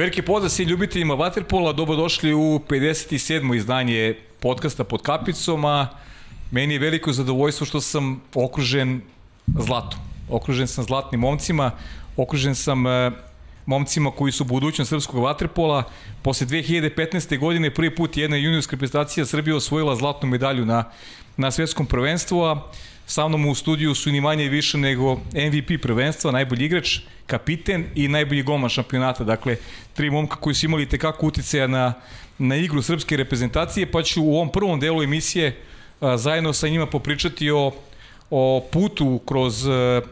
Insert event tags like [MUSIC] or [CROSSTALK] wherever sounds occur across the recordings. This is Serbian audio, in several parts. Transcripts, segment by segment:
Veliki pozdrav svim ljubiteljima Waterpola, dobrodošli u 57. izdanje podcasta pod kapicom, a meni je veliko zadovoljstvo što sam okružen zlatom. Okružen sam zlatnim momcima, okružen sam e, momcima koji su budućnost srpskog vaterpola. Posle 2015. godine prvi put jedna juniorska reprezentacija Srbije osvojila zlatnu medalju na, na svetskom prvenstvu, a sa mnom u studiju su ni manje i više nego MVP prvenstva, najbolji igrač, kapiten i najbolji golman šampionata. Dakle, tri momka koji su imali tekako uticaja na, na igru srpske reprezentacije, pa ću u ovom prvom delu emisije a, zajedno sa njima popričati o o putu kroz e, e,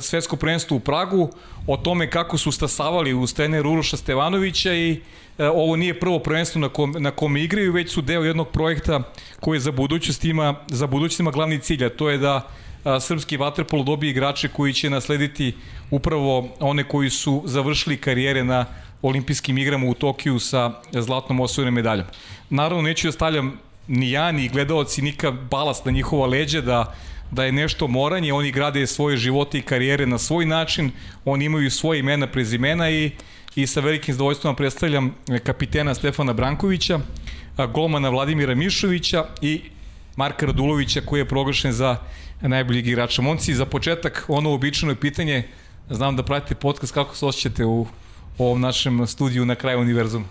svetsko prvenstvo u Pragu, o tome kako su stasavali uz trener Uroša Stevanovića i e, ovo nije prvo prvenstvo na kom, na kom igraju, već su deo jednog projekta koji za budućnost ima, za budućnost ima glavni cilj, a to je da a, srpski vaterpolo dobije igrače koji će naslediti upravo one koji su završili karijere na olimpijskim igrama u Tokiju sa zlatnom osvojenom medaljom. Naravno, neću da stavljam ni ja, ni gledalci, nika balast na njihova leđa da da je nešto moranje, oni grade svoje živote i karijere na svoj način, oni imaju svoje imena, prezimena i, i sa velikim zadovoljstvom predstavljam kapitena Stefana Brankovića, golmana Vladimira Mišovića i Marka Radulovića koji je proglašen za najboljeg igrača. Monci, za početak ono običano pitanje, znam da pratite podcast, kako se osjećate u ovom našem studiju na kraju univerzuma?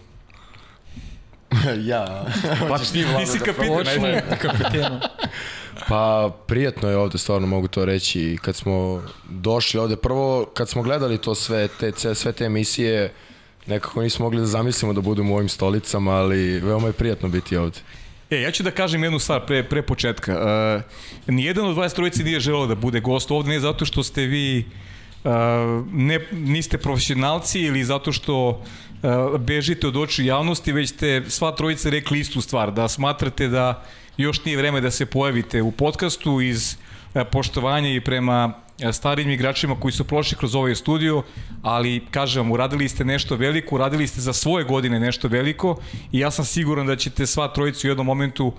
[LAUGHS] ja. Pa ti, ti si kapitan, ajde. kapitena. Pa prijatno je ovde, stvarno mogu to reći. Kad smo došli ovde, prvo kad smo gledali to sve, te, sve te emisije, nekako nismo mogli da zamislimo da budemo u ovim stolicama, ali veoma je prijatno biti ovde. E, ja ću da kažem jednu stvar pre, pre početka. Uh, nijedan od 23 nije želeo da bude gost ovde, ne zato što ste vi uh, ne, niste profesionalci ili zato što uh, bežite od oči javnosti, već ste sva trojica rekli istu stvar, da smatrate da još nije vreme da se pojavite u podcastu iz e, poštovanja i prema e, starim igračima koji su prošli kroz ovaj studio, ali kažem vam, uradili ste nešto veliko, uradili ste za svoje godine nešto veliko i ja sam siguran da ćete sva trojica u jednom momentu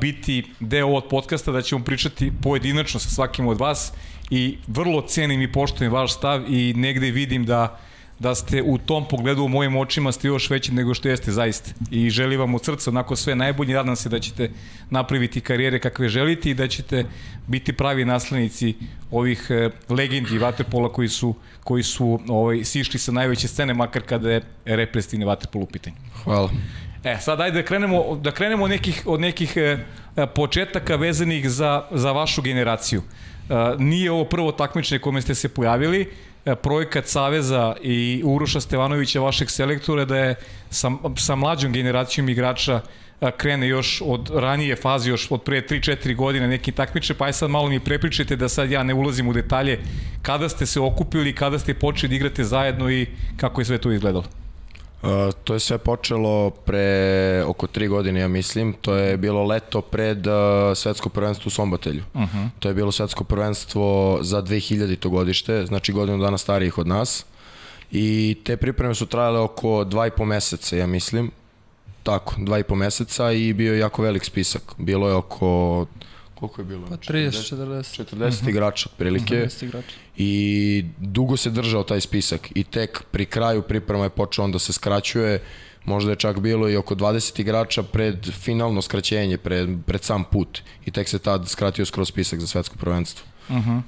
biti deo ovog podcasta, da ćemo pričati pojedinačno sa svakim od vas i vrlo cenim i poštujem vaš stav i negde vidim da da ste u tom pogledu u mojim očima ste još veći nego što jeste zaista. I želim vam od srca onako sve najbolje. Nadam se da ćete napraviti karijere kakve želite i da ćete biti pravi naslednici ovih e, legendi vaterpola koji su koji su ovaj sišli sa najveće scene makar kada je reprezentativni vaterpol u pitanju. Hvala. E, sad ajde da krenemo da krenemo od nekih od nekih e, početaka vezanih za za vašu generaciju. E, nije ovo prvo takmičenje kome ste se pojavili E, projekat Saveza i Uroša Stevanovića, vašeg selektora, da je sa, sa mlađom generacijom igrača e, krene još od ranije faze, još od pre 3-4 godine neki takmiče, pa aj sad malo mi prepričajte da sad ja ne ulazim u detalje kada ste se okupili, kada ste počeli da igrate zajedno i kako je sve to izgledalo. To je sve počelo pre oko tri godine, ja mislim. To je bilo leto pred svetsko prvenstvo u Sombatelju. Uh -huh. To je bilo svetsko prvenstvo za 2000. to godište, znači godinu dana starijih od nas. I te pripreme su trajale oko dva i po meseca, ja mislim. Tako, dva i po meseca i bio je jako velik spisak. Bilo je oko koliko je bilo? Pa 30, 40. 40 uh -huh. igrača otprilike. 40 igrača. I dugo se držao taj spisak i tek pri kraju priprema je počeo on da se skraćuje. Možda je čak bilo i oko 20 igrača pred finalno skraćenje, pred, pred sam put. I tek se tad skratio skroz spisak za svetsko prvenstvo. Uh -huh.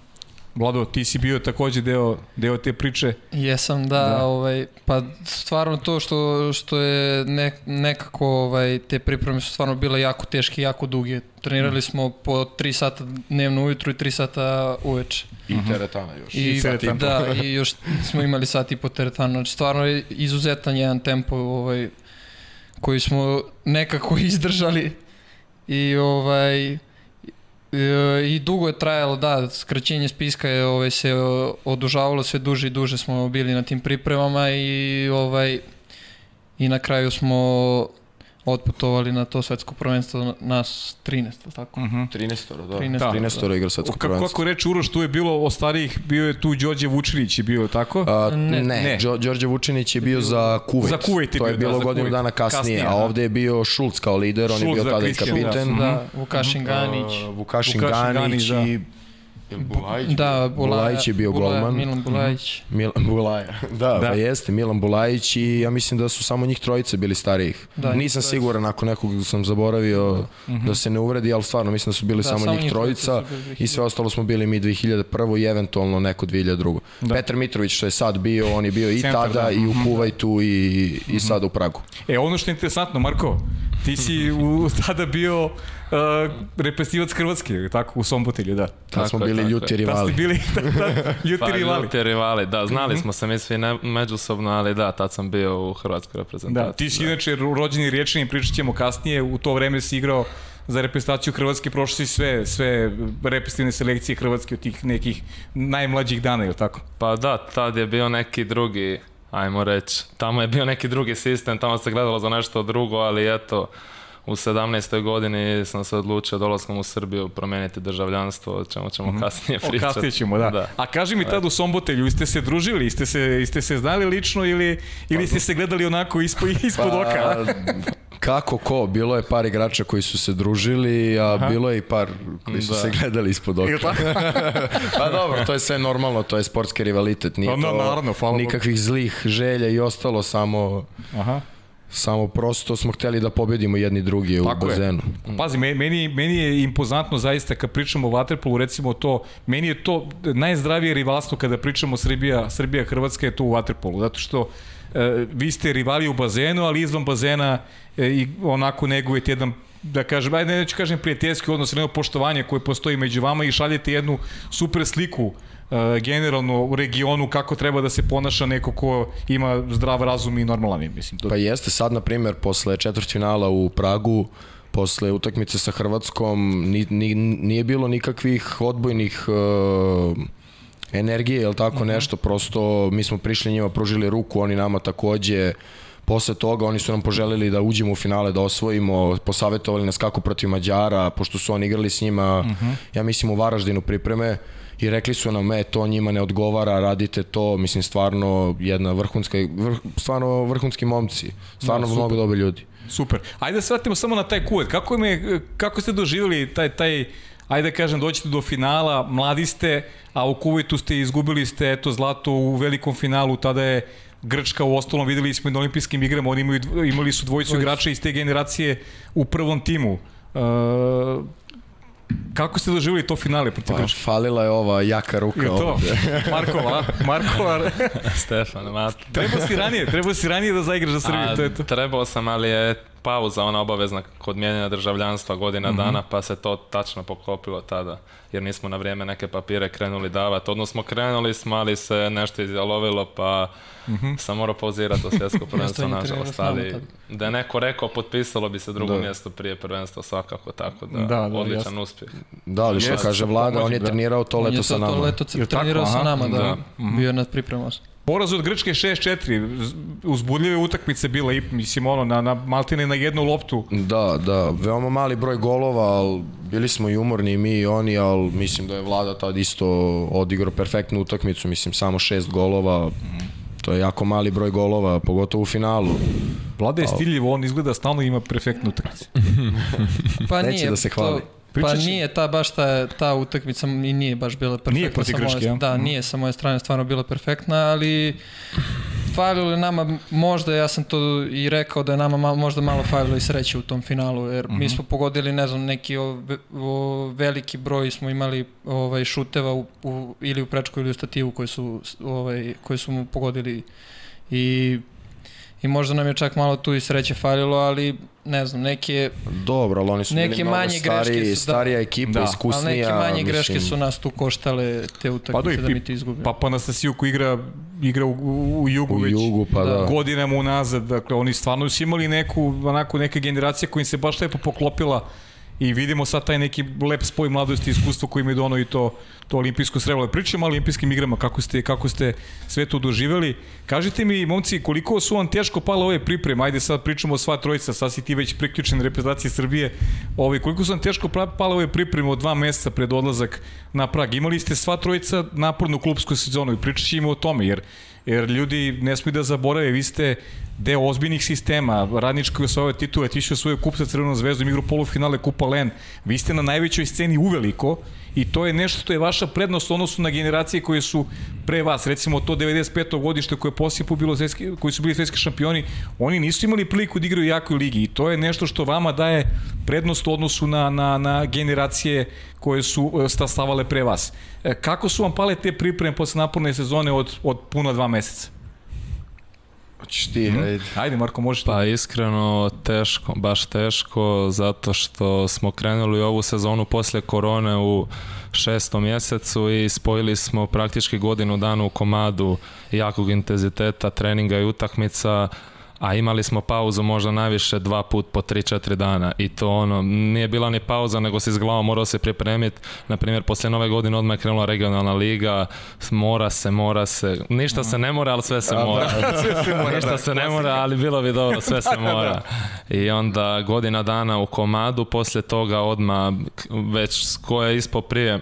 Vlado, ti si bio takođe deo, deo te priče. Jesam, da, da. Ovaj, pa stvarno to što, što je ne, nekako ovaj, te pripreme su stvarno bile jako teške, jako duge. Trenirali mm. smo po 3 sata dnevno ujutru i 3 sata uveče. I mhm. teretana još. I, I teretana. Da, [LAUGHS] i još smo imali sat i po teretana. Znači, stvarno je izuzetan jedan tempo ovaj, koji smo nekako [LAUGHS] izdržali i ovaj I dugo je trajalo, da, skraćenje spiska je ovaj, se odužavalo sve duže i duže smo bili na tim pripremama i ovaj i na kraju smo otputovali na to svetsko prvenstvo nas 13, tako? Uh -huh. 13, da. 13, da. 13 da. igra svetsko prvenstvo. Kako reče Uroš, tu je bilo o starijih, bio je tu Đorđe Vučinić je bio, tako? A, ne, ne. ne. Đorđe Vučinić je bio za Kuvajt. Za Kuvajt je to je bilo da, godinu dana kasnije, kasnije a ovde je bio Šulc kao lider, on je bio tada i kapiten. Da, Vukašin Ganić. Uh, Vukašin, Vukašin Ganić, Ganić da. i Bulajić? Da, Bulaja, Bulajić je bio Bulaja, golman. Milan Bulajić. Milan [LAUGHS] Bulaja. Da, Da. da. Pa jeste, Milan Bulajić i ja mislim da su samo njih trojice bili starijih. Da, Da, Nisam trojica. siguran ako nekog sam zaboravio da se ne uvredi, ali stvarno mislim da su bili Da, samo, samo njih njih trojica i sve ostalo smo bili mi 2001. i eventualno neko 2002. Da. Da. Petar Mitrović što je sad bio, on je bio i Centar, tada da. i u Kuvajtu i, i sada u Pragu. E, ono što je interesantno, Marko, ti si u, tada bio uh, represivac Hrvatske, tako, u Sombotelju, da. Smo Tako je, bili tako ljuti je. Da ste rivali. bili da, da, [LAUGHS] ljuti Pa, rivali. ljuti rivali, da, znali smo se mi svi ne, međusobno, ali da, tad sam bio u hrvatskoj reprezentaciji. Da, ti si inače rođeni riječani, pričat ćemo kasnije, u to vreme si igrao za reprezentaciju Hrvatske, prošli si sve, sve reprezentativne selekcije Hrvatske od tih nekih najmlađih dana, je li tako? Pa da, tad je bio neki drugi, ajmo reći, tamo je bio neki drugi sistem, tamo se gledalo za nešto drugo, ali eto, u 17. godini sam se odlučio dolaskom u Srbiju promijeniti državljanstvo, o čemu ćemo kasnije O, pričati. kasnije ćemo, da. da. A kaži mi tad u Sombotelju, ste se družili, ste se, ste se znali lično ili, ili ste se gledali onako ispod, ispod oka? [LAUGHS] kako ko, bilo je par igrača koji su se družili, a Aha. bilo je i par koji su Da. se gledali ispod oka. [LAUGHS] Pa dobro, to je sve normalno, to je sportski rivalitet, nije Pa, no, to naravno, nikakvih zlih želja i ostalo, samo, Aha. samo prosto smo hteli da pobedimo jedni drugi u Tako je. bazenu. Pazi, me- meni, meni je impozantno zaista kad pričamo o Waterpolu, recimo to, meni je to najzdravije rivalstvo kada pričamo Srbija, Srbija Hrvatska je to u Waterpolu, zato što e, vi ste rivali u bazenu, ali izvan bazena e, i onako negujete jedan da kažem, ajde neću kažem prijateljski odnos, jedno poštovanje koje postoji među vama i šaljete jednu super sliku e, generalno u regionu kako treba da se ponaša neko ko ima zdrav razum i normalan je, mislim. To, Pa jeste, sad na primjer, posle četvrtfinala u Pragu, posle utakmice sa Hrvatskom, ni, ni, nije bilo nikakvih odbojnih uh, energije, ili tako Mhm. nešto, prosto mi smo prišli njima, pružili ruku, oni nama takođe, posle toga oni su nam poželili da uđemo u finale, da osvojimo, posavetovali nas kako protiv Mađara, pošto su oni igrali s njima, Mhm. ja mislim u Varaždinu pripreme, i rekli su nam, e, to njima ne odgovara, radite to, mislim, stvarno jedna vrhunska, vrh, stvarno vrhunski momci, stvarno Da, da, mnogo dobri ljudi. Super. Ajde da se vratimo samo na taj kuvet. Kako, me, kako ste doživjeli taj, taj ajde da kažem, doćete do finala, mladi ste, a u Kuvajtu ste izgubili ste eto zlato u velikom finalu, tada je Grčka u ostalom videli smo i na olimpijskim igrama, oni imaju, imali su dvojicu Dvojicu. igrača iz te generacije u prvom timu. E, kako ste doživjeli to finale protiv Pa, Grčke? falila je ova jaka ruka Je to? ovde. [LAUGHS] Markova? Markova, [LAUGHS] Stefan, Mat. treba si ranije, treba si ranije da zaigraš za Srbiju, to je to. Trebao sam, ali je pauza ona obavezna kod mijenjanja državljanstva godina Mhm. dana, pa se to tačno poklopilo tada, jer nismo na vrijeme neke papire krenuli davati. Odnosno krenuli smo, ali se nešto izjalovilo, pa Mhm. sam morao pauzirati o svjetsko [LAUGHS] prvenstvo, nažalost. Ali da je neko rekao, potpisalo bi se drugo Da. mjesto prije prvenstva svakako, tako da, Da, da, odličan jasno. uspjeh. Da, ali što kaže Vlada, on je da. trenirao to On je leto to, sa to nama. leto Jel tako? trenirao sa nama, da. Da. Bio je na pripremama. Poraz od Grčke 6-4, z- uzbudljive utakmice bila i mislim ono na, na Maltine na jednu loptu. Da, da, veoma mali broj golova, ali bili smo i umorni i mi i oni, ali mislim da je Vlada tad isto odigrao perfektnu utakmicu, mislim samo šest golova, to je jako mali broj golova, pogotovo u finalu. Vlada je stiljivo, on izgleda stalno ima perfektnu utakmicu. [LAUGHS] Pa Neće nije, da se hvali. To, Pričat pa nije ta baš ta, ta utakmica i nije baš bila perfektna. Nije moje- Grčke, ja? Da, Mhm. nije sa moje strane stvarno bila perfektna, ali falilo je nama, možda ja sam to i rekao da je nama malo, možda malo falilo i sreće u tom finalu, jer mi Mhm. smo pogodili, ne znam, neki o, o, veliki broj smo imali ovaj, šuteva u, u, ili u prečku ili u stativu koji su, ovaj, koji su mu pogodili i I možda nam je čak malo tu i sreće falilo, ali ne znam, neke Dobro, ali oni su Neke bili mnogo manje greške stariji, su, da. starija ekipa, Da. iskusnija. Ali neke manje greške mislim, su nas tu koštale te utakmice Pa da, i da mi to izgubimo. Papa Anastasiju koji igra, igra u, u, u jugu U već jugu, pa da. godinama unazad. Dakle, oni stvarno su imali neku, onako, neka generacija koja im se baš lepo poklopila i vidimo sad taj neki lep spoj mladosti i iskustva koji je dono i to, to olimpijsko srebro. Pričamo o olimpijskim igrama, kako ste, kako ste sve to doživeli. Kažite mi, momci, koliko su vam teško pale ove pripreme? Ajde sad pričamo o sva trojica, sad si ti već priključen reprezentacije Srbije. Ove, koliko su vam teško pale ove pripreme od dva meseca pred odlazak na Prag? Imali ste sva trojica napornu klubsku sezonu i pričat ćemo o tome, jer Jer ljudi ne smiju da zaborave, vi ste deo ozbiljnih sistema, radnički osvojao titule, ti si osvojio kup sa Crvenom zvezdom, igrao polufinale Kupa Len, vi ste na najvećoj sceni uveliko i to je nešto što je vaša prednost odnosu na generacije koje su pre vas, recimo to 95. godište koje je poslije bilo svetski, koji su bili svetski šampioni, oni nisu imali priliku da igraju u jakoj ligi i to je nešto što vama daje prednost u odnosu na, na, na generacije koje su e, stasavale pre vas. E, kako su vam pale te pripreme posle naporne sezone od, od puno dva meseca? Hoćeš ti, mm. ajde. Ajde, Marko, možeš Pa iskreno teško, baš teško, zato što smo krenuli ovu sezonu posle korone u šestom mjesecu i spojili smo praktički godinu dana u komadu jakog intenziteta, treninga i utakmica, a imali smo pauzu možda najviše dva put po 3-4 dana. I to ono, nije bila ni pauza nego se iz glava morao se pripremiti, na primjer posle nove godine odmah je krenula regionalna liga, mora se, mora se, ništa se ne mora, ali sve se [LAUGHS] mora. ništa se ne mora, ali bilo bi dobro, sve se [LAUGHS] mora. I onda godina dana u komadu, posle toga odmah već ko je ispo prije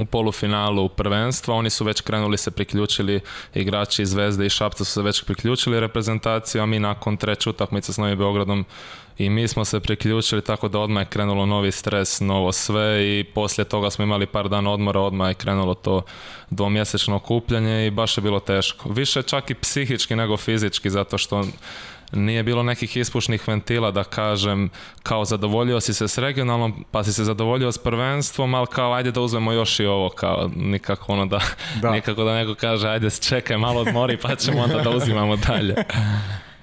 u polufinalu prvenstva, oni su već krenuli se priključili igrači iz Zvezde i Šapca su se već priključili reprezentaciju, a mi nakon treće utakmice s Novim Beogradom i mi smo se priključili tako da odmah je krenulo novi stres, novo sve i poslije toga smo imali par dana odmora, odmah je krenulo to dvomjesečno okupljanje i baš je bilo teško. Više čak i psihički nego fizički zato što nije bilo nekih ispušnih ventila da kažem kao zadovoljio si se s regionalnom pa si se zadovoljio s prvenstvom ali kao ajde da uzmemo još i ovo kao nikako ono da, da. [LAUGHS] nikako da neko kaže ajde čekaj malo odmori pa ćemo onda da uzimamo dalje [LAUGHS]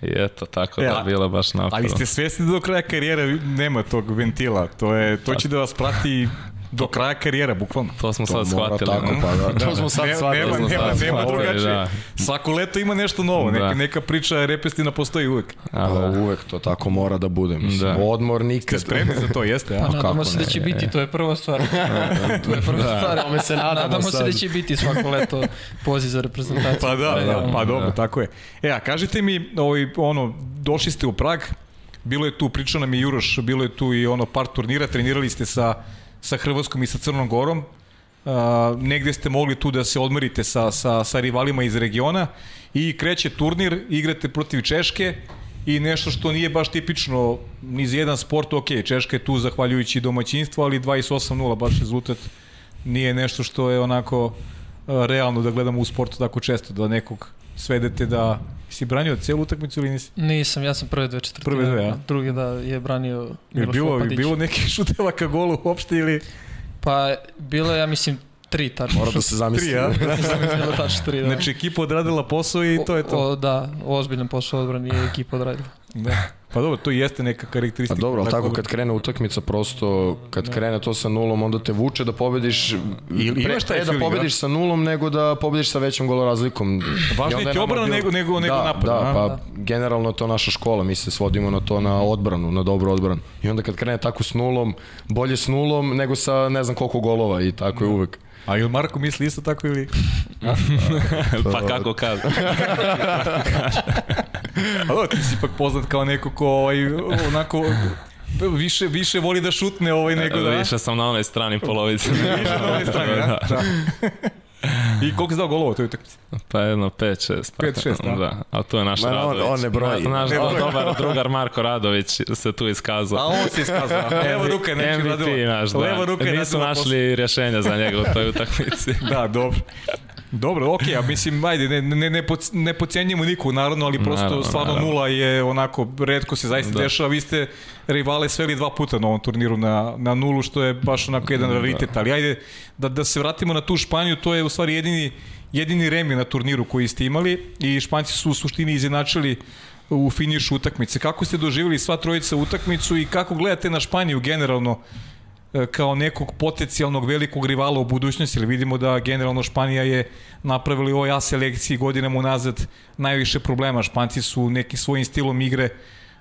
I eto, tako ja, da bilo baš naporno. Ali ste svjesni da do kraja karijere nema tog ventila. To, je, to će da vas prati do kraja karijere, bukvalno. To smo to sad shvatili. Tako, pa, da. [LAUGHS] to smo sad ne, shvatili. Nema, nema, nema, nema drugačije. Da. Svako leto ima nešto novo, neka, da. neka priča repestina postoji uvek. A, da. uvek to tako mora da bude. Mislim, da. odmor nikad. Ste spremni za to, jeste? Ja? Pa, nadamo se da će biti, to je prva stvar. [LAUGHS] to je prva da. stvar. Tome se nadamo, nadamo se da će biti svako leto poziv za reprezentaciju. Pa da, da, pa dobro, tako je. E, a kažite mi, ovaj, ono, došli ste u Prag, bilo je tu, pričao nam i Juroš, bilo je tu i ono par turnira, trenirali ste sa sa Hrvatskom i sa Crnom Gorom. Uh, negde ste mogli tu da se odmerite sa, sa, sa rivalima iz regiona i kreće turnir, igrate protiv Češke i nešto što nije baš tipično ni za jedan sport, ok, Češka je tu zahvaljujući domaćinstvu, ali 28-0 baš rezultat nije nešto što je onako realno da gledamo u sportu tako često, da nekog svedete da si branio celu utakmicu ili nisi? Nisam, ja sam prve dve četvrtine. Prve dve, ja. Drugi da je branio Miloš bilo, Lopadić. bilo neki šuteva ka golu uopšte ili? Pa bilo ja mislim tri tačno. Mora da se zamisli. Tri, ja? [LAUGHS] Bilo tačno tri, da. Znači ekipa odradila posao i to je to. O, da, ozbiljan posao odbrani je ekipa odradila. Da. Pa dobro, to jeste neka karakteristika. Pa dobro, ali tako kad krene utakmica prosto, kad da. krene to sa nulom, onda te vuče da pobediš, Ili pre, pre da pobediš sa nulom nego da pobediš sa većom golorazlikom. Važnije ti obrana nego, nego, nego da, napad. Da, pa da. generalno to naša škola, mi se svodimo na to, na odbranu, na dobru odbranu. I onda kad krene tako s nulom, bolje s nulom nego sa ne znam koliko golova i tako je uvek. A ili Marko misli isto tako ili? [LAUGHS] pa kako kaže. [LAUGHS] A ti si ipak poznat kao neko ko ovaj, onako više više voli da šutne ovaj nego da. Više sam na onoj strani polovice. [LAUGHS] više na onoj strani, da. da. I koliko si dao golova u toj utakmici? Pa jedno 5-6. 5-6, da. da. A to je naš Ma, Radović. On, on ne broji. Na, naš ne broji. dobar drugar Marko Radović se tu iskazao. A on se iskazao. [LAUGHS] Evo ruka je neći MVP radila. naš, da. Levo ruka je Nisu našli rješenja za njega u toj utakmici. [LAUGHS] da, dobro. Dobro, okej, okay, a mislim, ajde, ne, ne, ne, ne pocijenjamo nikog, naravno, ali prosto naravno, stvarno naravno. nula je onako, redko se zaista da. dešava, vi ste rivale sveli dva puta na ovom turniru na, na nulu, što je baš onako jedan da. raritet, ali ajde, da, da se vratimo na tu Španiju, to je u stvari jedini, jedini remi na turniru koji ste imali i Španci su u suštini izjednačili u finišu utakmice. Kako ste doživjeli sva trojica utakmicu i kako gledate na Španiju generalno kao nekog potencijalnog velikog rivala u budućnosti, jer vidimo da generalno Španija je napravila u ovoj A selekciji godinama unazad najviše problema. Španci su nekim svojim stilom igre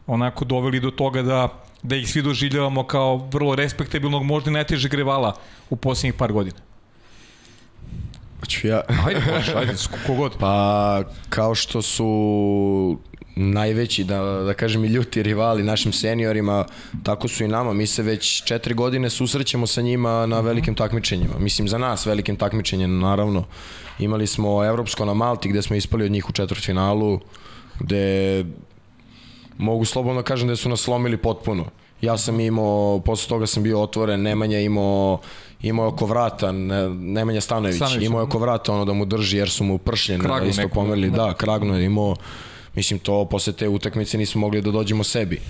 onako doveli do toga da, da ih svi doživljavamo kao vrlo respektabilnog, možda najtežeg rivala u posljednjih par godina. Hoću ja. Ajde, možeš, ajde, kogod. Pa, kao što su najveći, da, da kažem i ljuti rivali našim seniorima, tako su i nama. Mi se već četiri godine susrećemo sa njima na velikim takmičenjima. Mislim, za nas velikim takmičenjem, naravno. Imali smo Evropsko na Malti gde smo ispali od njih u četvrtfinalu, gde mogu slobodno kažem da su nas slomili potpuno. Ja sam imao, posle toga sam bio otvoren, Nemanja imao imao je oko vrata, ne, Nemanja Stanojević, Stanojević, imao je oko vrata ono da mu drži jer su mu pršljen Kragnu isto pomerili, da. da, Kragno je imao, mislim to posle te utakmice nismo mogli da dođemo sebi.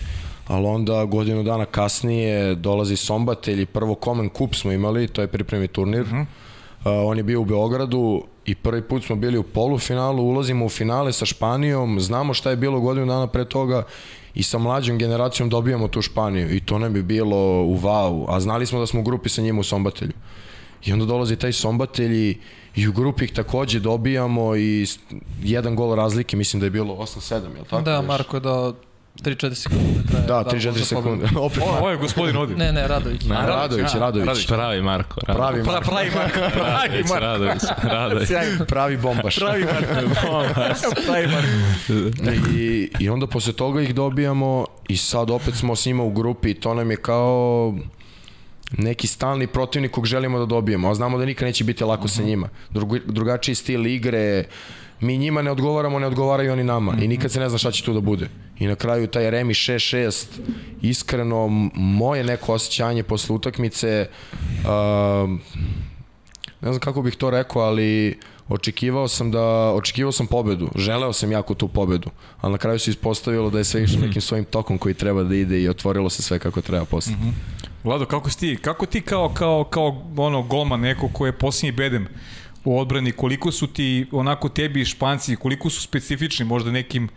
Ali onda godinu dana kasnije dolazi Sombatelj i prvo Common Cup smo imali, to je pripremi turnir. Uh -huh. Uh, on je bio u Beogradu i prvi put smo bili u polufinalu, ulazimo u finale sa Španijom, znamo šta je bilo godinu dana pre toga i sa mlađom generacijom dobijamo tu Španiju i to nam bi bilo u vau, a znali smo da smo u grupi sa njima u Sombatelju. I onda dolazi taj Sombatelj i, i u grupi ih takođe dobijamo i jedan gol razlike, mislim da je bilo 8-7, je li tako? Da? Marko je dao 3-4 sekunde. Traje, Da, 3-4 možda sekunde. [LAUGHS] Opet O, ovo je gospodin ovdje. Ne, ne, Radović. A, Radović, a, Radović. Radović. Pravi Marko. Radović. Pravi, Pra, Marko, pravi Marko, [LAUGHS] pravi Radović, Marko. Radović, Radović. Sjajno. pravi bombaš. Pravi Marko. [LAUGHS] pravi Marko. I, I onda posle toga ih dobijamo i sad opet smo s njima u grupi i to nam je kao neki stalni protivnik kog želimo da dobijemo, a znamo da nikad neće biti lako sa njima. Drugi, drugačiji stil igre, mi njima ne odgovaramo, ne odgovaraju oni nama i nikad se ne zna šta će tu da bude. I na kraju taj Remi 6-6, iskreno, moje neko osjećanje posle utakmice, uh, ne znam kako bih to rekao, ali očekivao sam da očekivao sam pobedu. Želeo sam jako tu pobedu, ali na kraju se ispostavilo da je sve išlo nekim svojim tokom koji treba da ide i otvorilo se sve kako treba posle. Vlado, kako si ti, kako ti kao, kao, kao ono golman neko ko je posljednji bedem u odbrani, koliko su ti onako tebi španci, koliko su specifični možda nekim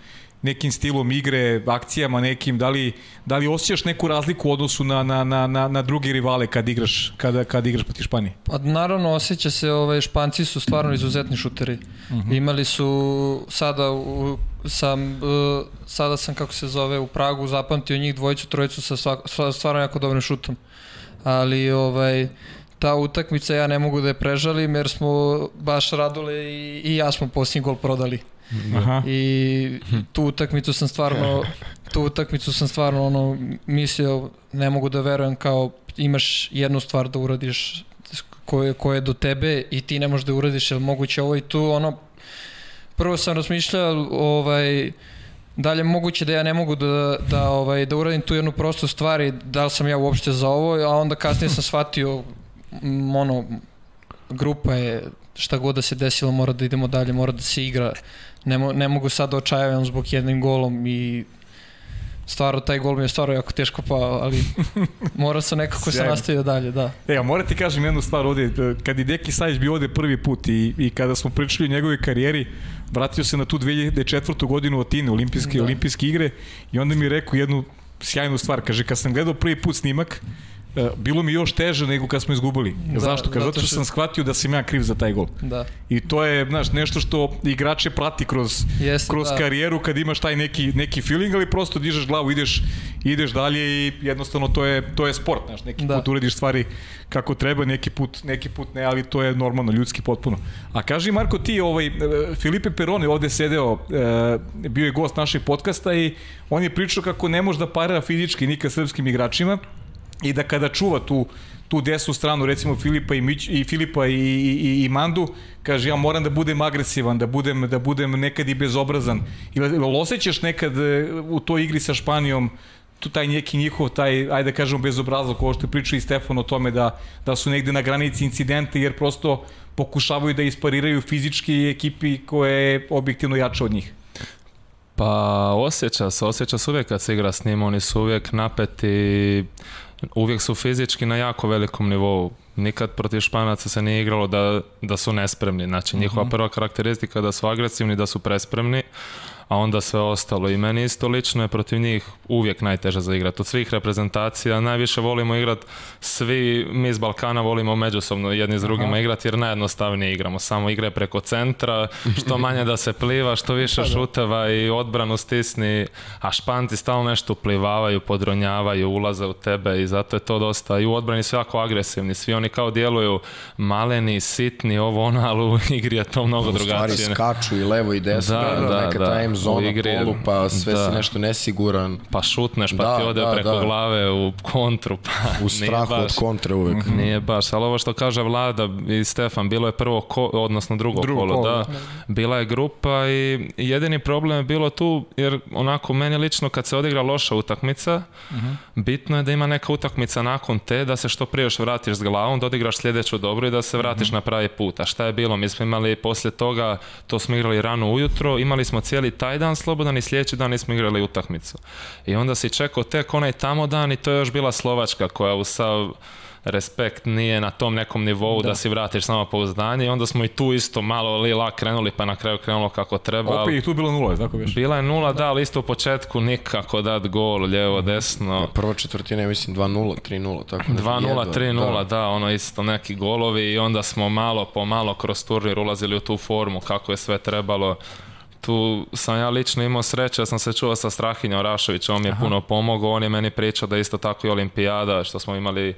nekim stilom igre, akcijama nekim, da li, da li osjećaš neku razliku u odnosu na, na, na, na, na druge rivale kad igraš, kada, kad igraš protiv Španije? Pa naravno osjeća se, ovaj, Španci su stvarno izuzetni šuteri. Uh -huh. Imali su sada u, sam, uh, sada sam kako se zove u Pragu zapamtio njih dvojicu, trojicu sa svak, sva- stvarno jako dobrim šutom. Ali ovaj ta utakmica ja ne mogu da je prežalim jer smo baš Radule i, i ja smo posljednji gol prodali. Aha. I tu utakmicu sam stvarno tu utakmicu sam stvarno ono mislio ne mogu da verujem kao imaš jednu stvar da uradiš koje, koje je do tebe i ti ne možeš da uradiš, jel moguće ovo i tu ono prvo sam razmišljao ovaj da li je moguće da ja ne mogu da, da, ovaj, da uradim tu jednu prostu stvar i da li sam ja uopšte za ovo, a onda kasnije sam [LAUGHS] shvatio m, ono, grupa je šta god da se desilo mora da idemo dalje, mora da se igra ne, mo, ne mogu sad da očajavam zbog jednim golom i stvarno taj gol mi je stvarno jako teško pao, ali [LAUGHS] mora se nekako se nastavio dalje, da. E, a moram ti kažem jednu stvar ovde, kad je Deki Sajić bio ovde prvi put i, i kada smo pričali o njegovoj karijeri, vratio se na tu 2004. godinu u Atine, olimpijske, Da. olimpijske igre i onda mi je rekao jednu sjajnu stvar, kaže, kad sam gledao prvi put snimak, bilo mi još teže nego kad smo izgubili. Da, Zašto? Kaže, zato što što- sam shvatio da sam ja kriv za taj gol. Da. I to je, znaš, nešto što igrače prati kroz, Jeste, kroz da. karijeru kad imaš taj neki, neki feeling, ali prosto dižeš glavu, ideš, ideš dalje i jednostavno to je, to je sport, znaš, neki Da. put urediš stvari kako treba, neki put, neki put ne, ali to je normalno, ljudski potpuno. A kaži Marko, ti, ovaj, e, Filipe Peroni ovde sedeo, e, bio je gost našeg podcasta i on je pričao kako ne može da parira fizički nikad srpskim igračima i da kada čuva tu tu desnu stranu recimo Filipa i Mić, i Filipa i, i, i, Mandu kaže ja moram da budem agresivan da budem da budem nekad i bezobrazan ili osjećaš nekad e, u toj igri sa Španijom tu taj neki njihov taj ajde da kažemo bezobrazluk ovo što je pričao i Stefan o tome da da su negde na granici incidenta jer prosto pokušavaju da ispariraju fizički ekipi koja je objektivno jača od njih. Pa osjeća se, osjeća se uvijek kad se igra s njim, oni su uvijek napeti, uvijek su fizički na jako velikom nivou. Nikad protiv Španaca se nije igralo da, da su nespremni, znači njihova prva karakteristika je da su agresivni, da su prespremni, a onda sve ostalo. I meni isto lično je protiv njih uvijek najteže za igrat. Od svih reprezentacija najviše volimo igrat, svi mi iz Balkana volimo međusobno jedni s drugima igrati jer najjednostavnije igramo. Samo igre preko centra, što manje da se pliva, što više šuteva i odbranu stisni, a Španci stalno nešto uplivavaju, podronjavaju, ulaze u tebe i zato je to dosta. I u odbrani su jako agresivni, svi oni kao djeluju maleni, sitni, ovo ono, ali u igri je to mnogo U stvari drugačije. skaču i levo i desno, Da, da, da, neka da. time zona igri je- polu, pa sve da. si nešto nesiguran. Pa šutneš, pa Da, ti ode da, preko da. glave u kontru, pa U strahu od baš- kontre uvek. Nije baš, ali ovo što kaže Vlada i Stefan, bilo je prvo, ko, odnosno drugo, Drugo kolo, kolo, da. Bila je grupa i jedini problem je bilo tu, jer onako meni lično kad se odigra loša utakmica, bitno je da ima neka utakmica nakon te, da se što prije još vratiš s glavom, da odigraš sljedeću dobro i da se vratiš na pravi put. A šta je bilo? Mi smo imali poslije toga, to smo igrali rano ujutro, imali smo cijeli taj dan slobodan i sljedeći dan nismo igrali utakmicu. I onda si čekao tek onaj tamo dan i to je još bila Slovačka koja u sav respekt nije na tom nekom nivou da, si vratiš samo pouzdanje i onda smo i tu isto malo lila krenuli pa na kraju krenulo kako treba. Opet je tu bilo nula, tako već. bila je nula, da, ali isto u početku nikako dat gol, lijevo, desno. Prva četvrtina je mislim 2-0, 3-0, tako nešto. 2-0, jedva, 3-0, da. ono isto neki golovi i onda smo malo po malo kroz turnir ulazili u tu formu kako je sve trebalo. Tu sam ja lično imao sreće, ja sam se čuo sa Strahinjom Rašovićem, on mi je puno pomogao, on je meni pričao da isto tako i olimpijada, što smo imali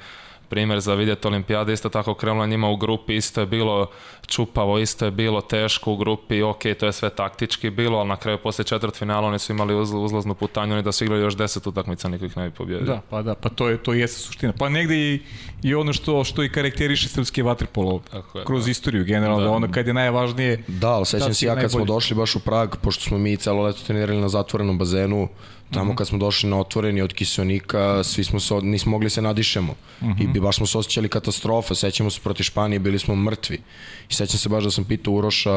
primjer za vidjeti olimpijade, isto tako krenula njima u grupi, isto je bilo čupavo, isto je bilo teško u grupi, ok, to je sve taktički bilo, ali na kraju poslije četvrt finala oni su imali uz, uzlaznu putanju, oni da su igrali još deset utakmica, niko ih ne bi pobjedio. Da, pa da, pa to je to jeste suština. Pa negde i, i ono što što i karakteriše srpski vaterpolo je, kroz istoriju generalno, Da. ono kad je najvažnije Da, ali sećam Da, se si ja kad smo najbolji. došli baš u Prag, pošto smo mi celo leto trenirali na zatvorenom bazenu, tamo Mhm. kad smo došli na otvoreni od kiseonika, svi smo se, nismo mogli se nadišemo. I bi baš smo se osjećali katastrofa, sećamo se protiv Španije, bili smo mrtvi. I sećam se baš da sam pitao Uroša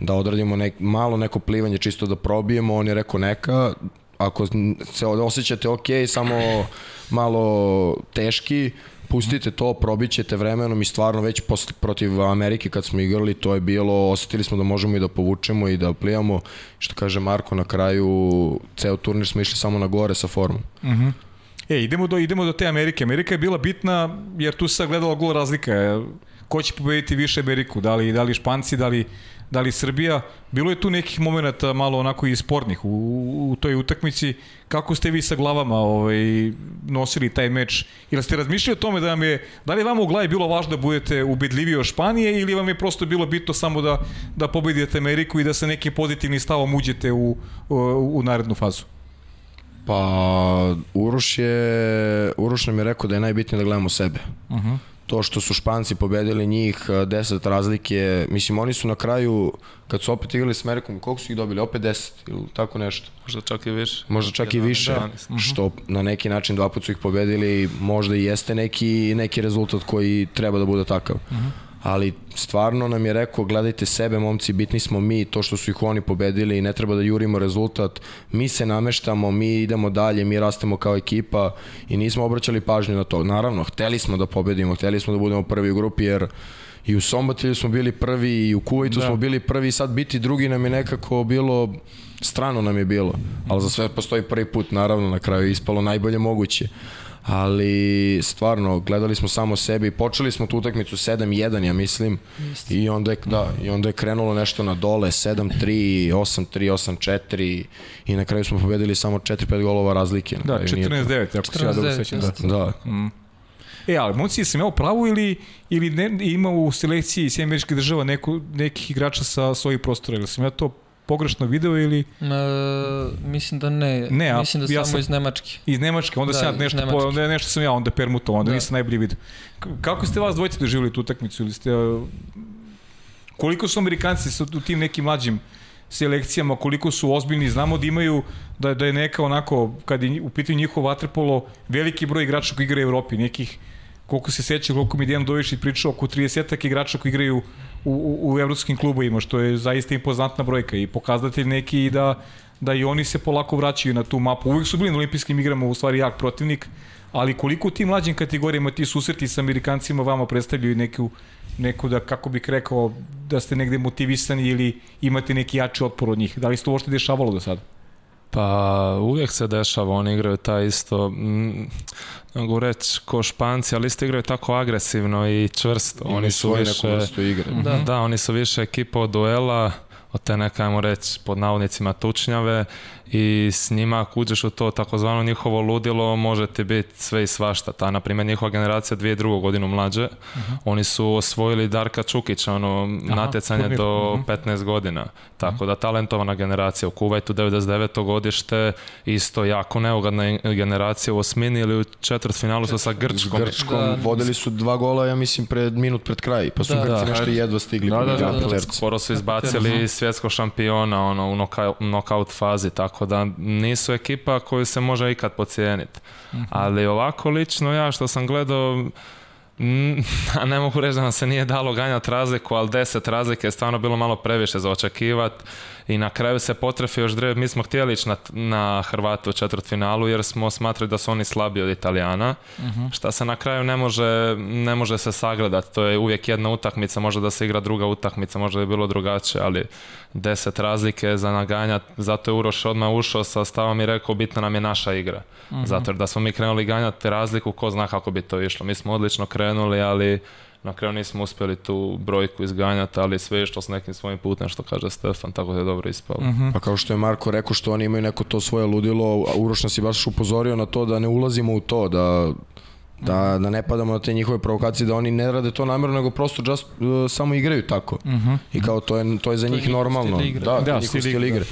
da odradimo nek, malo neko plivanje čisto da probijemo, on je rekao neka, ako se osjećate ok, samo malo teški, pustite to, probit ćete vremenom i stvarno već posle, protiv Amerike kad smo igrali, to je bilo, osetili smo da možemo i da povučemo i da plivamo. Što kaže Marko, na kraju ceo turnir smo išli samo na gore sa formom. E, idemo do, idemo do te Amerike. Amerika je bila bitna jer tu se gledala gol razlika. Ko će pobediti više Ameriku? Da li, da li Španci, da li, da li Srbija? Bilo je tu nekih momenta malo onako i spornih u, u toj utakmici. Kako ste vi sa glavama ovaj, nosili taj meč? Ili ste razmišljali o tome da vam je, da li je vama u glavi bilo važno da budete ubedljiviji od Španije ili vam je prosto bilo bitno samo da, da pobedite Ameriku i da sa nekim pozitivnim stavom uđete u, u, u narednu fazu? Pa Uroš je, Uroš nam je rekao da je najbitnije da gledamo sebe. Uh -huh. To što su Španci pobedili njih, 10 razlike, mislim oni su na kraju, kad su opet igrali s Amerikom, koliko su ih dobili? Opet 10 ili tako nešto. Možda čak i više. Možda čak i 11, više, 12. što na neki način dva put su ih pobedili, možda i jeste neki, neki rezultat koji treba da bude takav. Ali stvarno nam je rekao, gledajte sebe, momci, bitni smo mi, to što su ih oni pobedili i ne treba da jurimo rezultat. Mi se nameštamo, mi idemo dalje, mi rastemo kao ekipa i nismo obraćali pažnju na to. Naravno, hteli smo da pobedimo, hteli smo da budemo prvi u grupi, jer i u Sombatilju smo bili prvi i u Kuvajtu da. smo bili prvi i sad biti drugi nam je nekako bilo strano nam je bilo, ali za sve postoji prvi put, naravno, na kraju ispalo najbolje moguće. Ali stvarno, gledali smo samo sebe i počeli smo tu utakmicu 7-1, ja mislim, i onda, je, da, i onda je krenulo nešto na dole, 7-3, 8-3, 8-4 i na kraju smo pobedili samo 4-5 golova razlike. Na Da, kraju nije to- 14-9, ako se ja dobro 14-9, sećam. Da. Da, E, ali momci, sam ja u pravu ili, ili ne, ima u selekciji Sjedinjenih američkih država neku, nekih igrača sa svojih prostora? Ili sam ja to pogrešno video ili E, mislim da ne. Ne, a mislim da ja samo sam- iz Nemačke. iz Nemačke? Onda Da, sam ja nešto, po, onda nešto sam ja onda permutovao, onda Da. nisam najbolji video. Kako ste vas dvojice doživjeli tu utakmicu? Ili ste, uh, koliko su Amerikanci sa u tim nekim mlađim selekcijama, koliko su ozbiljni, znamo da imaju, da, da je neka onako, kad je u pitanju njihov vaterpolo, veliki broj igrača koji igraju u Evropi, nekih koliko se seća, koliko mi Dejan Dovišić pričao, oko 30 igrača koji igraju u, u, u evropskim klubovima, što je zaista impozantna brojka i pokazatelj neki i da, da i oni se polako vraćaju na tu mapu. Uvijek su bili na olimpijskim igrama u stvari jak protivnik, ali koliko u tim mlađim kategorijama ti susreti sa Amerikancima vama predstavljaju neku, neku da, kako bih rekao, da ste negde motivisani ili imate neki jači otpor od njih. Da li se to uopšte dešavalo do sada? Pa uvijek se dešava, oni igraju taj isto, mm, mogu reći ko španci, ali isto igraju tako agresivno i čvrsto. oni Oni su više, igre. Da. da, oni su više ekipa od duela, od te neke, ajmo reći, pod navodnicima tučnjave i s njima ako uđeš u to takozvano njihovo ludilo može ti biti sve i svašta. Ta, na primjer, njihova generacija dvije drugu godinu mlađe, oni su osvojili Darka Čukića, ono, natjecanje turnir, do mhm. 15 godina. Tako da talentovana generacija u Kuvajtu 99. godište isto jako neugodna generacija u osmini ili u četvrtfinalu su sa S Grčkom. Grčkom Da. vodili su dva gola, ja mislim, pred minut pred kraj, pa su Da, Grci da. nešto jedva stigli. Da, da, da, da. Aplerce. Skoro su izbacili svjetskog šampiona ono, u knockout fazi, tako da nisu ekipa koju se može ikad pocijeniti. Ali ovako lično ja što sam gledao, mm, [LAUGHS] a ne mogu reći da nam se nije dalo ganjati razliku, ali 10 razlike je stvarno bilo malo previše za očekivat i na kraju se potrefi još drev. Mi smo htjeli ići na, na Hrvatu u četvrtfinalu jer smo smatrali da su oni slabiji od Italijana, šta se na kraju ne može, ne može se sagledati. To je uvijek jedna utakmica, može da se igra druga utakmica, možda je bilo drugačije, ali 10 razlike za naganjat, zato je Uroš odmah ušao sa stavom i rekao bitna nam je naša igra. Zato jer da smo mi krenuli ganjati razliku, ko zna kako bi to išlo. Mi smo odlično krenuli, ali na kraju nismo uspjeli tu brojku izganjati, ali sve je išlo s nekim svojim putem, što kaže Stefan, tako da je dobro ispalo. Pa kao što je Marko rekao što oni imaju neko to svoje ludilo, Uroš nas je baš upozorio na to da ne ulazimo u to, da da, da ne padamo na te njihove provokacije, da oni ne rade to namjerno, nego prosto just, uh, samo igraju tako. I kao to je, to je za njih njihov normalno. stil igre. Da, to Da, je njihov stil stil igre, igre.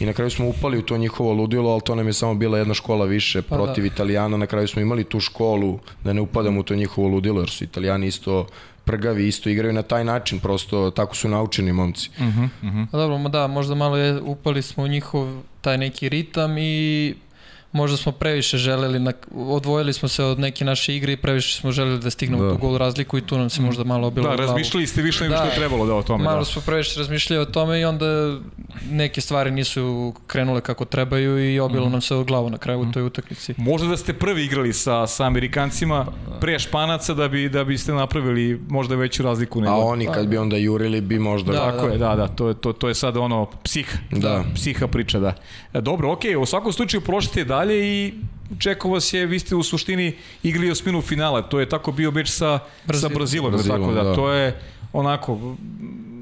I na kraju smo upali u to njihovo ludilo, ali to nam je samo bila jedna škola više Pa protiv da. Italijana. Na kraju smo imali tu školu da ne upadamo u to njihovo ludilo, jer su Italijani isto prgavi, isto igraju na taj način, prosto tako su naučeni momci. Pa dobro, ma da, možda malo je, upali smo u njihov taj neki ritam i možda smo previše želeli, na, odvojili smo se od neke naše igre i previše smo želeli da stignemo Da. tu gol razliku i tu nam se možda malo bilo Da, razmišljali ste više nego što Da. je trebalo da o tome. Malo da. smo previše razmišljali o tome i onda neke stvari nisu krenule kako trebaju i obilo nam se u glavu na kraju u toj utakmici. Možda da ste prvi igrali sa, sa Amerikancima pre Španaca da bi da biste napravili možda veću razliku nego. A oni kad bi onda jurili bi možda... Da, Tako je, da, da, to je, to, to je sad ono psih, Da. psiha priča, da. E, Dobro, okej, u svakom slučaju prošlite dalje i čekao vas je, vi ste u suštini igrali osminu finala, to je tako bio meč sa, Brazil. sa Brazilom, Brazilom, tako da, da. to je onako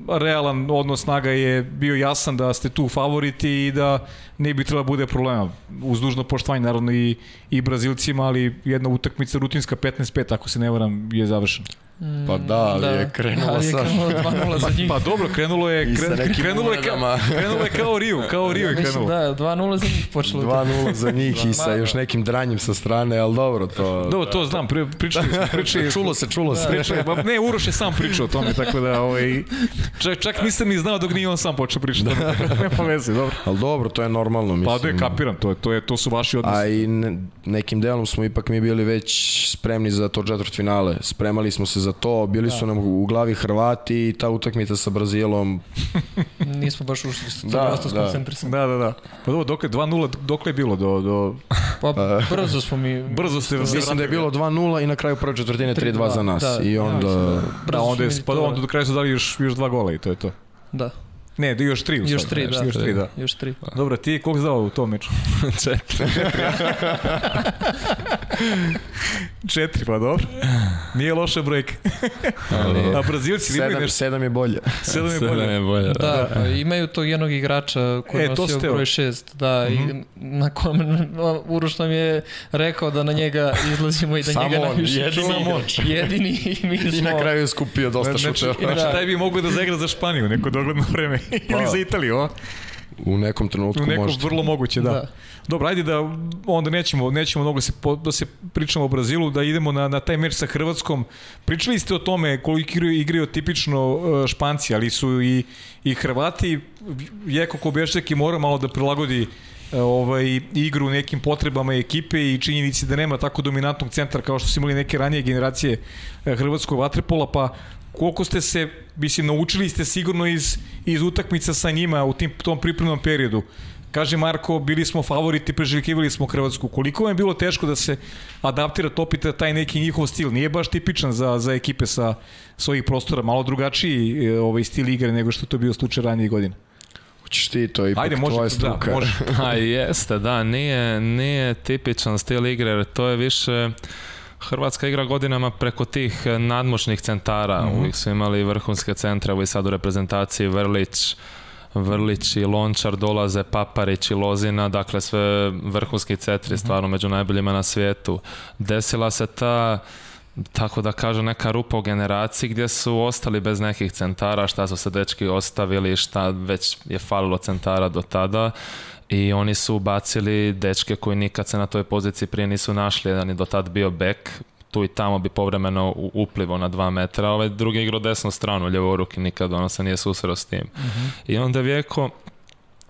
realan odnos snaga je bio jasan da ste tu favoriti i da ne bi trebalo bude problema. Uz dužno poštovanje naravno i, i Brazilcima, ali jedna utakmica rutinska 15-5 ako se ne varam je završena. Pa da, ali je krenulo ali je sa- krenulo 2-0 za njih. Pa dobro, krenulo je, kren, krenulo je, kao, uvredama. [LAUGHS] krenulo je kao Riju, kao Riju je Mislim krenulo. da, 2-0 za njih počelo. 2-0 za njih i sa još nekim dranjem sa strane, ali dobro to... Dobro, to znam, pri, pričali smo, [LAUGHS] pričali Čulo se, čulo se. Pričali, ba, ne, Uroš je sam pričao o tome, tako da, ovaj, čak, čak nisam ni znao dok nije on sam počeo pričati. da [LAUGHS] Nema veze, dobro. Ali dobro, to je normalno, mislim. Pa da je kapiram, to, je, to, je, to su vaši odnosi. A i ne- nekim delom smo ipak mi bili već spremni za to četvrt finale. Spremali smo se za to, bili su nam u glavi Hrvati i ta utakmica sa Brazilom. [LAUGHS] Nismo baš ušli s Da, da, da. skoncentrisani. Da, da, da. Pa dobro, dokle, 2-0, dokle je bilo? Do, do, Pa [LAUGHS] brzo smo mi... brzo ste se Mislim da je bilo 2-0 i na kraju prve četvrtine 3-2 za 3:2, nas. da. I onda... Da, brzo onda, je, pa onda do kraja su dali još, još dva gola i to je to. Da, Ne, da još tri. u još stvari, tri, ne, da. Još tri, da. Još tri. Dobro, ti koliko si dao u tom meču? [LAUGHS] Četiri. [LAUGHS] Četiri, pa dobro. Nije loša brojka. A Brazilci imaju 7, nešto. 7 je bolje. Sedam je bolje. je bolje. Da. Da, pa imaju tog jednog igrača koji E, nosio broj 6, da, i na kome [LAUGHS] Uroš nam je rekao da na njega izlazimo i da Samo njega on, najviše jedini čuvamo. igrač. Jedini i mi smo... I na kraju je skupio dosta Znači, šuteva. znači Da. taj bi mogao da zaigra za Španiju neko dogledno vreme. Ili za Italiju, o? U nekom trenutku U nekom možete. vrlo moguće, da. Da. Dobro, ajde da onda nećemo, nećemo mnogo se, po- da se pričamo o Brazilu, da idemo na, na taj meč sa Hrvatskom. Pričali ste o tome koliko igraju, igraju tipično e, Španci, ali su i, i Hrvati. Jeko Kobešćak je mora malo da prilagodi e, ovaj, igru nekim potrebama ekipe i činjenici da nema tako dominantnog centra kao što su imali neke ranije generacije e, hrvatskog vatrepola, pa koliko ste se, mislim, naučili ste sigurno iz, iz utakmica sa njima u tim, tom pripremnom periodu. Kaže Marko, bili smo favoriti, preželjkivali smo Hrvatsku. Koliko vam je bilo teško da se adaptira, topite taj neki njihov stil? Nije baš tipičan za, za ekipe sa svojih prostora, malo drugačiji e, ovaj stil igre nego što je to bio slučaj ranije godine. Hoćeš ti, to ipak Ajde, može, tvoja da, struka. može. [LAUGHS] A jeste, da, nije, nije tipičan stil igre, to je više... Hrvatska igra godinama preko tih eh, nadmoćnih centara. Mhm. Uvijek su imali vrhunske centre, i sad u reprezentaciji Vrlić, Vrlić i Lončar dolaze, Paparić i Lozina, dakle sve vrhunski cetri, stvarno među najboljima na svijetu. Desila se ta tako da kažem, neka rupa u generaciji gdje su ostali bez nekih centara, šta su se dečki ostavili, šta već je falilo centara do tada i oni su bacili dečke koji nikad se na toj poziciji prije nisu našli, jedan je do tad bio bek, tu i tamo bi povremeno uplivo na dva metra, ovaj drugi igrao desnu stranu, ljevoruki, nikad ono se nije susreo s tim. I onda Vjeko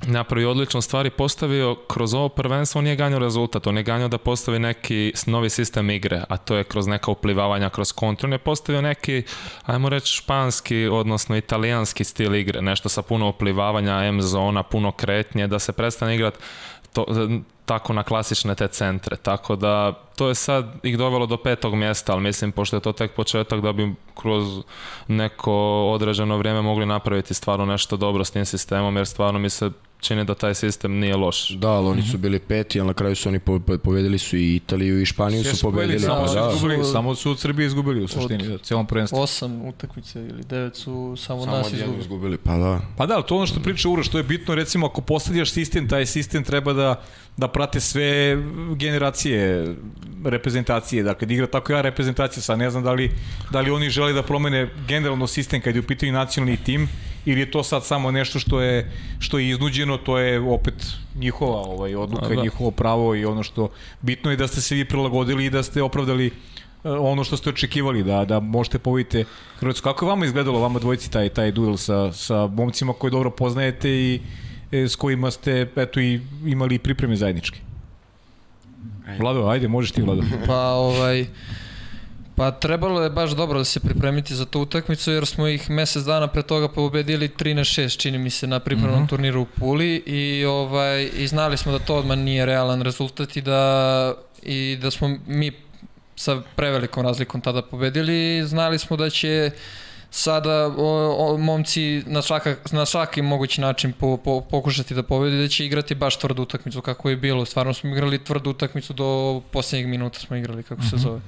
napravio odličnu stvar i postavio kroz ovo prvenstvo, on nije ganjao rezultat, on je ganjao da postavi neki novi sistem igre, a to je kroz neka uplivavanja, kroz kontru, on je postavio neki, ajmo reći, španski, odnosno italijanski stil igre, nešto sa puno uplivavanja, M zona, puno kretnje, da se prestane igrat to, tako na klasične te centre, tako da to je sad ih dovelo do petog mjesta, ali mislim, pošto je to tek početak, da bi kroz neko određeno vrijeme mogli napraviti stvarno nešto dobro s tim sistemom, jer stvarno mi se čini da taj sistem nije loš. Da, ali oni su bili peti, ali na kraju su oni po, po, povedili su i Italiju i Španiju su pobedili. samo, pa su da. izgubili, samo su od Srbije izgubili u suštini, da, cijelom prvenstvu. Osam utakmice ili devet su samo, Samo nas izgubili. izgubili, pa da. Pa da, ali to ono što priča Uroš, to je bitno, recimo, ako postavljaš sistem, taj sistem treba da, da prate sve generacije reprezentacije, dakle, da igra tako ja reprezentacija, sad ne znam da li, da li oni žele da promene generalno sistem kad je u pitanju nacionalni tim, ili je to sad samo nešto što je, što je iznuđeno, to je opet njihova ovaj, odluka, A, da. njihovo pravo i ono što bitno je da ste se vi prilagodili i da ste opravdali e, ono što ste očekivali, da, da možete pobediti Hrvatsku. Kako je vama izgledalo, vama dvojici, taj, taj duel sa, sa momcima koje dobro poznajete i e, s kojima ste eto, i imali pripreme zajedničke? Vlado, ajde, možeš ti, Vlado. Pa ovaj Pa trebalo je baš dobro da se pripremiti za tu utakmicu jer smo ih mesec dana pre toga pobedili 3 na 6 čini mi se na pripremnom Mhm. turniru u Puli i ovaj i znali smo da to odmah nije realan rezultat i da i da smo mi sa prevelikom razlikom tada pobedili i znali smo da će sada o, o, momci na, svaka, na svaki mogući način po, po, pokušati da pobedi, da će igrati baš tvrdu utakmicu kako je bilo. Stvarno smo igrali tvrdu utakmicu do posljednjeg minuta smo igrali, kako se zove.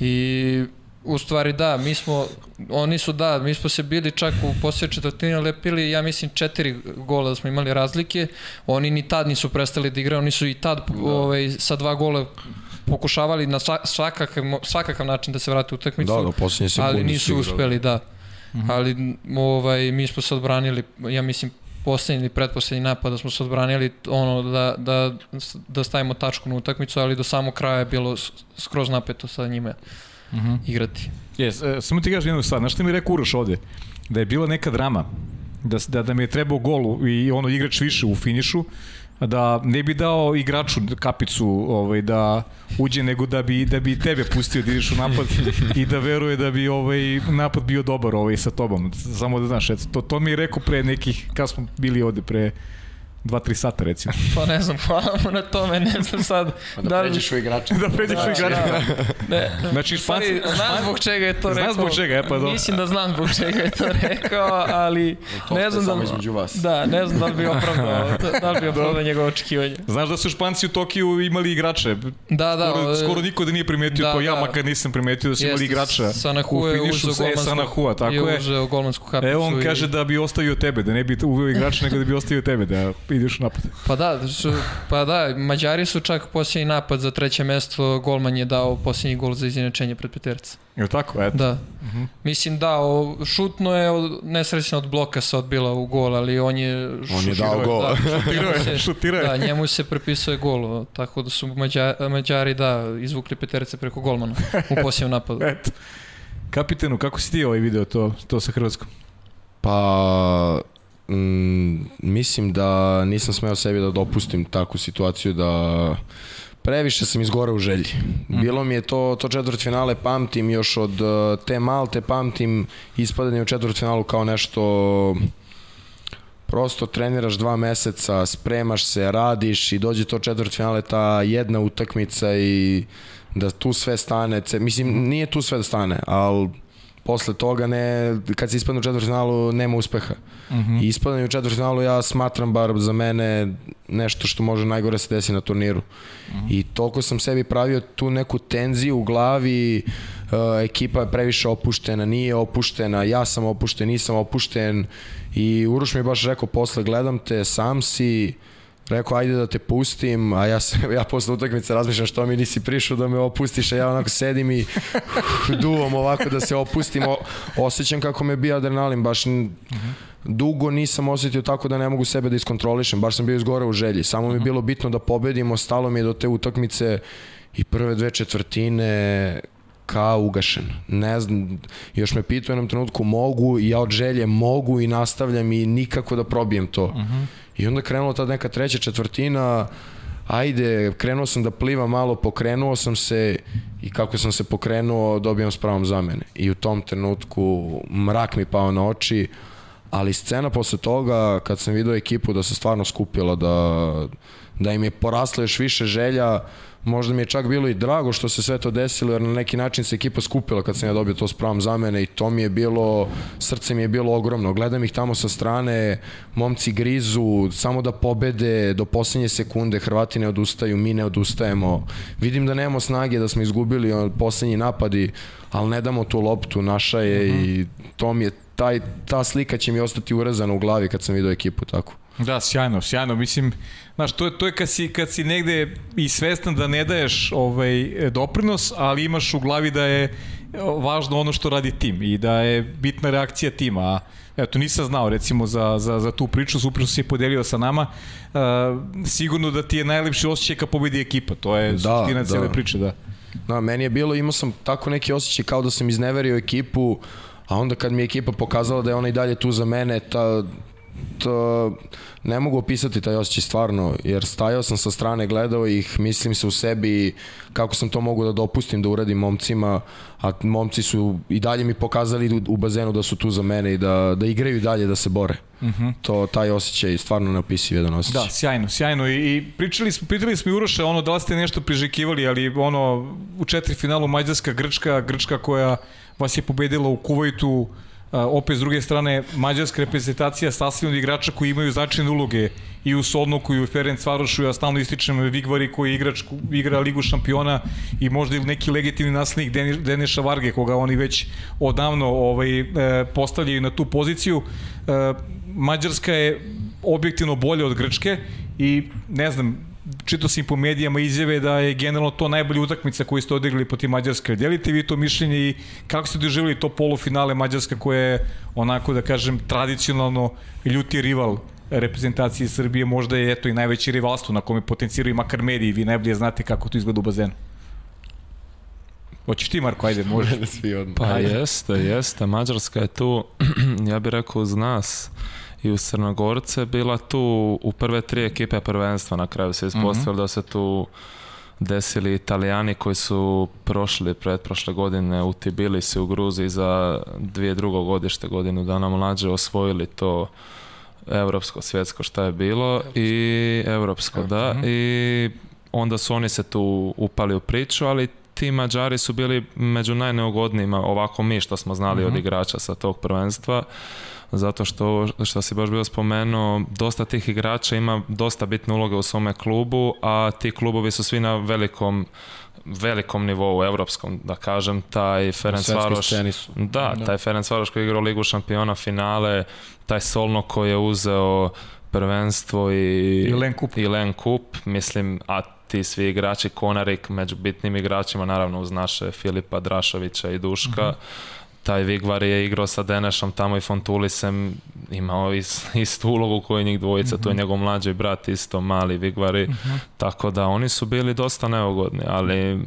I u stvari da, mi smo, oni su da, mi smo se bili čak u posljednje četvrtine lepili, ja mislim četiri gola da smo imali razlike, oni ni tad nisu prestali da igraju, oni su i tad ovaj, sa dva gola pokušavali na sva- svakakav, svakakav način da se vrate u utakmicu Da, do posljednje sekunde ali su nisu uspeli, da. Ali m, ovaj, mi smo se odbranili, ja mislim, poslednji ili pretposlednji napad da smo se odbranili ono da, da, da stavimo tačku na utakmicu, ali do samog kraja je bilo skroz napeto sa njime igrati. Yes, e, samo ti kažem jednu stvar, znaš šta mi je rekao Uroš ovde? Da je bila neka drama, da, da, da mi je trebao gol i ono igrač više u finišu, da ne bi dao igraču kapicu ovaj da uđe nego da bi da bi tebe pustio da ideš u napad i da veruje da bi ovaj napad bio dobar ovaj sa tobom. Samo da znaš eto, to to mi je rekao pre nekih kad smo bili ovde pre 2-3 sata recimo [LAUGHS] Pa ne znam, hvala mu na tome, ne znam sad Da, pređeš u igrača. da pređeš u igrača Ne, znači u stvari, Španci znam zbog čega je to rekao. zbog čega, e, pa dobro. Mislim da znam zbog čega je to [LAUGHS] rekao, ali To ne znam da samo li, između vas. da, ne znam da li bi opravdao, da, [LAUGHS] da li bi opravdao njegove očekivanje. Znaš da su Španci u Tokiju imali igrače Da, da. skoro, o, skoro niko da nije primetio da, to, ja da. makar nisam primetio da su imali igrača Sanahu u je uzeo e, golmansku, Sanahua, tako je je. uzeo golmansku kapicu. E, on kaže da bi ostavio tebe, da ne bi uveo igrača, nego da bi ostavio tebe, da ideš napad. Pa da, su, pa da, Mađari su čak posljednji napad za treće mesto, golman je dao posljednji gol za izjednačenje pred peterca. Je tako, eto. Da. Mislim da, o, šutno je od, nesrećno od bloka se odbila u gol, ali on je... On je dao gol. Da, [LAUGHS] Šutirao je, [LAUGHS] šutirao je. Da, njemu se prepisuje gol, tako da su Mađa, Mađari, da, izvukli peterce preko golmana u posljednjem [LAUGHS] napadu. Eto. Kapitenu, kako si ti ovaj video to, to sa Hrvatskom? Pa, mm, mislim da nisam smeo sebi da dopustim takvu situaciju da previše sam izgore u želji. Bilo mi je to, to četvrtfinale pamtim još od uh, te Malte, pamtim ispadanje u četvrtfinalu kao nešto prosto treniraš dva meseca, spremaš se, radiš i dođe to četvrtfinale, ta jedna utakmica i da tu sve stane, mislim nije tu sve da stane, ali posle toga ne, kad se ispadne u četvrtfinalu nema uspeha. Uh -huh. I ispadanje u četvrtfinalu ja smatram bar za mene nešto što može najgore se desi na turniru. Uh -huh. I toliko sam sebi pravio tu neku tenziju u glavi, uh, ekipa je previše opuštena, nije opuštena, ja sam opušten, nisam opušten i Uroš mi je baš rekao posle gledam te, sam si, Rekao, ajde da te pustim, a ja, se, [LAUGHS] ja posle utakmice razmišljam što mi nisi prišao da me opustiš, a ja onako sedim i [LAUGHS] duvom ovako da se opustim. O, osjećam kako me bija adrenalin, baš dugo nisam osetio tako da ne mogu sebe da iskontrolišem, baš sam bio izgore u želji. Samo mi je bilo bitno da pobedimo, stalo mi je do te utakmice i prve dve četvrtine kao ugašen. Ne znam, još me pitao u jednom trenutku mogu i ja od želje mogu i nastavljam i nikako da probijem to. Uh -huh. I onda krenula ta neka treća četvrtina, ajde, krenuo sam da plivam malo, pokrenuo sam se i kako sam se pokrenuo, dobijam s pravom zamene. I u tom trenutku mrak mi pao na oči, ali scena posle toga, kad sam vidio ekipu da se stvarno skupila, da, da im je porasla još više želja, Možda mi je čak bilo i drago što se sve to desilo, jer na neki način se ekipa skupila kad sam ja dobio to spravom za mene i to mi je bilo, srce mi je bilo ogromno. Gledam ih tamo sa strane, momci grizu, samo da pobede do poslednje sekunde, Hrvati ne odustaju, mi ne odustajemo. Vidim da nemamo snage, da smo izgubili poslednji napadi, ali ne damo tu loptu, naša je uh -huh. i to mi je, taj, ta slika će mi ostati urezana u glavi kad sam vidio ekipu tako. Da, sjajno, sjajno. Mislim, znaš, to je, to je kad, si, kad si negde i svestan da ne daješ ovaj, doprinos, ali imaš u glavi da je važno ono što radi tim i da je bitna reakcija tima. A eto, nisam znao recimo za, za, za tu priču, super si je podelio sa nama. Uh, sigurno da ti je najlepši osjećaj kad pobedi ekipa, to je da, suština da. cele priče, da. Da, meni je bilo, imao sam tako neki osjećaj kao da sam izneverio ekipu, a onda kad mi je ekipa pokazala da je ona i dalje tu za mene, ta, to, ne mogu opisati taj osjećaj stvarno, jer stajao sam sa strane, gledao ih, mislim se u sebi kako sam to mogu da dopustim da uradim momcima, a momci su i dalje mi pokazali u bazenu da su tu za mene i da, da igraju dalje, da se bore. Mhm. -huh. To, taj osjećaj stvarno neopisiv jedan osjećaj. Da, sjajno, sjajno. I, i pričali smo, pitali smo i Uroša, ono, da li ste nešto prižekivali, ali ono, u četiri finalu Mađarska, Grčka, Grčka koja vas je pobedila u Kuvajtu, opet s druge strane mađarska reprezentacija sastavljena od igrača koji imaju značajne uloge i u Solnoku i u Ferenc Varošu, ja stalno ističem Vigvari koji igrač, igra Ligu šampiona i možda ili neki legitimni naslednik Deneša Varge koga oni već odavno ovaj, e, postavljaju na tu poziciju. E, Mađarska je objektivno bolja od Grčke i ne znam, čito sam po medijama izjave da je generalno to najbolja utakmica koju ste odigrali protiv Mađarske. Delite vi to mišljenje i kako ste doživjeli to polufinale Mađarska koja je onako da kažem tradicionalno ljuti rival reprezentacije Srbije, možda je eto i najveći rivalstvo na kome potenciraju makar mediji, vi najbolje znate kako to izgleda u bazenu. Hoćeš ti Marko, ajde, može. [LAUGHS] Pa jeste, jeste, Mađarska je tu, [CLEARS THROAT] ja bih rekao uz nas, i u Crnogorce bila tu u prve tri ekipe prvenstva na kraju se ispostavilo mm -hmm. da se tu desili italijani koji su prošli pred prošle godine u Tbilisi u Gruziji za dvije drugogodište godinu dana mlađe osvojili to evropsko, svjetsko šta je bilo evropsko. i evropsko, da, mm -hmm. i onda su oni se tu upali u priču, ali ti Mađari su bili među najneugodnijima, ovako mi što smo znali mm -hmm. od igrača sa tog prvenstva zato što, što si baš bio spomenuo, dosta tih igrača ima dosta bitne uloge u svome klubu, a ti klubovi su svi na velikom velikom nivou, evropskom, da kažem, taj Ferenc Varoš, da, da, taj Ferenc Varoš koji je igrao Ligu šampiona finale, taj Solno koji je uzeo prvenstvo i, I Len Kup. I Len Kup, mislim, a ti svi igrači, Konarik među bitnim igračima, naravno uz naše Filipa Drašovića i Duška, uh mhm. Taj Vigvar je igrao sa Denešom tamo i Fontulisem, imao is, istu ulogu koju njih dvojica, mm -hmm. to je mhm. njegov mlađi brat isto, mali Vigvari, mm -hmm. tako da oni su bili dosta neugodni, ali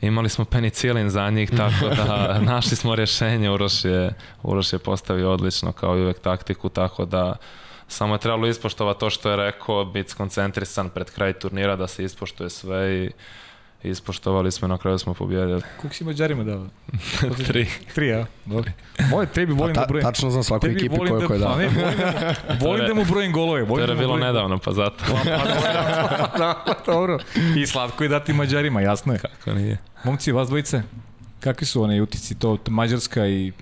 imali smo penicilin za njih, [LAUGHS] tako da našli smo rješenje, Uroš je, Uroš je postavio odlično kao i uvek taktiku, tako da samo je trebalo ispoštovati to što je rekao, biti skoncentrisan pred kraj turnira, da se ispoštuje sve i ispoštovali smo na kraju smo pobjedili. Koliko si Mađarima dao? [LAUGHS] tri. Tri, ja? Dobro. Moje, tebi volim da brojim. Tačno znam svaku ekipi koju da, koje dao. Pa ne, volim da, volim da mu brojim golove. Volim to je da bilo nedavno, pa zato. [LAUGHS] Pa, pa, da, dobro. I slatko je dati Mađarima, jasno je. Kako nije. Momci, vas dvojice, kakvi su one utici, to Mađarska i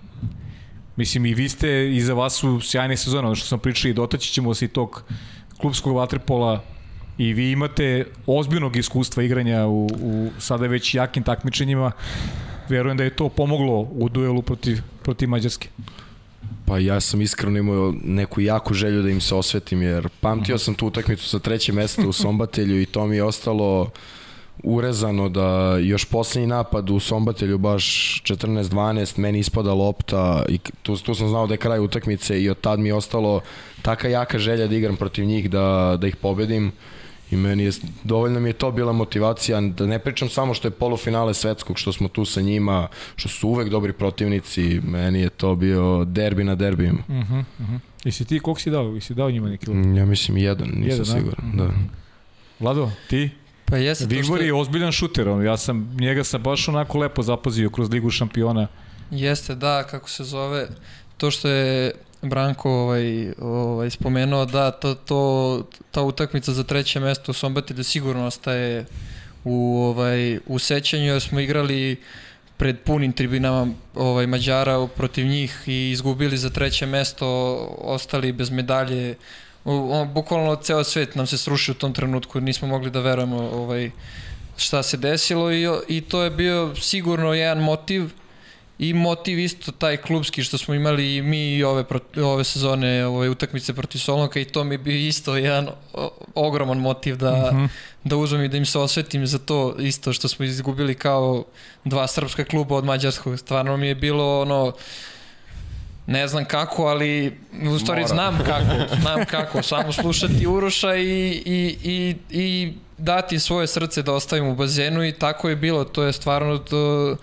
Mislim, i vi ste, iza vas su sjajne sezone, ono što sam pričao i dotaći ćemo se i tog klubskog vaterpola i vi imate ozbiljnog iskustva igranja u, u sada već jakim takmičenjima. Verujem da je to pomoglo u duelu protiv, protiv Mađarske. Pa ja sam iskreno imao neku jaku želju da im se osvetim, jer pamtio sam tu utakmicu sa treće mesta u Sombatelju i to mi je ostalo urezano da još poslednji napad u Sombatelju baš 14-12, meni ispada lopta i tu, tu sam znao da je kraj utakmice i od tad mi je ostalo taka jaka želja da igram protiv njih, da, da ih pobedim. I meni je, dovoljno mi je to bila motivacija, da ne pričam samo što je polufinale svetskog, što smo tu sa njima, što su uvek dobri protivnici, meni je to bio derbi na derbijima. Uh -huh, uh -huh. I si ti, koliko si dao? I si dao njima neki lop? Ja mislim jedan, nisam Jedan, da? siguran. Da. Vlado, ti? Pa jeste to Vigbor što... je ozbiljan šuter, on, ja sam njega sam baš onako lepo zapazio kroz ligu šampiona. Jeste, da, kako se zove, to što je Branko ovaj, ovaj, spomenuo, da, to, to, ta utakmica za treće mesto u Sombatelju sigurno ostaje u, ovaj, u sećanju, jer smo igrali pred punim tribinama ovaj, Mađara protiv njih i izgubili za treće mesto, ostali bez medalje. Bukvalno ceo svet nam se srušio u tom trenutku, nismo mogli da verujemo ovaj, šta se desilo i, i to je bio sigurno jedan motiv i motiv isto taj klubski što smo imali i mi i ove, ove sezone ove utakmice protiv Solonka i to mi bi isto jedan ogroman motiv da, uh -huh. da uzmem i da im se osvetim za to isto što smo izgubili kao dva srpska kluba od mađarskog. Stvarno mi je bilo ono ne znam kako, ali u stvari Mora. znam kako, [LAUGHS] znam kako, samo slušati Uroša i, i, i, i dati svoje srce da ostavim u bazenu i tako je bilo, to je stvarno to,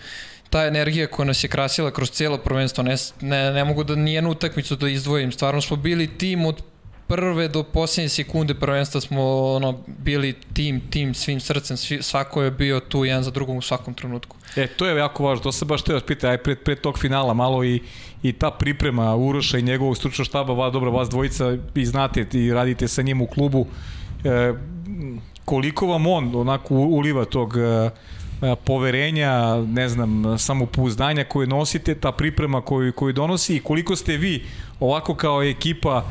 ta energija koja nas je krasila kroz cijelo prvenstvo, ne, ne, ne mogu da nijednu utakmicu da izdvojim, stvarno smo bili tim od prve do posljednje sekunde prvenstva smo ono, bili tim, tim svim srcem, svi, svako je bio tu jedan za drugom u svakom trenutku. E, to je jako važno, to se baš te vas pita, aj pred, pred tog finala malo i, i ta priprema Uroša i njegovog stručnog štaba, vas, dobro, vas dvojica i znate i radite sa njim u klubu, e, koliko vam on onako uliva tog e, poverenja, ne znam, samopouzdanja koje nosite, ta priprema koju, koju donosi i koliko ste vi ovako kao ekipa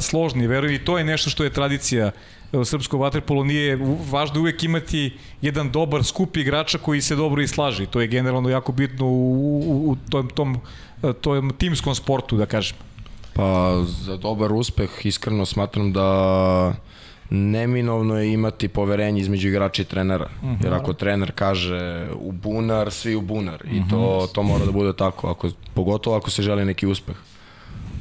složni, verujem i to je nešto što je tradicija u srpskom vaterpolu nije važno uvek imati jedan dobar skup igrača koji se dobro islaži. To je generalno jako bitno u, u, u tom, tom, tom timskom sportu, da kažem. Pa za dobar uspeh iskreno smatram da neminovno je imati poverenje između igrača i trenera. Uh -huh. Jer ako trener kaže u bunar, svi u bunar. I to, mhm. to mora da bude tako, ako, pogotovo ako se želi neki uspeh.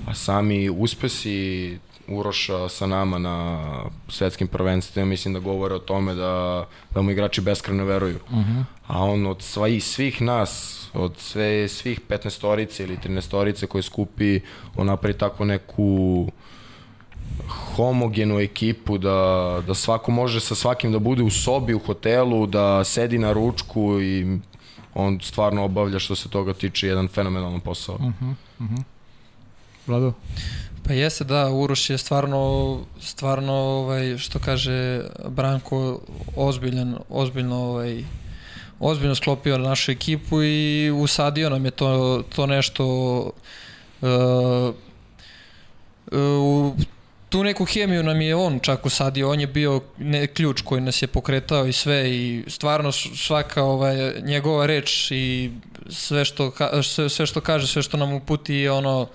A sami uspesi Uroša sa nama na svetskim prvenstvima mislim da govore o tome da, da mu igrači beskreno veruju. Uh mhm. -huh. A on od svih, svih nas, od sve, svih 15 torice ili 13 torice koje skupi, on napravi tako neku homogenu ekipu, da, da svako može sa svakim da bude u sobi, u hotelu, da sedi na ručku i on stvarno obavlja što se toga tiče jedan fenomenalan posao. Uh -huh, uh -huh. Vlado? Pa jeste da, Uroš je stvarno, stvarno ovaj, što kaže Branko, ozbiljan, ozbiljno ovaj, ozbiljno sklopio na našu ekipu i usadio nam je to, to nešto uh, uh, tu neku hemiju nam je on čak usadio, on je bio ne, ključ koji nas je pokretao i sve i stvarno svaka ovaj, njegova reč i sve što, sve, sve što kaže, sve što nam uputi je ono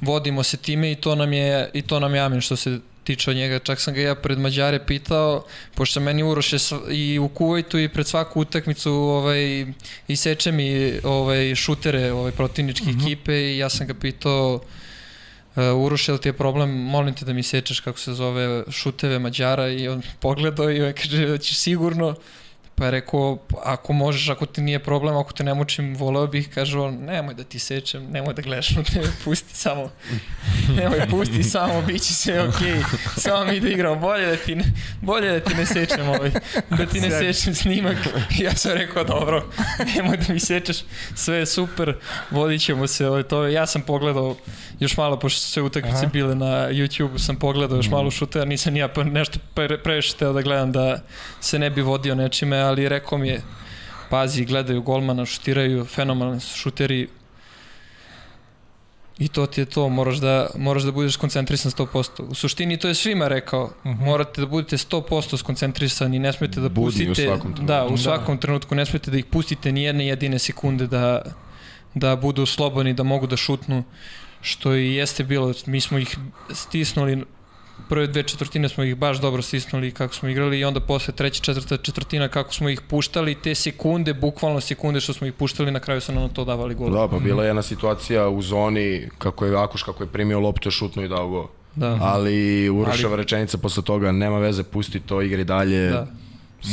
vodimo se time i to nam je, i to nam je amen što se tiče od njega. Čak sam ga ja pred Mađare pitao, pošto meni uroše i u Kuvajtu i pred svaku utakmicu ovaj, i seče mi ovaj, šutere ovaj, protivničke mhm. -huh. ekipe i ja sam ga pitao Uroš, li ti je problem, molim te da mi sečeš kako se zove šuteve Mađara i on [LAUGHS] pogledao i on kaže da ćeš sigurno Pa je rekao, ako možeš, ako ti nije problem, ako te ne mučim, voleo bih, kaže on, nemoj da ti sečem, nemoj da gledaš na tebe, pusti samo, nemoj pusti samo, [LAUGHS] bit će sve okej, okay. samo mi da igramo, bolje da ti ne, bolje da ti ne sečem ovaj, da ti ne sečem snimak. Ja sam rekao, dobro, nemoj da mi sečeš, sve je super, vodit ćemo se, ovaj, to, ja sam pogledao još malo, pošto su sve utakmice bile na YouTube, sam pogledao još mm. malo šutera, nisam nija pa nešto pre, previše teo da gledam da se ne bi vodio nečime, ali rekao mi je, pazi, gledaju golmana, šutiraju, fenomenalni su šuteri. I to ti je to, moraš da, moraš da budeš koncentrisan 100%. U suštini to je svima rekao, uh -huh. morate da budete 100% skoncentrisani, ne smete da Budni u pustite... svakom trenutku. Da, u svakom da. trenutku ne smete da ih pustite ni jedne jedine sekunde da, da budu slobodni, da mogu da šutnu, što i jeste bilo. Mi smo ih stisnuli prve dve četvrtine smo ih baš dobro stisnuli kako smo igrali i onda posle treća četvrta četvrtina kako smo ih puštali te sekunde, bukvalno sekunde što smo ih puštali na kraju su nam to davali gol. Da, pa bila je jedna situacija u zoni kako je Akuš kako je primio loptu šutno i dao gol. Da. Ali Uroševa Ali... rečenica posle toga nema veze, pusti to, igri dalje. Da.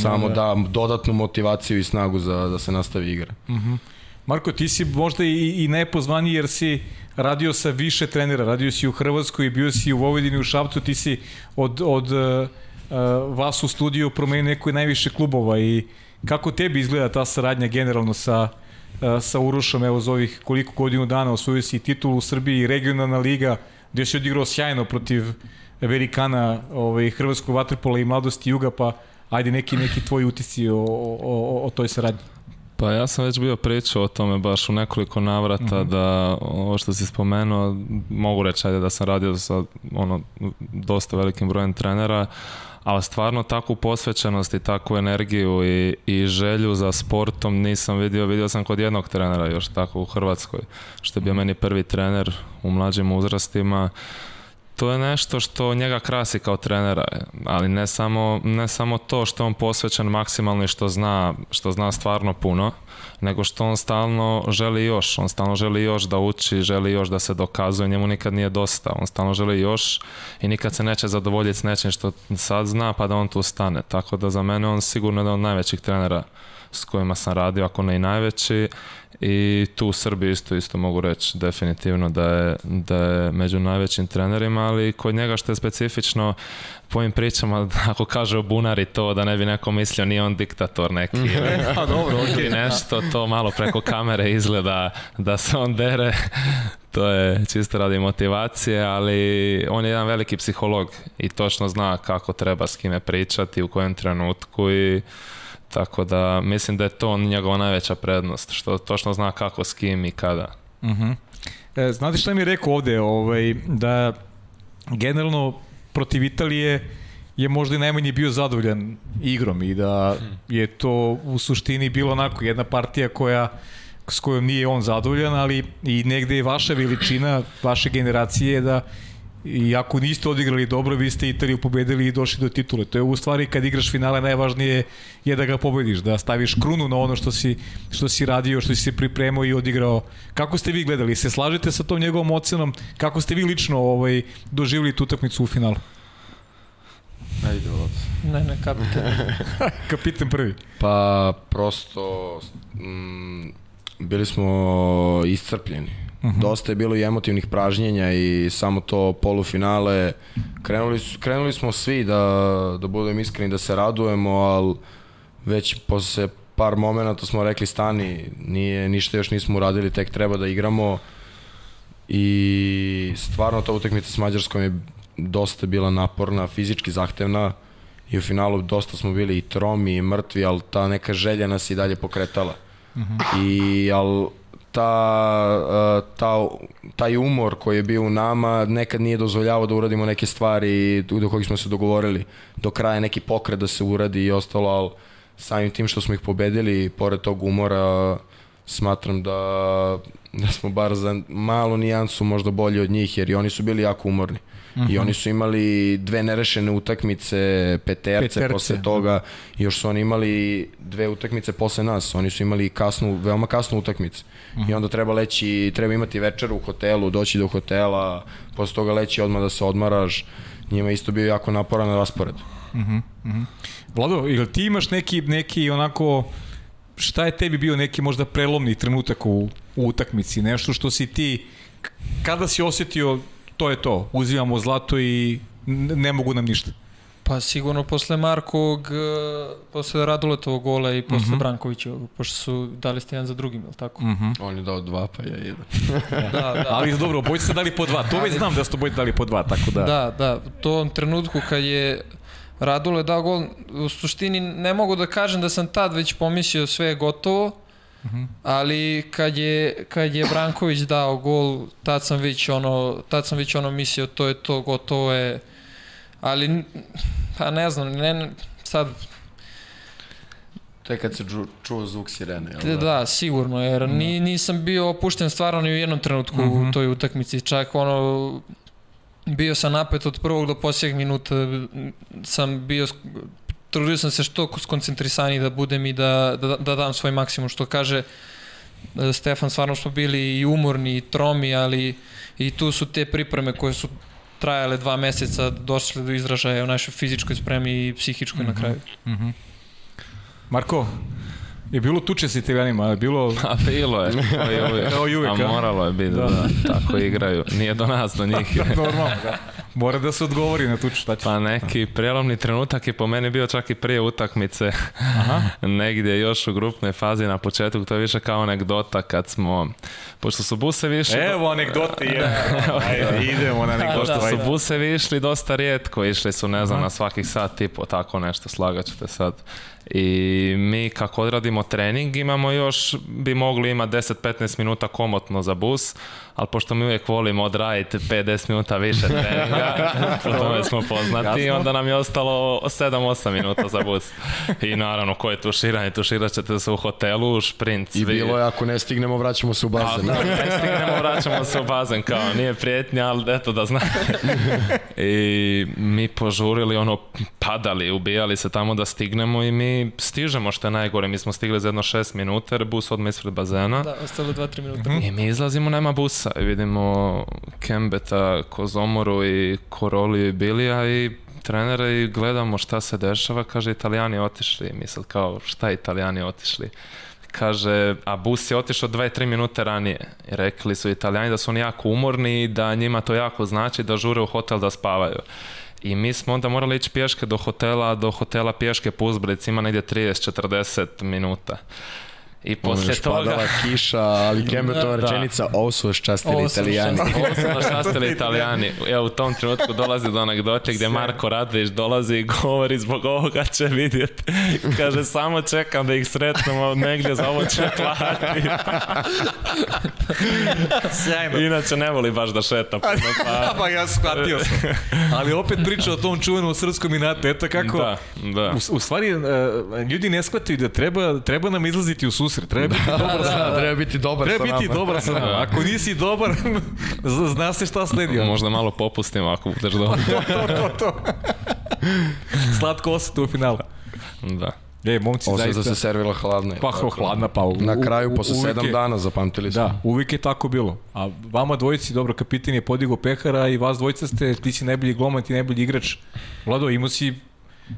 Samo da, da dodatnu motivaciju i snagu za da se nastavi igra. Mhm. Uh -huh. Marko, ti si možda i, i najpozvaniji jer si radio sa više trenera, radio si u Hrvatskoj, bio si u Vojvodini, u Šapcu, ti si od, od uh, vas u studiju promenio neko najviše klubova i kako tebi izgleda ta saradnja generalno sa, uh, sa Urošom, evo za ovih koliko godinu dana osvojio si titulu u Srbiji, regionalna liga, gde si odigrao sjajno protiv velikana ovaj, Hrvatskog vaterpola i mladosti Juga, pa ajde neki, neki tvoji utisci o, o, o, o toj saradnji. Pa ja sam već bio pričao o tome baš u nekoliko navrata uh mhm. -huh. da ovo što si spomenuo, mogu reći ajde da sam radio sa ono, dosta velikim brojem trenera, ali stvarno takvu posvećenost i takvu energiju i, i želju za sportom nisam vidio, vidio sam kod jednog trenera još tako u Hrvatskoj, što je bio mhm. meni prvi trener u mlađim uzrastima, to je nešto što njega krasi kao trenera, ali ne samo, ne samo to što on posvećen maksimalno i što zna, što zna stvarno puno, nego što on stalno želi još, on stalno želi još da uči, želi još da se dokazuje, njemu nikad nije dosta, on stalno želi još i nikad se neće zadovoljiti s nečim što sad zna pa da on tu stane, tako da za mene on sigurno jedan od najvećih trenera s kojima sam radio, ako ne i najveći i tu u Srbiji isto isto mogu reći definitivno da je, da je među najvećim trenerima, ali kod njega što je specifično po ovim pričama, [LAUGHS] ako kaže o Bunari to, da ne bi neko mislio nije on diktator neki. [LAUGHS] A dobro, [LAUGHS] okay. nešto, to malo preko kamere izgleda da se on dere, to je čisto radi motivacije, ali on je jedan veliki psiholog i točno zna kako treba s kime pričati, u kojem trenutku i Tako da mislim da je to njegova najveća prednost, što točno zna kako, s kim i kada. Uh mhm. -huh. e, znate šta mi je rekao ovde? Ovaj, da generalno protiv Italije je možda i najmanje bio zadovoljan igrom i da je to u suštini bilo onako jedna partija koja s kojom nije on zadovoljan, ali i negde je vaša veličina, vaše generacije da i ako niste odigrali dobro, vi ste Italiju pobedili i došli do titule. To je u stvari kad igraš finale najvažnije je da ga pobediš, da staviš krunu na ono što si, što si radio, što si se pripremao i odigrao. Kako ste vi gledali? Se slažete sa tom njegovom ocenom? Kako ste vi lično ovaj, doživili tu utakmicu u finalu? Ajde, od. Ne, ne, kapitan. [LAUGHS] kapitan prvi. Pa, prosto, mm, bili smo iscrpljeni -huh. Mhm. Dosta je bilo i emotivnih pražnjenja i samo to polufinale. Krenuli, su, krenuli smo svi da, da budem iskreni, da se radujemo, ali već posle par momenta smo rekli stani, nije, ništa još nismo uradili, tek treba da igramo i stvarno ta utakmica s Mađarskom je dosta bila naporna, fizički zahtevna i u finalu dosta smo bili i tromi i mrtvi, ali ta neka želja nas i dalje pokretala. Uh mhm. -huh. I, ali ta, e, ta, taj umor koji je bio u nama nekad nije dozvoljavao da uradimo neke stvari do kojih smo se dogovorili. Do kraja neki pokret da se uradi i ostalo, ali samim tim što smo ih pobedili, pored tog umora, smatram da, da smo bar za malu nijansu možda bolji od njih, jer i oni su bili jako umorni. -huh. I mhm. oni su imali dve nerešene utakmice, peterce, peterce. posle toga, i još su oni imali dve utakmice posle nas. Oni su imali kasnu, veoma kasnu utakmicu. Uh -huh. I mhm. onda treba leći, treba imati večer u hotelu, doći do hotela, posle toga leći odmah da se odmaraš. Njima isto bio jako naporan raspored. Uh -huh. Uh -huh. Vlado, ili ti imaš neki, neki onako šta je tebi bio neki možda prelomni trenutak u, u utakmici, nešto što si ti, kada si osetio to je to, uzimamo zlato i ne mogu nam ništa. Pa sigurno posle Markovog, e, posle Raduletovog gola i posle uh mhm. -huh. Brankovićevog, pošto su dali ste jedan za drugim, je li tako? Uh mhm. -huh. On je dao dva, pa ja jedan. [LAUGHS] da, da. Ali dobro, obojice ste dali po dva, to već znam da ste obojice dali po dva, tako da... Da, da, u tom trenutku kad je Radule dao gol, u suštini ne mogu da kažem da sam tad već pomislio sve je gotovo, ali kad je, kad je Branković dao gol, tad sam već ono, tad sam već ono mislio to je to, gotovo je, ali pa ne znam, ne, sad To je kad se ču, čuo zvuk sirene, jel Da, da, sigurno, jer ni, nisam bio opušten stvarno ni u jednom trenutku u toj utakmici. Čak ono, bio sam napet od prvog do posljednjeg minuta, sam bio, trudio sam se što skoncentrisaniji da budem i da, da, da dam svoj maksimum, što kaže e, Stefan, stvarno smo bili i umorni i tromi, ali i tu su te pripreme koje su trajale dva meseca došle do izražaja u našoj fizičkoj spremi i psihičkoj na kraju. Marko, je bilo tuče s italijanima, je bilo... A bilo je, kao i uvijek. Kao i uvijek, A a? moralo je biti, Da. da. tako igraju. Nije do nas, do njih. [LAUGHS] Normalno, da. Mora da se odgovori na tuču, šta će? Pa neki prelomni trenutak je po meni bio čak i prije utakmice. Aha. [LAUGHS] Negdje još u grupnoj fazi na početku, to je više kao anegdota kad smo, pošto su busevi išli... Evo anegdote. [LAUGHS] Ajde, idemo na anegdote. Pošto su ajde. busevi išli dosta rijetko, išli su ne znam na svakih sat i po tako nešto, slagat ćete sad. I mi kako odradimo trening imamo još, bi mogli imati 10-15 minuta komotno za bus, ali pošto mi uvijek volimo odraditi 50 minuta više treninga, [LAUGHS] po tome smo poznati, Jasno. onda nam je ostalo 7-8 minuta za bus. I naravno, ko je tuširanje, tuširat ćete se u hotelu, šprint, I svi. bilo je, ako ne stignemo, vraćamo se u bazen. A, ne stignemo, vraćamo se u bazen, kao, nije prijetnja, ali eto da znate. [LAUGHS] I mi požurili, ono, padali, ubijali se tamo da stignemo i mi stižemo što je najgore. Mi smo stigli za jedno šest minuta jer bus odmah ispred bazena. Da, ostalo 2-3 minuta. I mi izlazimo, nema busa i vidimo Kembeta, Kozomoru i Koroliju i Bilija i trenera i gledamo šta se dešava, kaže italijani otišli. Mi sad kao šta italijani otišli? Kaže, a bus je otišao 2-3 minute ranije. I rekli su italijani da su oni jako umorni i da njima to jako znači da žure u hotel da spavaju. I mi smo onda morali ići pješke do hotela, do hotela pješke po uzbrdici ima negdje 30-40 minuta. I još toga... padala kiša, ali [LAUGHS] Kembetova Da. rečenica, ovo su vas častili Ovo su vas italijani. [LAUGHS] Ovo su nas častili italijani. Evo u tom trenutku dolazi do anegdote gdje Marko Radvić dolazi i govori zbog ovoga će vidjeti. Kaže samo čekam da ih sretnemo negdje za ovo će platiti. [LAUGHS] Sjajno. Inače ne voli baš da šeta pa... pa ja shvatio sam. Ali opet priča o tom čuvenom srpskom inatu. Eto kako... Da, da. U, u stvari, e, ljudi ne shvataju da treba, treba nam izlaziti u susret. Treba biti dobar sa Da, treba biti dobar Treba sa biti nama. dobar sa nama. Ako nisi dobar, [LAUGHS] zna- se šta sledi. Možda malo popustimo ako budeš dobro. [LAUGHS] to, to, to. Slatko osjeta u finalu. Da. Ej, momci, Osim zaista... da se servila hladna. Pa hro, hladna, pa... u- Na kraju, posle sedam je- dana, zapamtili smo. Da, uvijek je tako bilo. A vama dvojici, dobro, kapitan je podigao pehara i vas dvojica ste, ti si najbolji gloman, ti najbolji igrač. Vlado, imao si,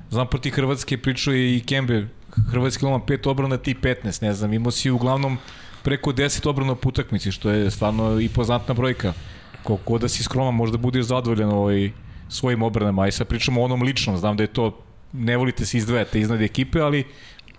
znam proti Hrvatske, pričao je i Kembe, Hrvatski gloman 5 obrana, ti 15, ne znam, imao si uglavnom preko 10 obrana po utakmici, što je stvarno i poznatna brojka. Koliko da si skroman, možda budeš zadovoljan ovaj, svojim obranama, a i sad pričamo o onom ličnom, znam da je to, ne volite se izdvajate iznad ekipe, ali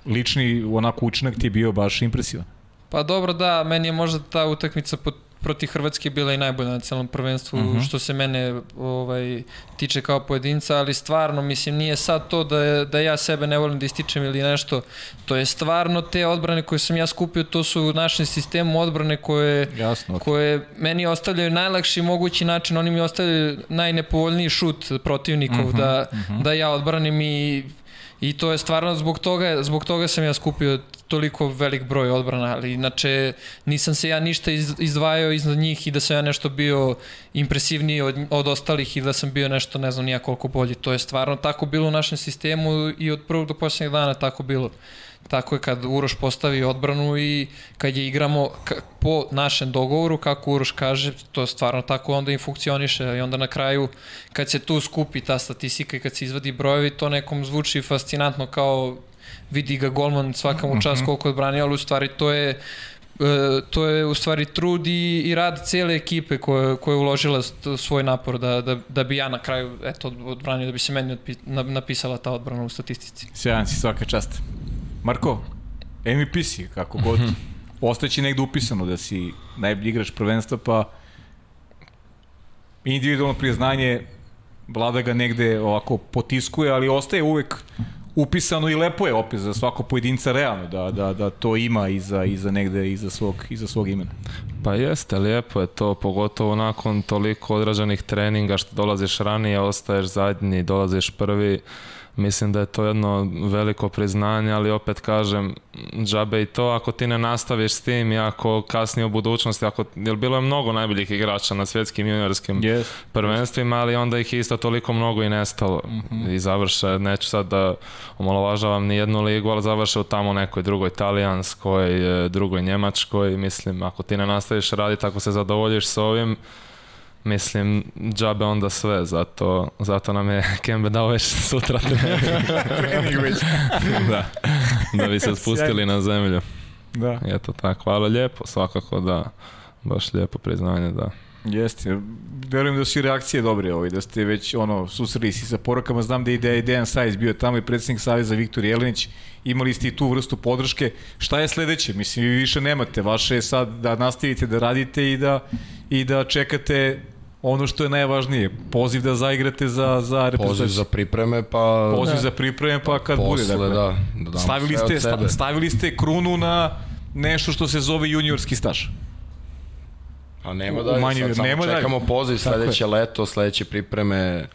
lični onako učinak ti je bio baš impresivan. Pa dobro, da, meni je možda ta utakmica pod, protiv Hrvatske bila i najbolja na celom prvenstvu, Mhm. što se mene ovaj, tiče kao pojedinca, ali stvarno, mislim, nije sad to da, da ja sebe ne volim da ističem ili nešto, to je stvarno te odbrane koje sam ja skupio, to su u našem sistemu odbrane koje, Jasno. koje meni ostavljaju najlakši mogući način, oni mi ostavljaju najnepovoljniji šut protivnikov da, da ja odbranim i I to je stvarno zbog toga, zbog toga sam ja skupio toliko velik broj odbrana, ali inače nisam se ja ništa iz, izdvajao iznad njih i da sam ja nešto bio impresivniji od, od ostalih i da sam bio nešto ne znam nija koliko bolji. To je stvarno tako bilo u našem sistemu i od prvog do posljednjeg dana tako bilo. Tako je kad Uroš postavi odbranu i kad je igramo po našem dogovoru, kako Uroš kaže, to stvarno tako onda i funkcioniše i onda na kraju kad se tu skupi ta statistika i kad se izvadi brojevi, to nekom zvuči fascinantno kao vidi ga golman svaka mu čast koliko odbrani, ali u stvari to je e, to je u stvari trud i, i rad cele ekipe koja, koja je uložila svoj napor da, da, da bi ja na kraju eto, odbranio, da bi se meni napisala ta odbrana u statistici. Sjajan si svaka čast. Marko, MVP si, kako god. Ostaće negde upisano da si najbolji igrač prvenstva, pa individualno priznanje Vlada ga negde ovako potiskuje, ali ostaje uvek upisano i lepo je opet za svako pojedinca realno da, da, da to ima iza, iza negde iza svog, iza svog imena. Pa jeste, lijepo je to, pogotovo nakon toliko odrađenih treninga što dolaziš ranije, ostaješ zadnji, dolaziš prvi. Mislim da je to jedno veliko priznanje, ali opet kažem, džabe i to, ako ti ne nastaviš s tim i ako kasnije u budućnosti, ako, jer bilo je mnogo najboljih igrača na svjetskim juniorskim Yes. prvenstvima, ali onda ih isto toliko mnogo i nestalo. Mm -hmm. I završe, neću sad da omalovažavam ni jednu ligu, ali završe u tamo nekoj drugoj talijanskoj, e, drugoj njemačkoj. Mislim, ako ti ne nastaviš raditi, ako se zadovoljiš s ovim, mislim, džabe onda sve, zato, zato nam je [LAUGHS] Kembe dao već sutra [LAUGHS] Trening već. [LAUGHS] da, da bi se spustili na zemlju. Da. Eto tako, hvala lijepo, svakako da, baš lijepo priznanje, da. Jeste, verujem da su i reakcije dobre ovaj, da ste već ono, susreli si sa porukama, znam da je i Dejan Sajs bio tamo i predsednik Saveza Viktor Jelenić, imali ste i tu vrstu podrške. Šta je sledeće? Mislim, vi više nemate, vaše je sad da nastavite da radite i da, i da čekate ono što je najvažnije, poziv da zaigrate za, za reprezentaciju. Poziv za pripreme, pa... Poziv za pripreme, pa kad posle, bude. Dakle. da, da stavili, ste, sta- stavili ste krunu na nešto što se zove juniorski staž. A nema U dalje, manji- sad samo nema dalje. čekamo poziv Tako sledeće leto, sledeće pripreme,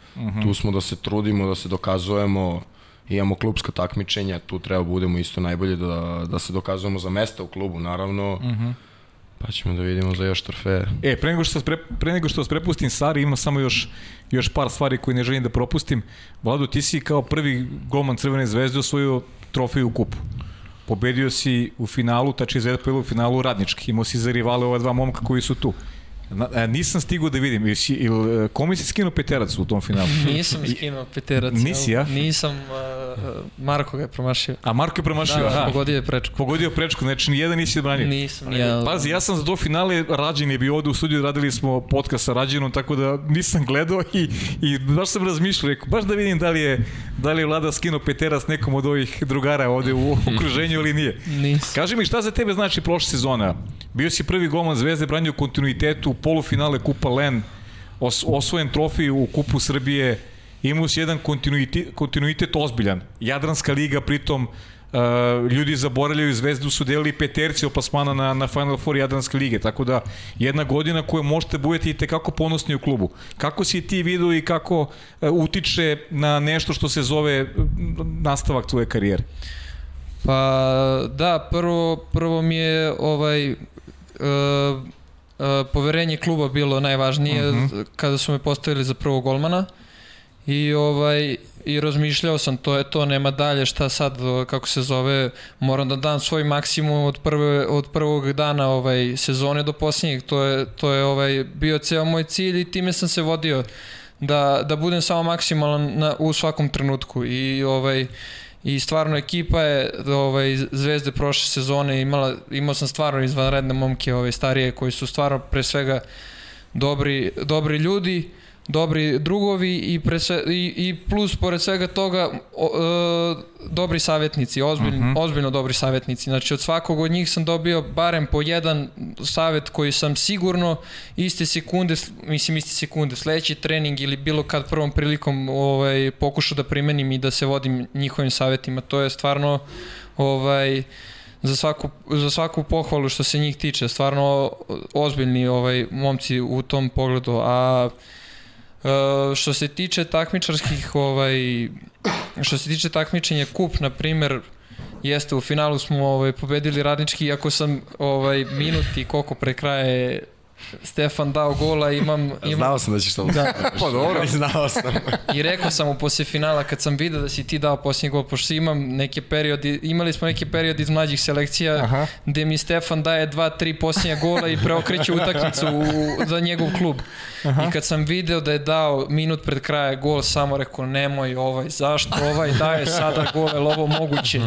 tu smo da se trudimo, da se dokazujemo, imamo klubska takmičenja, tu treba budemo isto najbolje da, da se dokazujemo za mesta u klubu, naravno, pa ćemo da vidimo za još trofeje. E, pre nego što pre, pre nego što vas prepustim Sari, ima samo još, još par stvari koje ne želim da propustim. Vlado, ti si kao prvi golman Crvene zvezde osvojio trofeju u kupu. Pobedio si u finalu, tači Zvezda u finalu radnički. Imao si za rivale ova dva momka koji su tu. Na, a, nisam stigao da vidim, ili, ili komi si skinuo peterac u tom finalu? [LAUGHS] Nisam skinuo peterac. Nisi, ja? Nisam, uh, Marko ga je promašio. A Marko je promašio, Da, aha. pogodio je prečku. Pogodio prečku, znači nijedan nisi odbranio. Nisam, nijedan. Pazi, ja sam za to finale, Rađen je bio ovde u studiju, radili smo podcast sa Rađenom, tako da nisam gledao i, i baš sam razmišljao, rekao, baš da vidim da li je, da li je Vlada skinuo petera s nekom od ovih drugara ovde u [LAUGHS] okruženju ili nije. Nisam. Kaži mi šta za tebe znači prošla sezona? Bio si prvi golman Zvezde, branio kontinuitetu, polufinale Kupa Len, os, osvojen trofej u Kupu Srbije, imao si jedan kontinuitet, kontinuitet ozbiljan. Jadranska liga, pritom, Uh, ljudi zaboravljaju Zvezdu su delili peterci opasmana na, na Final Four Jadranske lige, tako da jedna godina koju možete budete i tekako ponosni u klubu. Kako si ti vidio i kako uh, utiče na nešto što se zove nastavak tvoje karijere? Pa da, prvo, prvo mi je ovaj uh, poverenje kluba bilo najvažnije uh -huh. kada su me postavili za prvog golmana. I ovaj i razmišljao sam to je to nema dalje šta sad kako se zove moram da dam svoj maksimum od prve od prvog dana ovaj sezone do posljednjeg. To je to je ovaj bio ceo moj cilj i time sam se vodio da da budem samo maksimalan na, u svakom trenutku. I ovaj i stvarno ekipa je ovaj Zvezde prošle sezone imala imao sam stvarno izvanredne momke ove starije koji su stvarno pre svega dobri dobri ljudi dobri drugovi i, pre sve, i, i plus pored svega toga o, e, dobri savjetnici, ozbiljno, uh -huh. ozbiljno dobri savjetnici. Znači od svakog od njih sam dobio barem po jedan savjet koji sam sigurno iste sekunde, mislim iste sekunde, sledeći trening ili bilo kad prvom prilikom ovaj, pokušao da primenim i da se vodim njihovim savjetima. To je stvarno ovaj, za svaku, za svaku pohvalu što se njih tiče. Stvarno ozbiljni ovaj, momci u tom pogledu. A Uh, što se tiče takmičarskih ovaj što se tiče takmičenja kup na primer jeste u finalu smo ovaj pobedili radnički iako sam ovaj minuti koliko pre kraja je Stefan dao gola, imam... [LAUGHS] imam... Znao sam da ćeš to da. [LAUGHS] Pa dobro. [LAUGHS] Znao sam. I rekao sam mu posle finala kad sam video da si ti dao posljednji gol, pošto imam neke periodi, imali smo neke periodi iz mlađih selekcija Aha. gde mi Stefan daje dva, tri posljednja gola i preokreće utakmicu u, za njegov klub. Aha. I kad sam video da je dao minut pred kraja gol, samo rekao nemoj ovaj, zašto ovaj daje sada gol, je ovo moguće?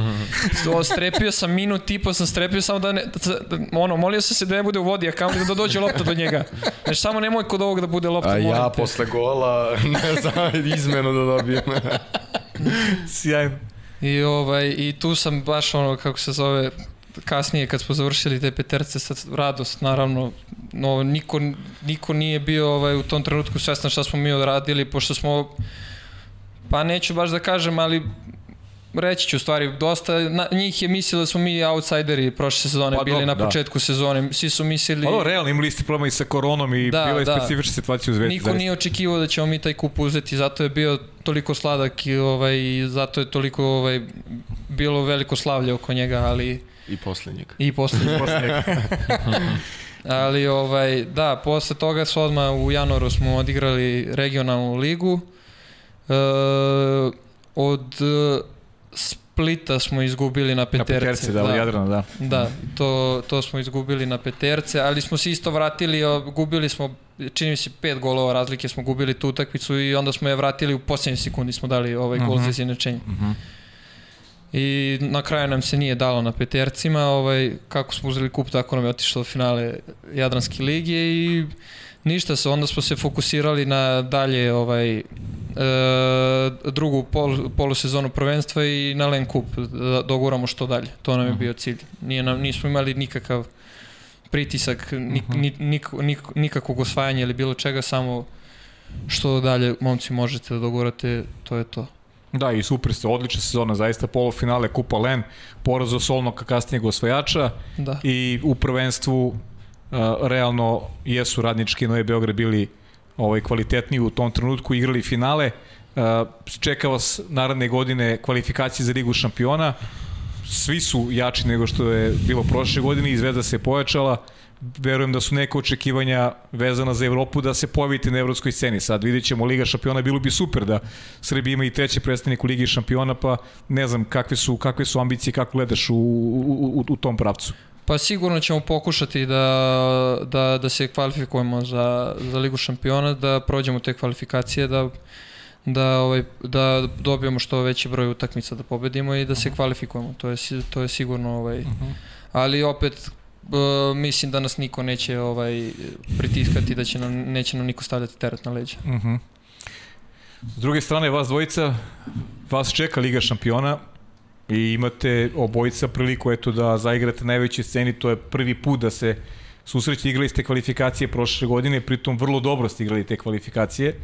O, strepio sam minut i po sam strepio samo da ne, da, ono, molio sam se da ne bude u vodi, a kamo da dođe lopta do njega. Znači, samo nemoj kod ovog da bude lopta. A ja te. posle gola [LAUGHS] ne znam izmenu da dobijem. [LAUGHS] Sjajno. I, ovaj, I tu sam baš ono, kako se zove, kasnije kad smo završili te peterce sa radost naravno no, niko, niko nije bio ovaj, u tom trenutku svestan šta smo mi odradili pošto smo pa neću baš da kažem ali reći ću u stvari, dosta na, njih je mislilo da smo mi outsideri prošle sezone Pa bili dobro, na da. početku sezone. Svi su mislili... Pa dobro, realno imali ste problema i sa koronom i Da, bila je da. specifična situacija u Zvezdi. Niko zaista. nije očekivao da ćemo mi taj kup uzeti, zato je bio toliko sladak i ovaj, zato je toliko ovaj, bilo veliko slavlje oko njega, ali I posle njega. i posle. [LAUGHS] ali ovaj, da, posle toga su odmah u januaru smo odigrali regionalnu ligu. E, od Splita smo izgubili na Na peterce. peterce, da, da. Jadrana, da. Da, to, to smo izgubili na peterce, ali smo se isto vratili, gubili smo, čini mi se, pet golova razlike smo gubili tu utakmicu i onda smo je vratili u posljednjoj sekundi smo dali ovaj gol za izjednačenje. Mhm. I na kraju nam se nije dalo na petercima, ovaj, kako smo uzeli kup, tako nam je otišlo do finale Jadranske lige i ništa se, onda smo se fokusirali na dalje ovaj, e, drugu pol, polusezonu prvenstva i na Len Kup, da doguramo što dalje. To nam je bio cilj. Nije nam, nismo imali nikakav pritisak, nik, nik, nik, nik, nikakvog osvajanja ili bilo čega, samo što dalje momci možete da dogurate, to je to. Da, i super ste, odlična sezona, zaista polufinale Kupa Len, poraz od Solnog kasnijeg osvajača Da. i u prvenstvu realno jesu radnički Novi Beograd bili ovaj, kvalitetniji u tom trenutku, igrali finale. Čeka vas naredne godine kvalifikacije za Ligu šampiona. Svi su jači nego što je bilo prošle godine i Zvezda se pojačala. Verujem da su neke očekivanja vezana za Evropu da se pojavite na evropskoj sceni. Sad vidjet ćemo Liga šampiona, bilo bi super da Srbija ima i treći predstavnik u Ligi šampiona, pa ne znam kakve su, kakve su ambicije, kako gledaš u, u, u, u tom pravcu. Pa sigurno ćemo pokušati da, da, da se kvalifikujemo za, za Ligu šampiona, da prođemo te kvalifikacije, da, da, ovaj, da dobijemo što veći broj utakmica da pobedimo i da se kvalifikujemo. To je, to je sigurno ovaj, ali opet e, mislim da nas niko neće ovaj pritiskati da će nam neće nam niko stavljati teret na leđa. Uh -huh. S druge strane, vas dvojica, vas čeka Liga šampiona i imate obojica priliku eto da zaigrate na najvećoj sceni, to je prvi put da se susrećete, igrali ste kvalifikacije prošle godine, pritom vrlo dobro ste igrali te kvalifikacije.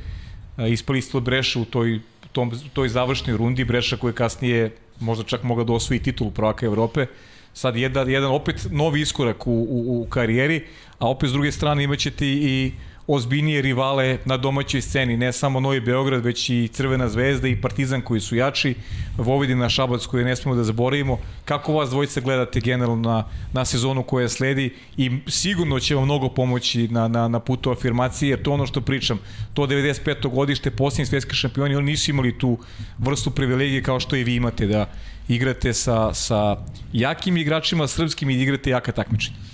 Ispali ste od Breša u toj, tom, toj završnoj rundi, Breša koji je kasnije možda čak mogao da osvoji titulu prvaka Evrope. Sad jedan, jedan opet novi iskorak u, u, u karijeri, a opet s druge strane imaćete i ozbiljnije rivale na domaćoj sceni, ne samo Novi Beograd, već i Crvena zvezda i Partizan koji su jači, Vojvodina Šabac koju ne smemo da zaboravimo. Kako vas dvojica gledate generalno na, na sezonu koja sledi i sigurno će vam mnogo pomoći na, na, na putu afirmacije, jer to ono što pričam, to 95. godište, posljednji svetski šampioni, oni nisu imali tu vrstu privilegije kao što i vi imate da igrate sa, sa jakim igračima srpskim i da igrate jaka takmičenja.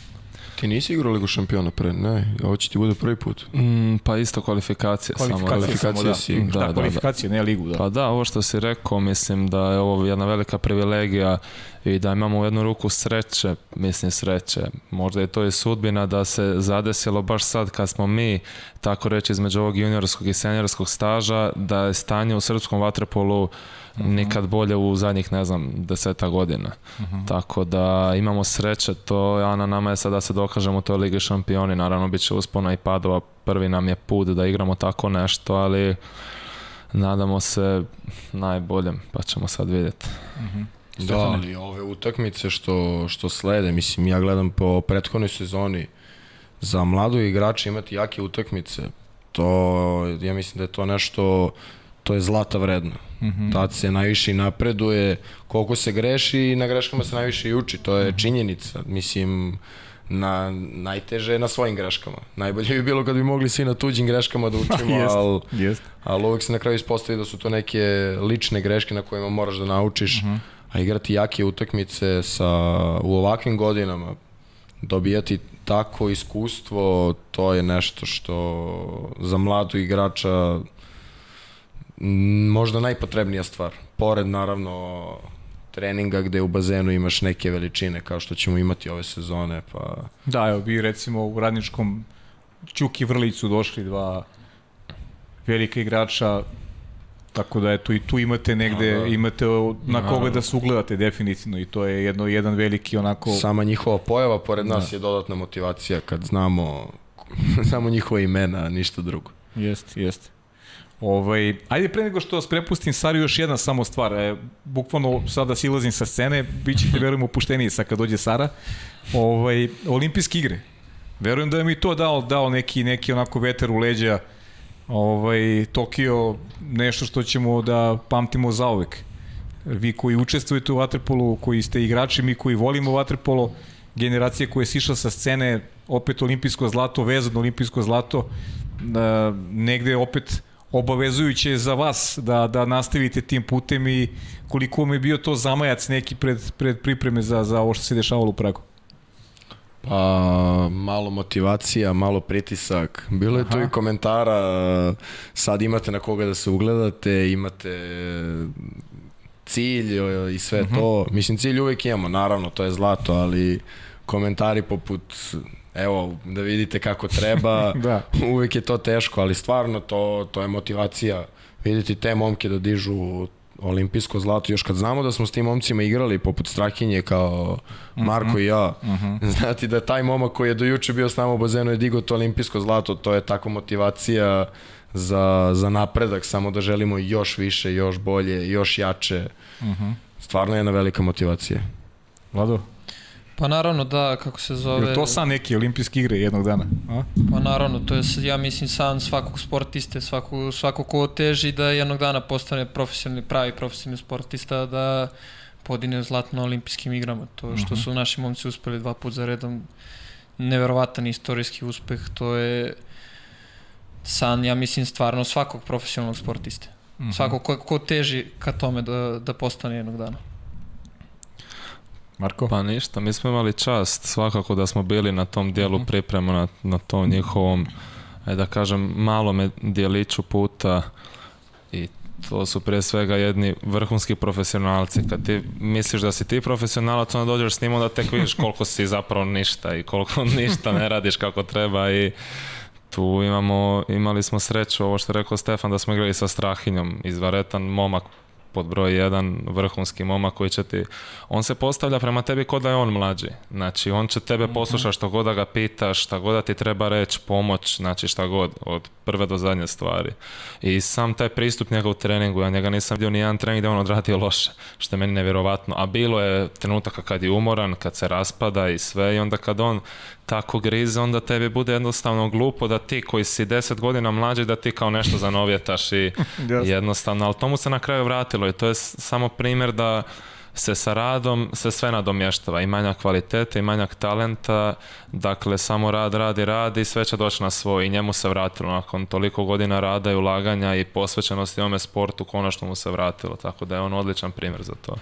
Ti nisi igrao Ligu šampiona pre, ne, ovo će ti bude prvi put. Mm, pa isto kvalifikacije. Kvalifikacije, samo, kvalifikacije samo, da. si- Da, da, da, da, kvalifikacije, ne ligu, da. Pa da, ovo što si rekao, mislim da je ovo jedna velika privilegija i da imamo u jednu ruku sreće, mislim sreće, možda je to i sudbina da se zadesilo baš sad kad smo mi, tako reći, između ovog juniorskog i seniorskog staža, da je stanje u srpskom vaterpolu nikad bolje u zadnjih, ne znam, deseta godina. Tako da imamo sreće, to a na nama je sad da se dokažemo u toj Ligi šampioni, naravno bit će uspona i padova, prvi nam je put da igramo tako nešto, ali nadamo se najboljem, pa ćemo sad vidjeti. Da, ali ove utakmice što, što slede, mislim, ja gledam po prethodnoj sezoni, za mladu igrača imati jake utakmice, to, ja mislim da je to nešto, to je zlata vredno. Mm -hmm. Tad se najviše i napreduje, koliko se greši i na greškama se najviše i uči, to je činjenica. Mislim, na, najteže je na svojim greškama. Najbolje bi bilo kad bi mogli svi na tuđim greškama da [LAUGHS] učimo, Jest, ali jest. ali uvek se na kraju ispostavi da su to neke lične greške na kojima moraš da naučiš, uh -huh. a igrati jake utakmice sa, u ovakvim godinama, dobijati tako iskustvo, to je nešto što za mladu igrača možda najpotrebnija stvar. Pored naravno treninga gde u bazenu imaš neke veličine kao što ćemo imati ove sezone, pa Da, evo bi recimo u radničkom Ćuki Vrlić su došli dva velika igrača tako da eto i tu imate negde Da, da. imate na koga da se ugledate definitivno i to je jedno jedan veliki onako Sama njihova pojava pored nas je dodatna motivacija kad znamo [LAUGHS] samo njihova imena, ništa drugo. Jeste, jeste. Ovaj, ajde pre nego što vas prepustim Sariju još jedna samo stvar. E, bukvalno sada silazim sa scene, bit ćete verujem opušteniji sa kad dođe Sara. Ovaj, olimpijske igre. Verujem da je mi to dao, dao neki, neki onako veter u leđa ovaj, Tokio, nešto što ćemo da pamtimo zauvek. Vi koji učestvujete u Waterpolu, koji ste igrači, mi koji volimo Waterpolo, generacija koja je sišla sa scene, opet olimpijsko zlato, vezano olimpijsko zlato, da, negde opet obavezujuće za vas da, da nastavite tim putem i koliko mi je bio to zamajac neki pred, pred pripreme za, za ovo što se dešavalo u Pragu? Pa, malo motivacija, malo pritisak. Bilo je Aha. tu i komentara, sad imate na koga da se ugledate, imate cilj i sve uh -huh. to. Mislim, cilj uvek imamo, naravno, to je zlato, ali komentari poput evo, da vidite kako treba, [LAUGHS] da. uvek je to teško, ali stvarno to, to je motivacija. Vidite te momke da dižu olimpijsko zlato, još kad znamo da smo s tim momcima igrali poput Strahinje kao Marko mm -hmm. i ja, [LAUGHS] mm -hmm. znati da taj momak koji je do juče bio s nama u bazenu je digao to olimpijsko zlato, to je tako motivacija za, za napredak, samo da želimo još više, još bolje, još jače. Mm -hmm. Stvarno je jedna velika motivacija. Vlado? Pa naravno da, kako se zove... Je to san neki olimpijski igre jednog dana? A? Pa naravno, to je, ja mislim, san svakog sportiste, svako, svako ko teži da jednog dana postane profesionalni, pravi profesionalni sportista, da podine zlatno na olimpijskim igrama. To što mhm. su naši momci uspeli dva puta za redom, neverovatan istorijski uspeh, to je san, ja mislim, stvarno svakog profesionalnog sportiste. Mm -hmm. Svako ko, ko teži ka tome da, da postane jednog dana. Marko? Pa ništa, mi smo imali čast svakako da smo bili na tom dijelu mhm. priprema na, na tom njihovom, e, da kažem, malome dijeliću puta i to su pre svega jedni vrhunski profesionalci. Kad ti misliš da si ti profesionalac, onda dođeš s njim, onda tek vidiš koliko si zapravo ništa i koliko [LAUGHS] ništa ne radiš kako treba i tu imamo, imali smo sreću, ovo što je rekao Stefan, da smo igrali sa Strahinjom, izvaretan momak pod broj jedan vrhunski momak koji će ti, on se postavlja prema tebi kod da je on mlađi. Znači, on će tebe mhm. poslušati što god da ga pitaš, šta god da ti treba reći, pomoć, znači šta god, od prve do zadnje stvari. I sam taj pristup njega u treningu, ja njega nisam vidio ni jedan trening gde on odradio loše, što je meni nevjerovatno. A bilo je trenutaka kad je umoran, kad se raspada i sve i onda kad on tako grize, onda tebi bude jednostavno glupo da ti koji si 10 godina mlađi, da ti kao nešto zanovjetaš i [LAUGHS] jednostavno, ali tomu se na kraju vratilo i to je samo primjer da se sa radom se sve nadomještava, i manjak kvalitete i manjak talenta, dakle samo rad, radi, radi i sve će doći na svoj i njemu se vratilo nakon toliko godina rada i ulaganja i posvećenosti ome sportu, konačno mu se vratilo, tako da je on odličan primjer za to.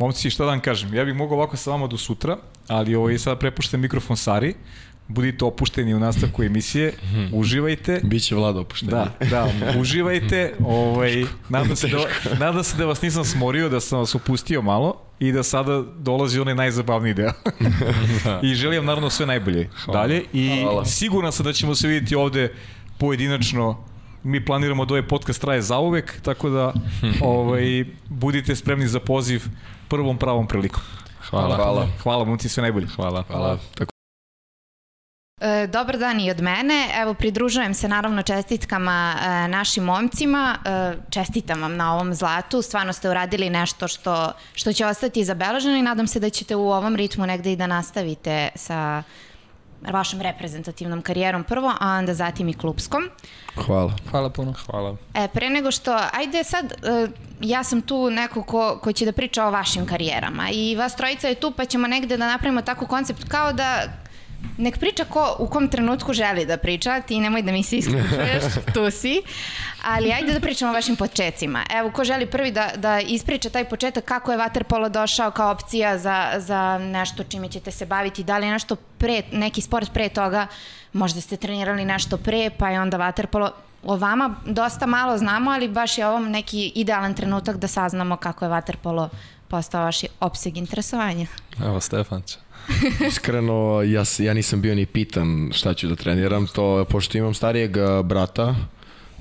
Momci, šta da vam kažem, ja bih mogao ovako sa vama do sutra, ali ovo je sad prepušten mikrofon Sari, budite opušteni u nastavku emisije, mhm. uživajte. Biće vlada opušteni. Da, da, uživajte. Ovaj, [LAUGHS] nadam, se da, nadam se da vas nisam smorio, da sam vas opustio malo i da sada dolazi onaj najzabavniji deo. [LAUGHS] da. I želim naravno sve najbolje Hvala. dalje i Hvala. siguran sam da ćemo se vidjeti ovde pojedinačno mi planiramo da ovaj podcast traje zauvek, tako da [LAUGHS] ovaj, budite spremni za poziv prvom pravom prilikom. Hvala. Hvala. Hvala, momci, sve najbolje. Hvala. Hvala. Tako. E, dobar dan i od mene. Evo, pridružujem se naravno čestitkama e, našim momcima. E, čestitam vam na ovom zlatu. Stvarno ste uradili nešto što, što će ostati zabeleženo i nadam se da ćete u ovom ritmu negde i da nastavite sa vašom reprezentativnom karijerom prvo, a onda zatim i klubskom. Hvala. Hvala puno. Hvala. E, pre nego što, ajde sad, e, ja sam tu neko ko, ko će da priča o vašim karijerama i vas trojica je tu pa ćemo negde da napravimo tako koncept kao da nek priča ko u kom trenutku želi da priča, ti nemoj da mi se isključuješ, [LAUGHS] tu si, ali ajde da pričamo o vašim početcima. Evo, ko želi prvi da, da ispriča taj početak, kako je Waterpolo došao kao opcija za, za nešto čime ćete se baviti, da li je nešto pre, neki sport pre toga, možda ste trenirali nešto pre, pa je onda Waterpolo, o vama dosta malo znamo, ali baš je ovom neki idealan trenutak da saznamo kako je Waterpolo postao vaš opseg interesovanja. Evo, Stefan će. [LAUGHS] Iskreno, ja, ja nisam bio ni pitan šta ću da treniram, to, pošto imam starijeg brata,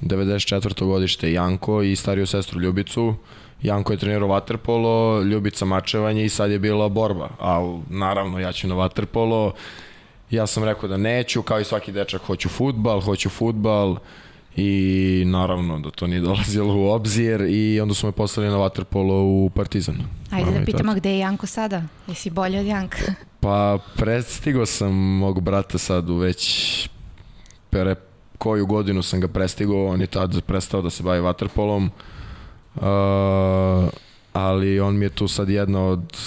94. godište Janko i stariju sestru Ljubicu, Janko je trenirao vaterpolo, Ljubica mačevanje i sad je bila borba. A naravno, ja ću na vaterpolo. Ja sam rekao da neću, kao i svaki dečak, hoću futbal, hoću futbal i naravno da to nije dolazilo u obzir i onda su me poslali na vaterpolo u Partizan. Ajde da pitamo gde je Janko sada? Jesi bolji od Janka? Pa prestigao sam mog brata sad u već pre koju godinu sam ga prestigao, on je tad prestao da se bavi vaterpolom. Uh, ali on mi je tu sad jedna od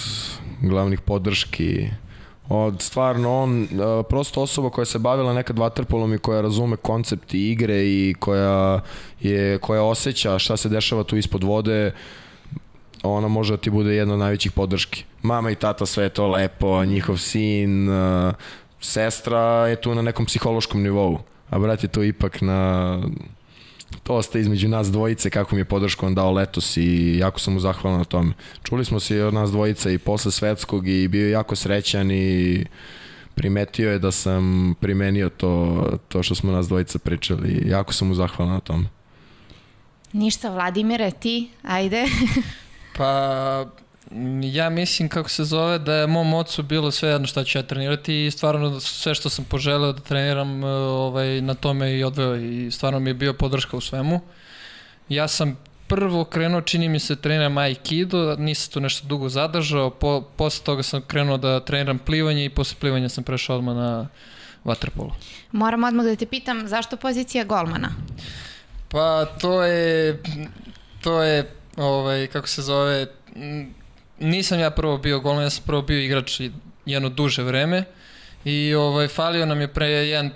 glavnih podrški od stvarno on prosto osoba koja se bavila nekad vaterpolom i koja razume koncept i igre i koja je koja osjeća šta se dešava tu ispod vode ona može da ti bude jedna od najvećih podrški. Mama i tata sve je to lepo, njihov sin, uh, sestra je tu na nekom psihološkom nivou, a brat je tu ipak na to ostaje između nas dvojice kako mi je podršku on dao letos i jako sam mu zahvalan na tome. Čuli smo se i od nas dvojica i posle svetskog i bio je jako srećan i primetio je da sam primenio to, to što smo nas dvojica pričali. Jako sam mu zahvalan na tome. Ništa, Vladimire, ti, ajde. [LAUGHS] Pa, ja mislim kako se zove da je mom ocu bilo sve jedno šta ću ja trenirati i stvarno sve što sam poželeo da treniram e, ovaj, na tome i odveo i stvarno mi je bio podrška u svemu. Ja sam prvo krenuo, čini mi se, treniram Aikido, nisam tu nešto dugo zadržao, po, posle toga sam krenuo da treniram plivanje i posle plivanja sam prešao odmah na vaterpolo. Moram odmah da te pitam, zašto pozicija golmana? Pa to je, to je, ovaj, kako se zove, nisam ja prvo bio golman, ja sam prvo bio igrač jedno duže vreme i ovaj, falio nam je pre, jedan,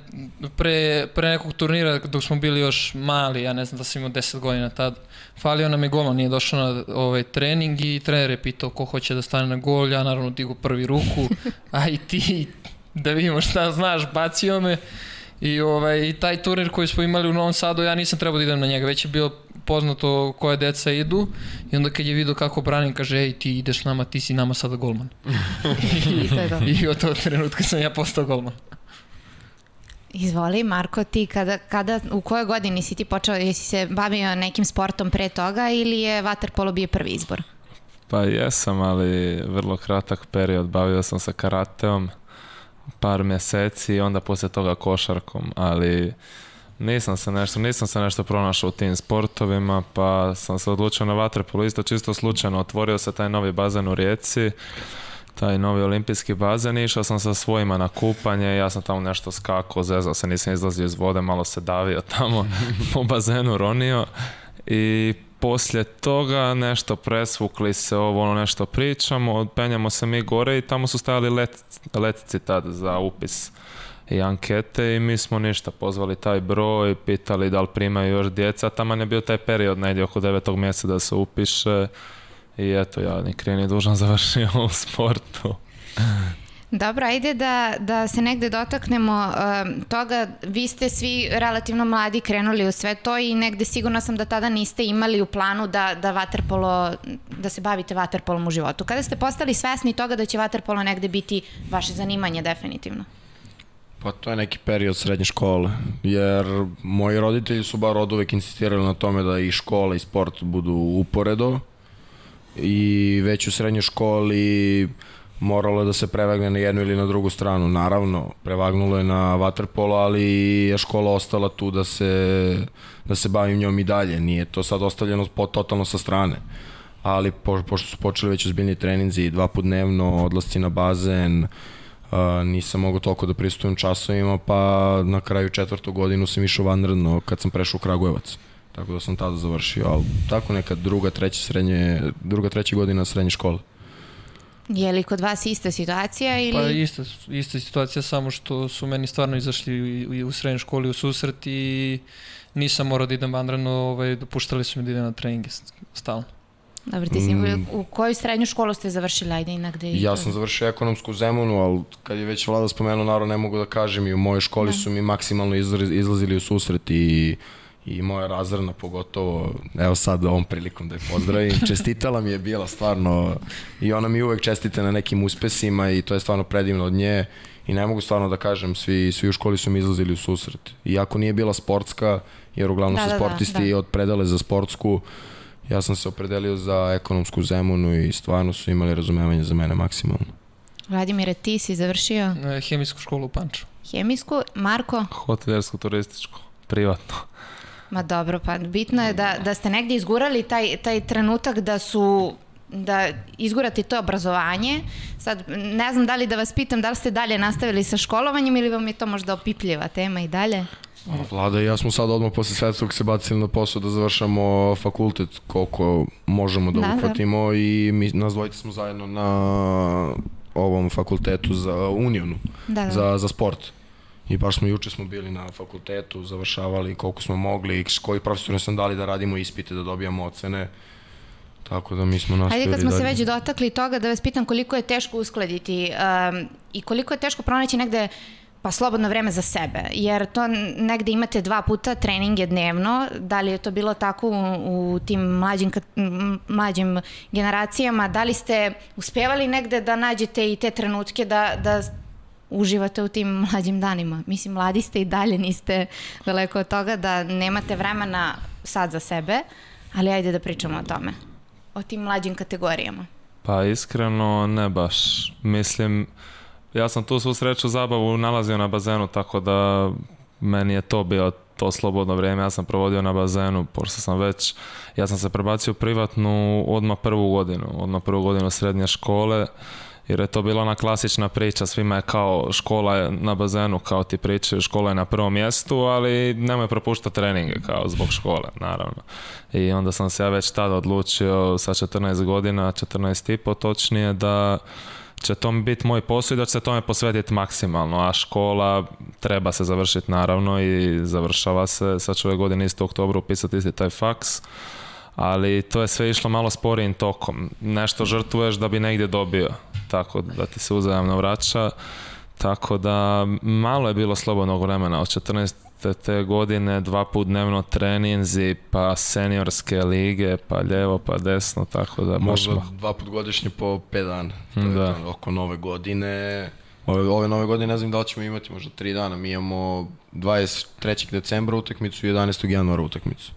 pre, pre nekog turnira dok smo bili još mali, ja ne znam da sam imao 10 godina tad, falio nam je golman, nije došao na ovaj, trening i trener je pitao ko hoće da stane na gol, ja naravno digu prvi ruku, a i ti da vidimo šta znaš, bacio me I, ovaj, I taj turnir koji smo imali u Novom Sadu, ja nisam trebao da idem na njega, već je bilo poznato koje deca idu i onda kad je vidio kako branim, kaže, ej, ti ideš nama, ti si nama sada golman. I [LAUGHS] to je to. I od tog trenutka sam ja postao golman. Izvoli, Marko, ti kada, kada, u kojoj godini si ti počeo, jesi se bavio nekim sportom pre toga ili je vaterpolo bio prvi izbor? Pa jesam, ali vrlo kratak period. Bavio sam se karateom par mjeseci i onda poslije toga košarkom, ali nisam se nešto, nisam se nešto pronašao u tim sportovima, pa sam se odlučio na vaterpolo. Isto čisto slučajno. Otvorio se taj novi bazen u Rijeci, taj novi olimpijski bazen išao sam sa svojima na kupanje, ja sam tamo nešto skakao, zezao se, nisam izlazio iz vode, malo se davio tamo [LAUGHS] po bazenu, ronio. I poslije toga nešto presvukli se ovo ono nešto pričamo, penjamo se mi gore i tamo su stajali let, letci tad za upis i ankete i mi smo ništa pozvali taj broj, pitali da li primaju još djeca, taman je bio taj period negdje oko devetog mjeseca da se upiše i eto ja ni kriv ni dužan [LAUGHS] završio u sportu. Dobro, ajde da, da se negde dotaknemo um, toga. Vi ste svi relativno mladi krenuli u sve to i negde sigurno sam da tada niste imali u planu da, da vaterpolo, da se bavite vaterpolom u životu. Kada ste postali svesni toga da će vaterpolo negde biti vaše zanimanje definitivno? Pa to je neki period srednje škole, jer moji roditelji su bar od uvek insistirali na tome da i škola i sport budu uporedo i već u srednjoj školi moralo je da se prevagne na jednu ili na drugu stranu. Naravno, prevagnulo je na vaterpolo, ali je škola ostala tu da se, da se bavim njom i dalje. Nije to sad ostavljeno po, totalno sa strane. Ali po, pošto su počeli već ozbiljni treninzi, dva put dnevno, odlasci na bazen, Uh, nisam mogao toliko da pristujem časovima, pa na kraju četvrtog godinu sam išao vanredno kad sam prešao u Kragujevac. Tako da sam tada završio, ali tako neka druga, treća, srednje, druga, treća godina srednje škole. Je li kod vas ista situacija ili... Pa ista, ista situacija, samo što su meni stvarno izašli u, u srednjoj školi u susret i nisam morao da idem vanredno, ovaj, dopuštali su mi da idem na treninge stalno. Dobro, ti si, u koju srednju školu ste završili, ajde i negde? i Ja to- sam završio ekonomsku zemunu, ali kad je već vlada spomenuo, naravno ne mogu da kažem i u mojoj školi su mi maksimalno izla- izlazili u susret i i moja razredna pogotovo, evo sad ovom prilikom da je pozdravim, [LAUGHS] čestitala mi je bila stvarno i ona mi uvek čestite na nekim uspesima i to je stvarno predivno od nje i ne mogu stvarno da kažem, svi, svi u školi su mi izlazili u susret. Iako nije bila sportska, jer uglavnom Da, su da, da, sportisti da. od predale za sportsku, ja sam se opredelio za ekonomsku zemunu i stvarno su imali razumevanje za mene maksimalno. Vladimire, ti si završio E, Hemijsku školu u Panču. hemijsku. Marko? Hoteljersko, turističko, privatno. Ma dobro, pa bitno je da, da ste negdje izgurali taj, taj trenutak da su da izgurate to obrazovanje. Sad, ne znam da li da vas pitam da li ste dalje nastavili sa školovanjem ili vam je to možda opipljiva tema i dalje? Vlada i ja smo sad odmah posle svetskog se bacili na posao da završamo fakultet koliko možemo da, Da, da. uhvatimo i mi, nas dvojice smo zajedno na ovom fakultetu za Unionu, Da, da. za, za sport. I baš smo juče smo bili na fakultetu, završavali koliko smo mogli, koji profesori sam dali da radimo ispite, da dobijamo ocene. Tako da mi smo nastavili Ajde kad smo se dalje. već dotakli toga da vas pitam koliko je teško uskladiti um, i koliko je teško pronaći negde pa slobodno vreme za sebe, jer to negde imate dva puta treninge dnevno, da li je to bilo tako u, u tim mlađim, mlađim generacijama, da li ste uspevali negde da nađete i te trenutke da, da uživate u tim mlađim danima? Mislim, mladi ste i dalje, niste daleko od toga da nemate vremena sad za sebe, ali ajde da pričamo o tome o tim mlađim kategorijama? Pa iskreno ne baš. Mislim, ja sam tu svu sreću zabavu nalazio na bazenu, tako da meni je to bio to slobodno vrijeme. Ja sam provodio na bazenu, pošto sam već, ja sam se prebacio privatnu odmah prvu godinu, odmah prvu godinu srednje škole, jer je to bila ona klasična priča, svima je kao škola je na bazenu, kao ti pričaju, škola je na prvom mjestu, ali nemoj propuštati treninge kao zbog škole, naravno. I onda sam se ja već tada odlučio sa 14 godina, 14 i po točnije, da će to biti moj posao i da će se tome posvetiti maksimalno, a škola treba se završiti naravno i završava se, sad ću ove godine isto oktobru upisati isti taj faks, ali to je sve išlo malo sporijim tokom. Nešto žrtvuješ da bi negdje dobio, tako da ti se uzajamno vraća. Tako da malo je bilo slobodnog vremena od 14 te godine, dva put dnevno treninzi, pa seniorske lige, pa lijevo, pa desno, tako da Možda ma- dva put godišnje po 5 dana. To je Da. to, oko nove godine. Ove, ove nove godine ne znam da li ćemo imati možda 3 dana. Mi imamo 23. decembra utakmicu i 11. januara utakmicu.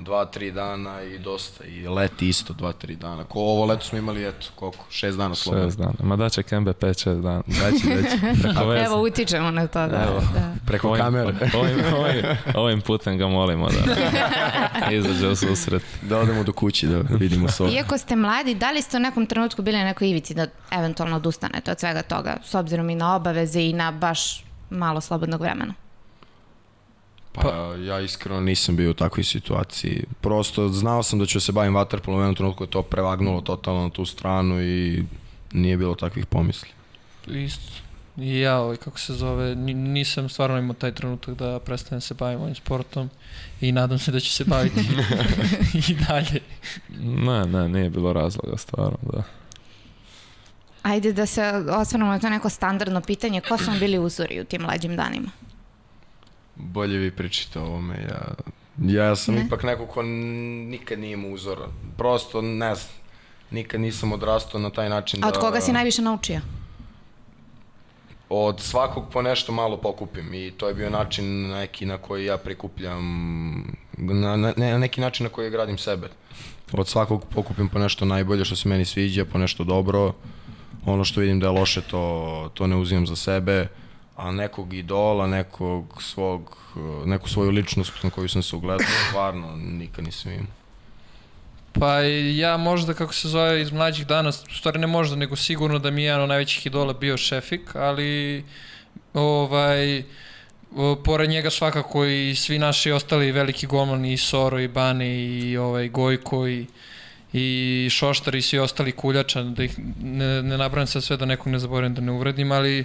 Dva, tri dana i dosta. I leti isto, dva, tri dana. Ko ovo leto smo imali, eto, koliko? Šest dana slobodno. Šest dana. [LAUGHS] Ma da će Kembe 5-6 dana. Daći, daći. Preko [LAUGHS] veze. Evo, utičemo na to, da. Evo. da. Preko Ovim, kamere. [LAUGHS] ovim, ovim, ovim putem ga molimo da izađe u susret. Da odemo do kući, da vidimo sve. Iako ste mladi, da li ste u nekom trenutku bili na nekoj ivici da eventualno odustanete od svega toga, s obzirom i na obaveze i na baš malo slobodnog vremena? Pa ja iskreno nisam bio u takvoj situaciji. Prosto znao sam da ću se bavim vaterpolom, u jednom trenutku je to prevagnulo totalno na tu stranu i nije bilo takvih pomisli. Isto. I ja, ovaj, kako se zove, ni- nisam stvarno imao taj trenutak da prestanem se bavim ovim sportom i nadam se da ću se baviti [LAUGHS] [LAUGHS] i dalje. Ne, ne, nije bilo razloga stvarno, da. Ajde da se osvrnemo na to neko standardno pitanje, ko su vam bili uzori u tim mlađim danima? Bolje vi pričate o ovome, ja... Ja sam Ne? ipak neko ko nikad nije imao uzora. Prosto, ne znam, nikad nisam odrastao na taj način da... A od koga si najviše naučio? Od svakog po nešto malo pokupim i to je bio način neki na koji ja prikupljam, na, na, na neki način na koji ja gradim sebe. Od svakog pokupim po nešto najbolje što se meni sviđa, po nešto dobro. Ono što vidim da je loše, to, to ne uzimam za sebe. A nekog idola, nekog svog, neku svoju ličnost na koju sam se ugledao, stvarno nikad nisam imao. Pa ja možda, kako se zove, iz mlađih dana, stvari ne možda, nego sigurno da mi je jedan od najvećih idola bio Šefik, ali ovaj, pored njega svakako i svi naši ostali veliki golmani, i Soro, i Bane, i ovaj, Gojko, i, i Šoštar, i svi ostali kuljača, da ih ne, ne nabrajam sad sve da nekog ne zaboravim da ne uvredim, ali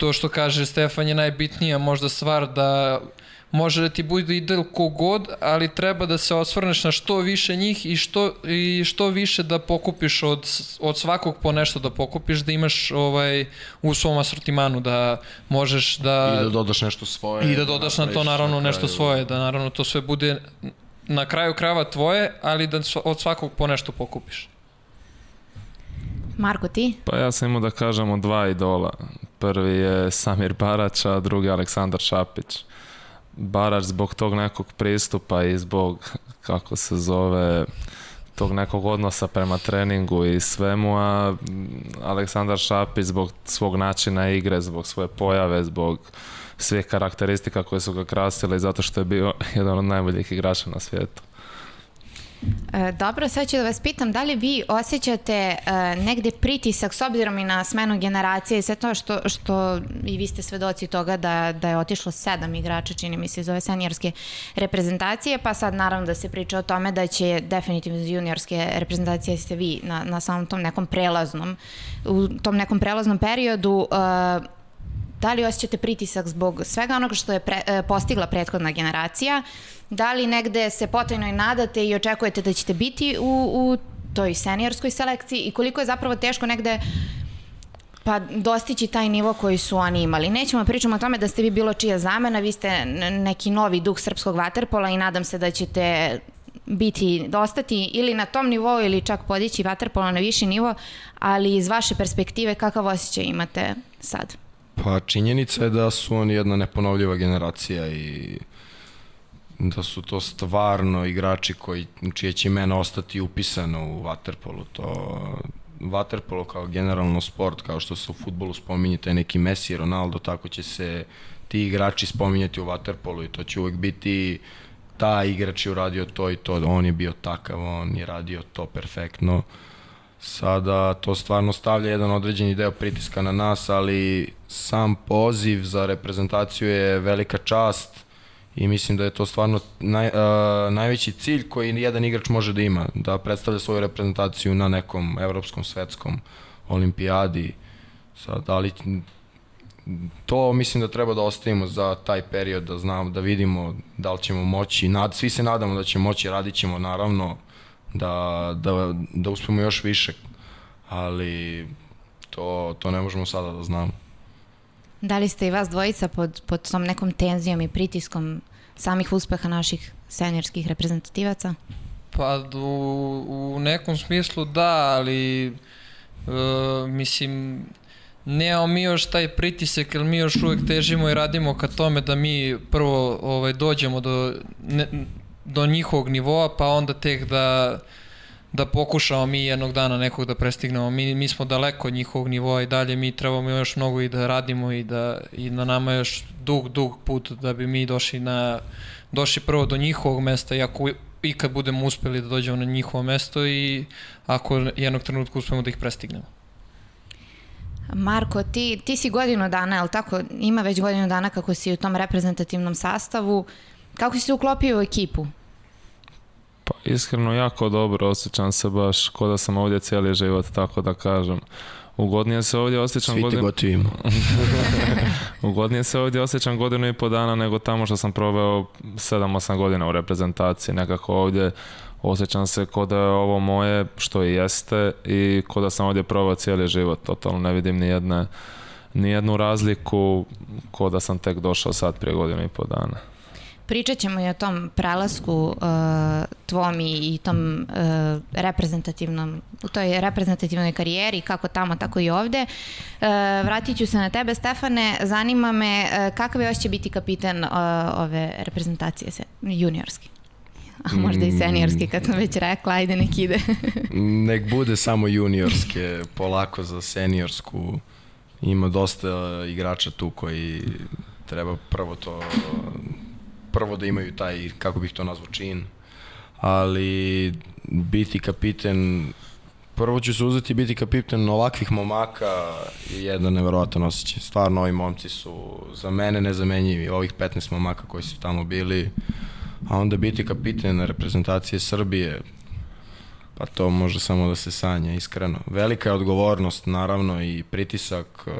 to što kaže Stefan je najbitnija možda stvar da može da ti bude idel kogod, ali treba da se osvrneš na što više njih i što, i što više da pokupiš od, od svakog po nešto da pokupiš, da imaš ovaj, u svom asortimanu, da možeš da... I da dodaš nešto svoje. I da dodaš na to naravno nešto kraju. svoje, da naravno to sve bude na kraju krava tvoje, ali da od svakog po nešto pokupiš. Marko, ti? Pa ja sam imao da kažemo dva idola. Prvi je Samir Barać, a drugi Aleksandar Šapić. Barać zbog tog nekog pristupa i zbog, kako se zove, tog nekog odnosa prema treningu i svemu, a Aleksandar Šapić zbog svog načina igre, zbog svoje pojave, zbog svih karakteristika koje su ga krasile i zato što je bio [LAUGHS] jedan od najboljih igrača na svijetu. E, dobro, sad ću da vas pitam, da li vi osjećate e, negde pritisak s obzirom i na smenu generacije i sve to što, što i vi ste svedoci toga da, da je otišlo sedam igrača, čini mi se, iz ove seniorske reprezentacije, pa sad naravno da se priča o tome da će definitivno iz juniorske reprezentacije ste vi na, na samom tom nekom prelaznom, u tom nekom prelaznom periodu e, da li osjećate pritisak zbog svega onoga što je pre, e, postigla prethodna generacija, da li negde se potajno i nadate i očekujete da ćete biti u, u toj seniorskoj selekciji i koliko je zapravo teško negde pa dostići taj nivo koji su oni imali. Nećemo pričamo o tome da ste vi bilo čija zamena, vi ste neki novi duh srpskog vaterpola i nadam se da ćete biti, dostati ili na tom nivou ili čak podići vaterpola na viši nivo, ali iz vaše perspektive kakav osjećaj imate sad? Pa činjenica je da su oni jedna neponovljiva generacija i da su to stvarno igrači koji, čije će imena ostati upisano u Waterpolu. To, Waterpolo kao generalno sport, kao što se u futbolu spominje taj neki Messi, Ronaldo, tako će se ti igrači spominjati u Waterpolu i to će uvek biti ta igrač je uradio to i to, on je bio takav, on je radio to perfektno. Sada to stvarno stavlja jedan određeni deo pritiska na nas, ali sam poziv za reprezentaciju je velika čast i mislim da je to stvarno naj, uh, najveći cilj koji jedan igrač može da ima, da predstavlja svoju reprezentaciju na nekom evropskom, svetskom olimpijadi. Sad, da li to mislim da treba da ostavimo za taj period, da znamo, da vidimo da li ćemo moći, nad, svi se nadamo da ćemo moći, radit ćemo naravno da, da, da uspemo još više, ali to, to ne možemo sada da znamo. Da li ste i vas dvojica pod, pod tom nekom tenzijom i pritiskom samih uspeha naših senjorskih reprezentativaca? Pa u, u nekom smislu da, ali e, mislim nemamo mi još taj pritisak jer mi još uvek težimo i radimo ka tome da mi prvo ovaj, dođemo do, ne, do njihovog nivoa pa onda tek da da pokušamo mi jednog dana nekog da prestignemo. Mi, mi smo daleko od njihovog nivoa i dalje mi trebamo još mnogo i da radimo i da i na nama još dug, dug put da bi mi došli na došli prvo do njihovog mesta i ako i kad budemo uspeli da dođemo na njihovo mesto i ako jednog trenutka uspemo da ih prestignemo. Marko, ti, ti si godinu dana, je li tako? Ima već godinu dana kako si u tom reprezentativnom sastavu. Kako si se uklopio u ekipu? Pa iskreno jako dobro, osjećam se baš ko da sam ovdje cijeli život, tako da kažem. Ugodnije se ovdje osjećam Svi godinu... gotivimo. Ugodnije [LAUGHS] se ovdje osjećam godinu i po dana nego tamo što sam proveo 7-8 godina u reprezentaciji. Nekako ovdje osjećam se ko da je ovo moje, što i jeste, i ko da sam ovdje proveo cijeli život. Totalno ne vidim ni jedne ni jednu razliku ko da sam tek došao sad prije godinu i po dana. Pričat ćemo i o tom prelasku uh, tvom i, i tom uh, reprezentativnom, u toj reprezentativnoj karijeri, kako tamo, tako i ovde. Uh, vratit ću se na tebe, Stefane. Zanima me uh, kakav je će biti kapitan uh, ove reprezentacije se, juniorski? A možda i seniorski, kad sam već rekla, ajde nek ide. [LAUGHS] nek bude samo juniorske, polako za seniorsku. Ima dosta igrača tu koji treba prvo to prvo da imaju taj, kako bih to nazvao, čin, ali biti kapiten, prvo ću se uzeti biti kapiten ovakvih momaka je jedan neverovatan osjećaj. Stvarno, ovi momci su za mene nezamenjivi, ovih 15 momaka koji su tamo bili, a onda biti kapiten reprezentacije Srbije, pa to može samo da se sanja, iskreno. Velika je odgovornost, naravno, i pritisak, uh,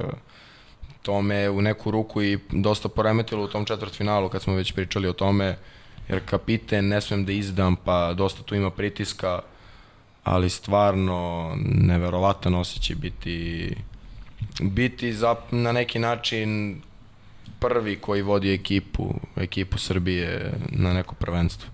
to me u neku ruku i dosta poremetilo u tom četvrtfinalu kad smo već pričali o tome, jer kapiten ne smem da izdam, pa dosta tu ima pritiska, ali stvarno neverovatan osjećaj biti biti za, na neki način prvi koji vodi ekipu, ekipu Srbije na neko prvenstvo.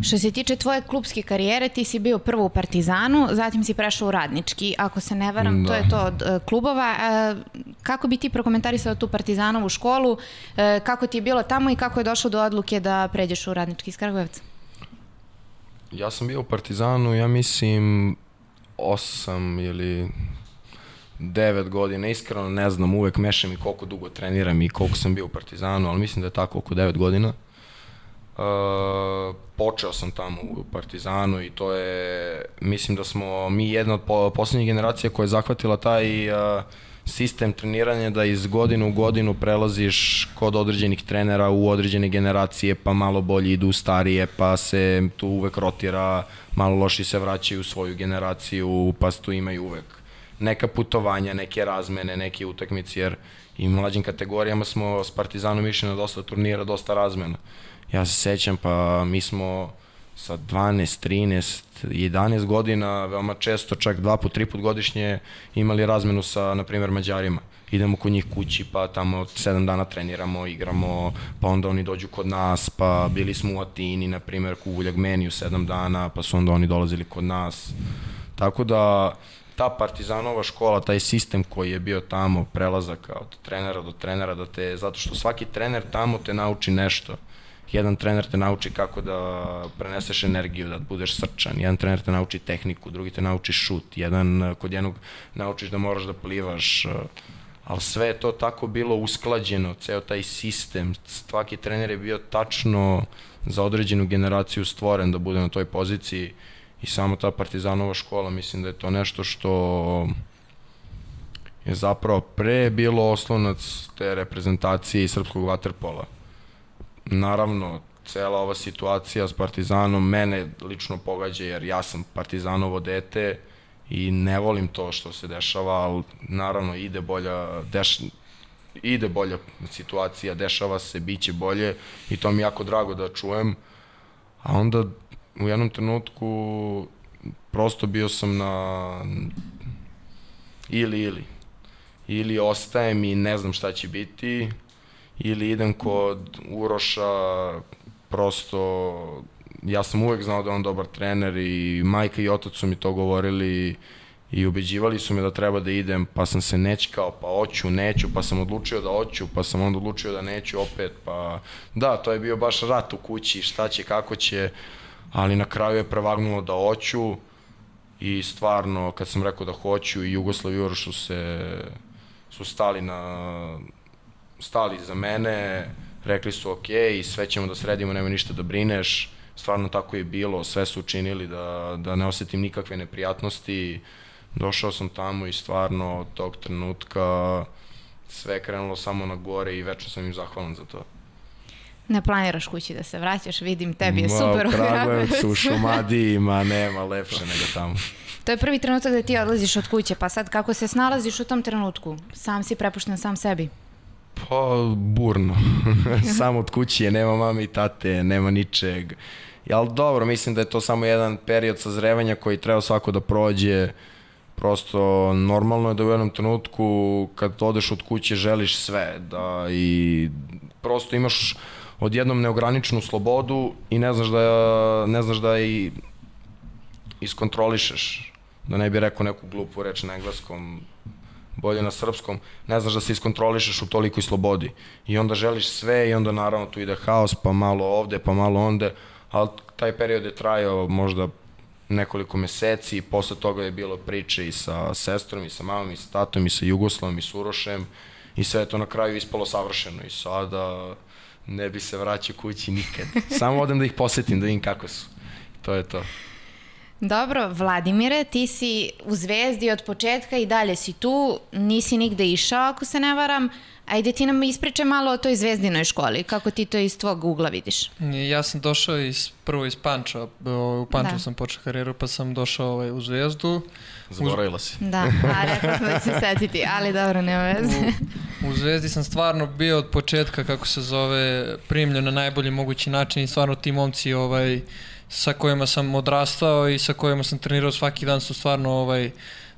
Što se tiče tvoje klubske karijere, ti si bio prvo u Partizanu, zatim si prešao u Radnički. Ako se ne varam, da. to je to od uh, klubova. Uh, kako bi ti prokomentarisao tu Partizanovu školu? Uh, kako ti je bilo tamo i kako je došlo do odluke da pređeš u Radnički iz Kragujevca? Ja sam bio u Partizanu, ja mislim, osam ili devet godina, iskreno ne znam, uvek mešam i koliko dugo treniram i koliko sam bio u Partizanu, ali mislim da je tako oko devet godina. Uh, počeo sam tamo u Partizanu i to je, mislim da smo mi jedna od po, poslednjih generacija koja je zahvatila taj uh, sistem treniranja da iz godine u godinu prelaziš kod određenih trenera u određene generacije, pa malo bolje idu starije, pa se tu uvek rotira, malo loši se vraćaju u svoju generaciju, pa tu imaju uvek neka putovanja, neke razmene, neke utakmice, jer i mlađim kategorijama smo s Partizanom išli na dosta turnira, dosta razmena. Ja se sećam, pa mi smo sa 12, 13, 11 godina, veoma često, čak dva put, tri put godišnje imali razmenu sa, na primjer, Mađarima. Idemo kod njih kući, pa tamo 7 dana treniramo, igramo, pa onda oni dođu kod nas, pa bili smo u Atini, na primjer, u Uljagmeniju 7 dana, pa su onda oni dolazili kod nas. Tako da, ta Partizanova škola, taj sistem koji je bio tamo, prelazak od trenera do trenera, da te, zato što svaki trener tamo te nauči nešto. Jedan trener te nauči kako da preneseš energiju, da budeš srčan, jedan trener te nauči tehniku, drugi te nauči šut, jedan kod jednog naučiš da moraš da plivaš, ali sve je to tako bilo usklađeno, ceo taj sistem, svaki trener je bio tačno za određenu generaciju stvoren da bude na toj poziciji i samo ta Partizanova škola, mislim da je to nešto što je zapravo pre bilo oslonac te reprezentacije srpskog vaterpola naravno, cela ova situacija s Partizanom mene lično pogađa jer ja sam Partizanovo dete i ne volim to što se dešava, ali naravno ide bolja, deš, ide bolja situacija, dešava se, bit će bolje i to mi jako drago da čujem. A onda u jednom trenutku prosto bio sam na ili ili. Ili ostajem i ne znam šta će biti, ili idem kod Uroša, prosto ja sam uvek znao da je on dobar trener i majka i otac su mi to govorili i ubeđivali su me da treba da idem, pa sam se nečkao, pa hoću, neću, pa sam odlučio da hoću, pa sam onda odlučio da neću opet, pa da, to je bio baš rat u kući, šta će, kako će, ali na kraju je prevagnulo da hoću i stvarno kad sam rekao da hoću i Jugoslav i Uroš su se su stali na stali za mene, rekli su ok, sve ćemo da sredimo, nema ništa da brineš, stvarno tako je bilo, sve su učinili da, da ne osetim nikakve neprijatnosti, došao sam tamo i stvarno od tog trenutka sve je krenulo samo na gore i večno sam im zahvalan za to. Ne planiraš kući da se vraćaš, vidim, tebi je super u Kragujevcu, u [LAUGHS] Šumadiji, ma nema lepše nego tamo. To je prvi trenutak da ti odlaziš od kuće, pa sad kako se snalaziš u tom trenutku? Sam si prepušten sam sebi? Pa, burno. [LAUGHS] samo od kuće, nema mame i tate, nema ničeg. Ali dobro, mislim da je to samo jedan period sazrevanja koji treba svako da prođe. Prosto normalno je da u jednom trenutku kad odeš od kuće želiš sve da i prosto imaš odjednom neograničenu slobodu i ne znaš da ne znaš da i iskontrolišeš da ne bi rekao neku glupu reč na engleskom bolje na srpskom, ne znaš da se iskontrolišeš u tolikoj slobodi. I onda želiš sve i onda naravno tu ide haos, pa malo ovde, pa malo onde, ali taj period je trajao možda nekoliko meseci i posle toga je bilo priče i sa sestrom, i sa mamom, i sa tatom, i sa Jugoslavom, i sa Urošem i sve je to na kraju ispalo savršeno i sada ne bi se vraćao kući nikad. Samo odem da ih posetim, da vidim kako su. To je to. Dobro, Vladimire, ti si u Zvezdi od početka i dalje si tu, nisi nigde išao ako se ne varam. Ajde ti nam ispričaj malo o toj zvezdinoj školi, kako ti to iz tvog ugla vidiš? Ja sam došao iz, prvo iz Panča, u Panču da. sam počeo karijeru pa sam došao ovaj, u Zvezdu. Zaboravila si. Da, a [LAUGHS] rekao sam da ću se setiti, ali dobro, nema veze. U, u Zvezdi sam stvarno bio od početka, kako se zove, primljen na najbolji mogući način i stvarno ti momci ovaj, sa kojima sam odrastao i sa kojima sam trenirao svaki dan su stvarno ovaj,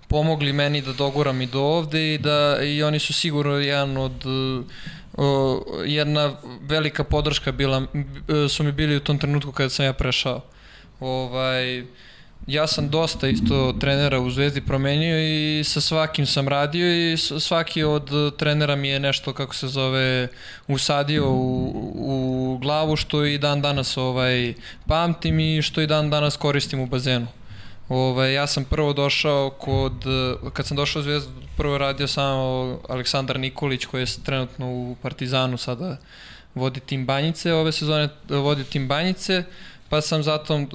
pomogli meni da doguram i do ovde i da i oni su sigurno jedan od o, jedna velika podrška bila su mi bili u tom trenutku kada sam ja prešao. Ovaj ja sam dosta isto trenera u Zvezdi promenio i sa svakim sam radio i svaki od trenera mi je nešto, kako se zove, usadio u, u glavu što i dan danas ovaj, pamtim i što i dan danas koristim u bazenu. Ovaj, ja sam prvo došao kod, kad sam došao u Zvezdu, prvo radio samo Aleksandar Nikolić koji je trenutno u Partizanu sada vodi tim Banjice, ove sezone vodi tim Banjice, pa sam zato,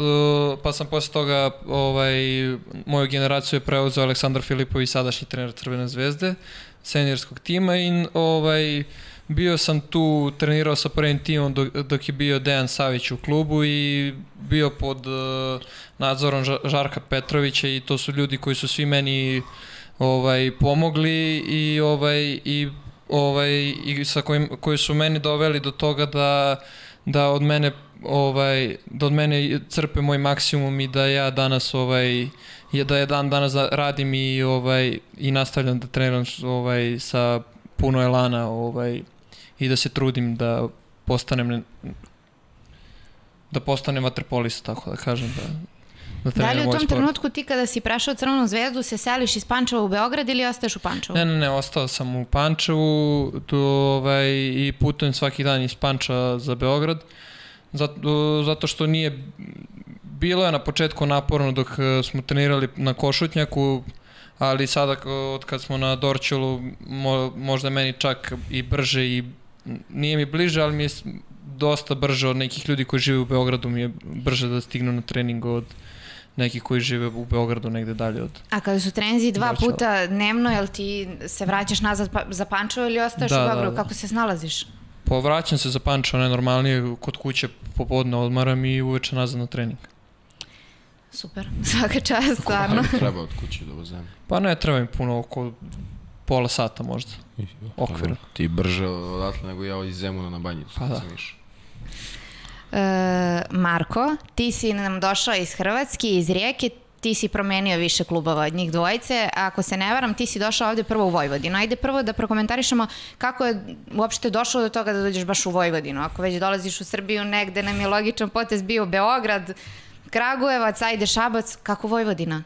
pa sam posle toga ovaj, moju generaciju je preuzeo Aleksandar Filipović, sadašnji trener Crvene zvezde, senjorskog tima i ovaj, bio sam tu, trenirao sa prvim timom dok, dok je bio Dejan Savić u klubu i bio pod uh, nadzorom Žarka Petrovića i to su ljudi koji su svi meni ovaj pomogli i ovaj i ovaj i sa kojim koji su meni doveli do toga da da od mene ovaj da od mene crpe moj maksimum i da ja danas ovaj je da je dan danas da radim i ovaj i nastavljam da treniram ovaj sa puno elana ovaj i da se trudim da postanem da postanem vaterpolista tako da kažem da Da, da li u tom trenutku ti kada si prešao Crvenu zvezdu se seliš iz Pančeva u Beograd ili ostaješ u Pančevu? Ne, ne, ne, ostao sam u Pančevu tu, ovaj, i putujem svaki dan iz Panča za Beograd zato, zato što nije bilo je na početku naporno dok eh, smo trenirali na Košutnjaku ali sada od kad smo na Dorčelu mo, možda meni čak i brže i nije mi bliže, ali mi je dosta brže od nekih ljudi koji žive u Beogradu mi je brže da stignu na trening od neki koji žive u Beogradu negde dalje od... A kada su trenzi dva Dačeva. puta dnevno, jel ti se vraćaš nazad pa, za Pančevo ili ostaješ da, u Beogradu? Da, da. Kako se snalaziš? Povraćam se za Pančevo, najnormalnije, kod kuće popodne odmaram i uveče nazad na trening. Super, [LAUGHS] svaka čast, stvarno. Koliko treba od kuće do bazena? Pa ne, treba mi puno, oko pola sata možda, okvirno. Ti brže odatle nego ja iz Zemuna na banjicu. Pa da. E, Marko, ti si nam došao iz Hrvatske, iz Rijeke, ti si promenio više klubova od njih dvojice. Ako se ne varam, ti si došao ovde prvo u Vojvodinu. Ajde prvo da prokomentarišemo kako je uopšte došlo do toga da dođeš baš u Vojvodinu. Ako već dolaziš u Srbiju, negde nam je logičan potez bio Beograd, Kragujevac, ajde Šabac, kako Vojvodina?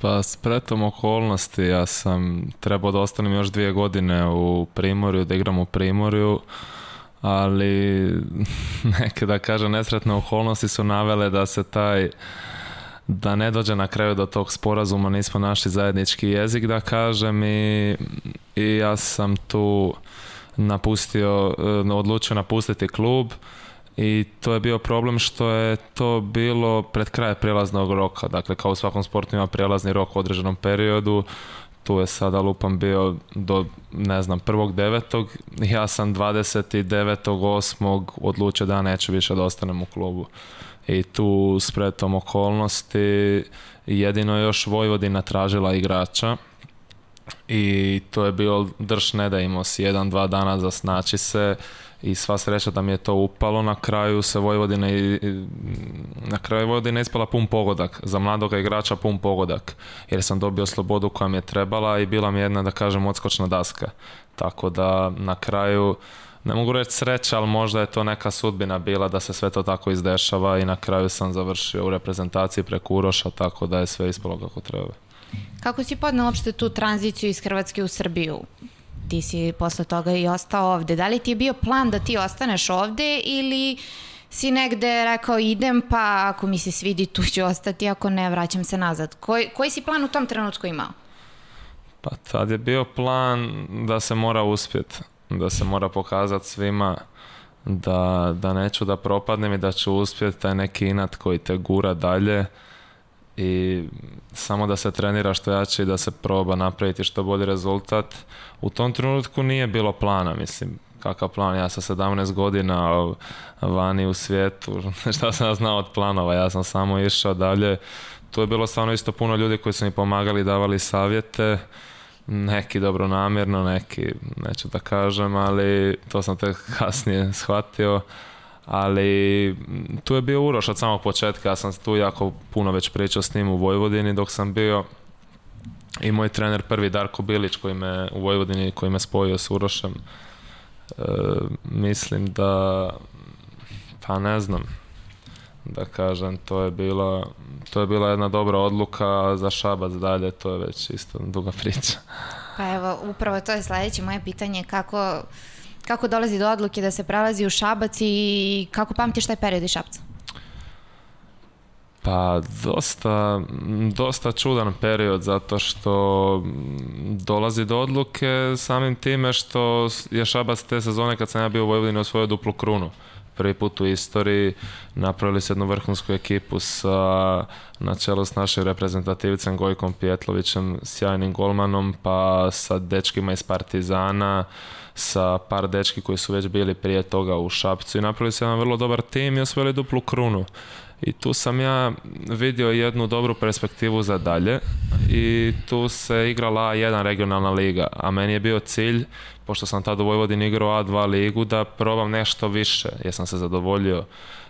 Pa spretom okolnosti ja sam trebao da ostanem još dvije godine u Primorju, da igram u Primorju. Ali [LAUGHS] neke da kažem nesretne okolnosti su navele da se taj da ne dođe na kraju do tog sporazuma, nismo našli zajednički jezik da kažem i, i ja sam tu napustio, odlučio napustiti klub i to je bio problem što je to bilo pred kraj prelaznog roka, dakle kao u svakom sportu ima prelazni rok u određenom periodu, tu je sada lupam bio do, ne znam, prvog devetog, ja sam 29.8. odlučio da neću više da ostanem u klubu. I tu spretom okolnosti jedino još Vojvodina tražila igrača i to je bio drž ne da imao si jedan, dva dana za snaći se i sva sreća da mi je to upalo, na kraju se Vojvodina i, na kraju Vojvodina ispala pun pogodak, za mladog igrača pun pogodak, jer sam dobio slobodu koja mi je trebala i bila mi jedna, da kažem, odskočna daska. Tako da na kraju, ne mogu reći sreća, ali možda je to neka sudbina bila da se sve to tako izdešava i na kraju sam završio u reprezentaciji preko Uroša, tako da je sve ispalo kako treba. Kako si podnao uopšte tu tranziciju iz Hrvatske u Srbiju? Ti si posle toga i ostao ovde. Da li ti je bio plan da ti ostaneš ovde ili si negde rekao idem pa ako mi se svidi tu ću ostati, ako ne vraćam se nazad. Koji, koji si plan u tom trenutku imao? Pa tad je bio plan da se mora uspjeti, da se mora pokazati svima da, da neću da propadnem i da ću uspjeti taj neki inat koji te gura dalje i samo da se trenira što jače i da se proba napraviti što bolji rezultat. U tom trenutku nije bilo plana, mislim, kakav plan, ja sa 17 godina vani u svijetu, [LAUGHS] šta sam znao od planova, ja sam samo išao dalje. Tu je bilo stvarno isto puno ljudi koji su mi pomagali, davali savjete, neki dobro namjerno, neki neću da kažem, ali to sam tek kasnije shvatio ali tu je bio Uroš od samog početka, ja sam tu jako puno već pričao s njim u Vojvodini dok sam bio i moj trener prvi Darko Bilić koji me u Vojvodini koji me spojio s Urošem e, mislim da pa ne znam da kažem to je bilo to je bila jedna dobra odluka za Šabac dalje, to je već isto duga [LAUGHS] priča. Pa evo, upravo to je sledeće moje pitanje, kako, kako dolazi do odluke da se prelazi u Šabac i kako pamtiš taj period iz Šabca? Pa dosta, dosta čudan period zato što dolazi do odluke samim time što je Šabac te sezone kad sam ja bio u Vojvodini osvojio duplu krunu prvi put u istoriji napravili su jednu vrhunsku ekipu sa, na čelu s našim reprezentativcem Gojkom Pjetlovićem, sjajnim golmanom, pa sa dečkima iz Partizana, sa par dečki koji su već bili prije toga u Šapcu i napravili su jedan vrlo dobar tim i osvojili duplu krunu. I tu sam ja vidio jednu dobru perspektivu za dalje i tu se igrala A1 regionalna liga, a meni je bio cilj, pošto sam tada u Vojvodini igrao A2 ligu, da probam nešto više, jer sam se zadovoljio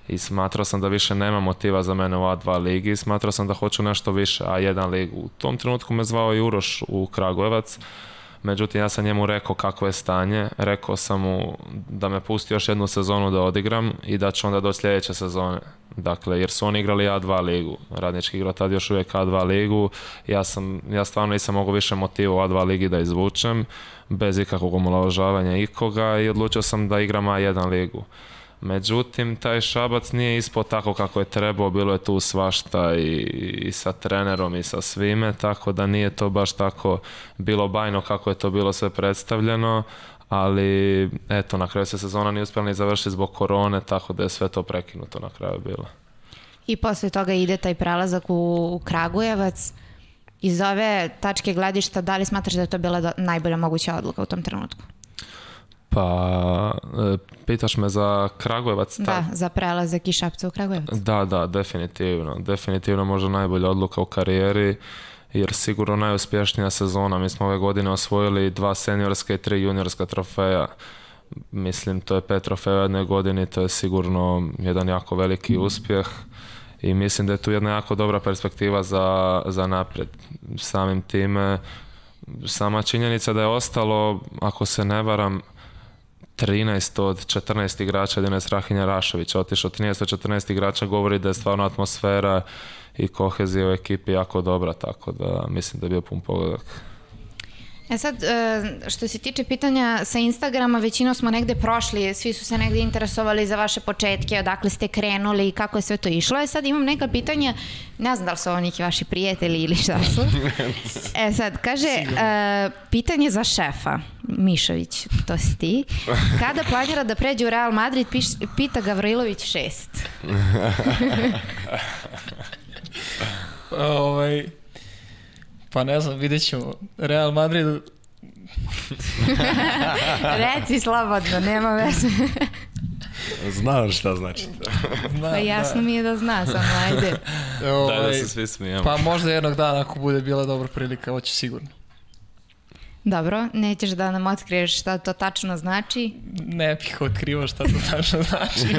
i smatrao sam da više nema motiva za mene u A2 ligi i smatrao sam da hoću nešto više A1 ligu. U tom trenutku me zvao Juroš u Kragujevac, Međutim, ja sam njemu rekao kako je stanje, rekao sam mu da me pusti još jednu sezonu da odigram i da ću onda do sljedeće sezone. Dakle, jer su oni igrali A2 ligu, radnički igra tad još uvijek A2 ligu, ja, sam, ja stvarno nisam mogao više motiva u A2 ligi da izvučem, bez ikakvog omalovažavanja ikoga i odlučio sam da igram A1 ligu. Međutim, taj Šabac nije ispao tako kako je trebao, bilo je tu svašta i, i sa trenerom i sa svime, tako da nije to baš tako bilo bajno kako je to bilo sve predstavljeno, ali eto, na kraju se sezona nije uspjela ni završiti zbog korone, tako da je sve to prekinuto na kraju bilo. I posle toga ide taj prelazak u Kragujevac. Iz ove tačke gledišta, da li smatraš da je to bila najbolja moguća odluka u tom trenutku? Pa, e, pitaš me za Kragujevac? Da, Ta... za prelazak iz Šapca u Kragujevac. Da, da, definitivno. Definitivno možda najbolja odluka u karijeri, jer sigurno najuspješnija sezona. Mi smo ove godine osvojili dva seniorska i tri juniorska trofeja. Mislim, to je pet trofeja u jednoj godini, to je sigurno jedan jako veliki uspjeh i mislim da je tu jedna jako dobra perspektiva za, za napred. Samim time, sama činjenica da je ostalo, ako se ne varam, 13 od 14 igrača Dines Rahinja Rašović otišao 13 od 14 igrača govori da je stvarno atmosfera i kohezija u ekipi jako dobra, tako da mislim da je bio pun pogodak. E sad, e, što se tiče pitanja sa Instagrama, većinom smo negde prošli, svi su se negde interesovali za vaše početke, odakle ste krenuli i kako je sve to išlo. E sad imam neka pitanja, ne znam da li su ovo neki vaši prijatelji ili šta su. E sad, kaže, uh, pitanje za šefa, Mišović, to si ti. Kada planira da pređe u Real Madrid, piš, pita Gavrilović 6. [LAUGHS] ovaj, pa ne znam, vidjet ćemo. Real Madrid [LAUGHS] Reci slobodno, nema veze. [LAUGHS] Znam šta znači. zna, Pa jasno mi je da zna, samo ajde. [LAUGHS] Da, Da, ovaj, da se svi smijemo. Pa možda jednog dana ako bude bila dobra prilika, hoće sigurno. Dobro, nećeš da nam otkriješ šta to tačno znači. Ne bih otkrivao šta to tačno znači.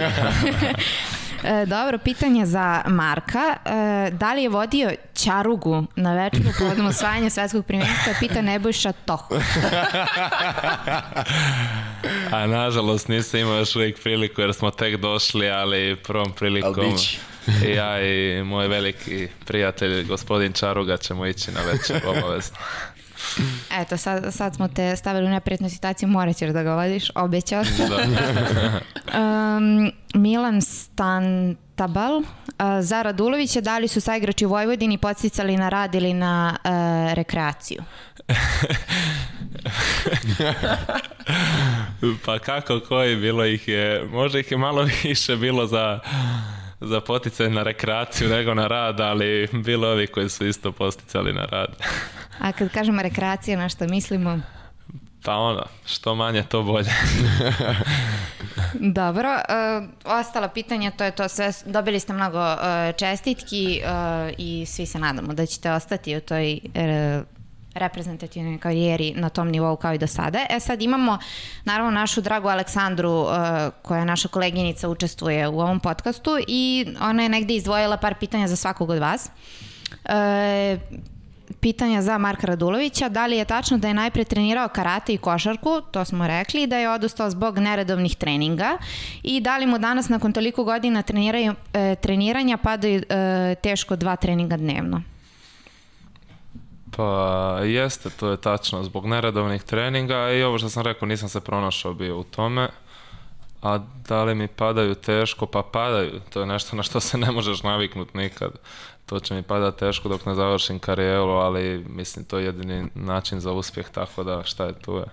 E, dobro, pitanje za Marka. E, da li je vodio Ćarugu na večeru povodom [LAUGHS] osvajanja svetskog prvenstva? Pita Nebojša Toh. [LAUGHS] A nažalost nisam imao još uvijek priliku jer smo tek došli, ali prvom prilikom Al bit će. i ja i moj veliki prijatelj gospodin Čaruga ćemo ići na večer [LAUGHS] obavezno. Eto, sad, sad smo te stavili u neprijatnu situaciju, morat ćeš da ga vodiš, obećao sam. Da. [LAUGHS] Um, Milan Stantabal, uh, za Radulovića, da li su saigrači u Vojvodini podsticali na rad ili na uh, rekreaciju? [LAUGHS] Pa kako koji, bilo ih je, možda ih je malo [LAUGHS] više bilo za, za poticaj na rekreaciju nego na rad, ali bilo ovi koji su isto posticali na rad. A kad kažemo rekreacija, na što mislimo? Pa ono, što manje to bolje. [LAUGHS] Dobro, uh, ostala pitanja, to je to sve, dobili ste mnogo uh, čestitki uh, i svi se nadamo da ćete ostati u toj uh, reprezentativnoj karijeri na tom nivou kao i do sada. E sad imamo naravno našu dragu Aleksandru uh, koja je naša koleginica učestvuje u ovom podcastu i ona je negde izdvojila par pitanja za svakog od vas. Uh, pitanja za Marka Radulovića. Da li je tačno da je najpre trenirao karate i košarku, to smo rekli, da je odustao zbog neredovnih treninga i da li mu danas nakon toliko godina treniranja, e, treniranja padaju e, teško dva treninga dnevno? Pa jeste, to je tačno, zbog neredovnih treninga i ovo što sam rekao, nisam se pronašao bio u tome. A da li mi padaju teško? Pa padaju, to je nešto na što se ne možeš naviknuti nikad. To će mi padati teško dok ne završim karijeru, ali mislim to je jedini način za uspjeh, tako da šta je tu je.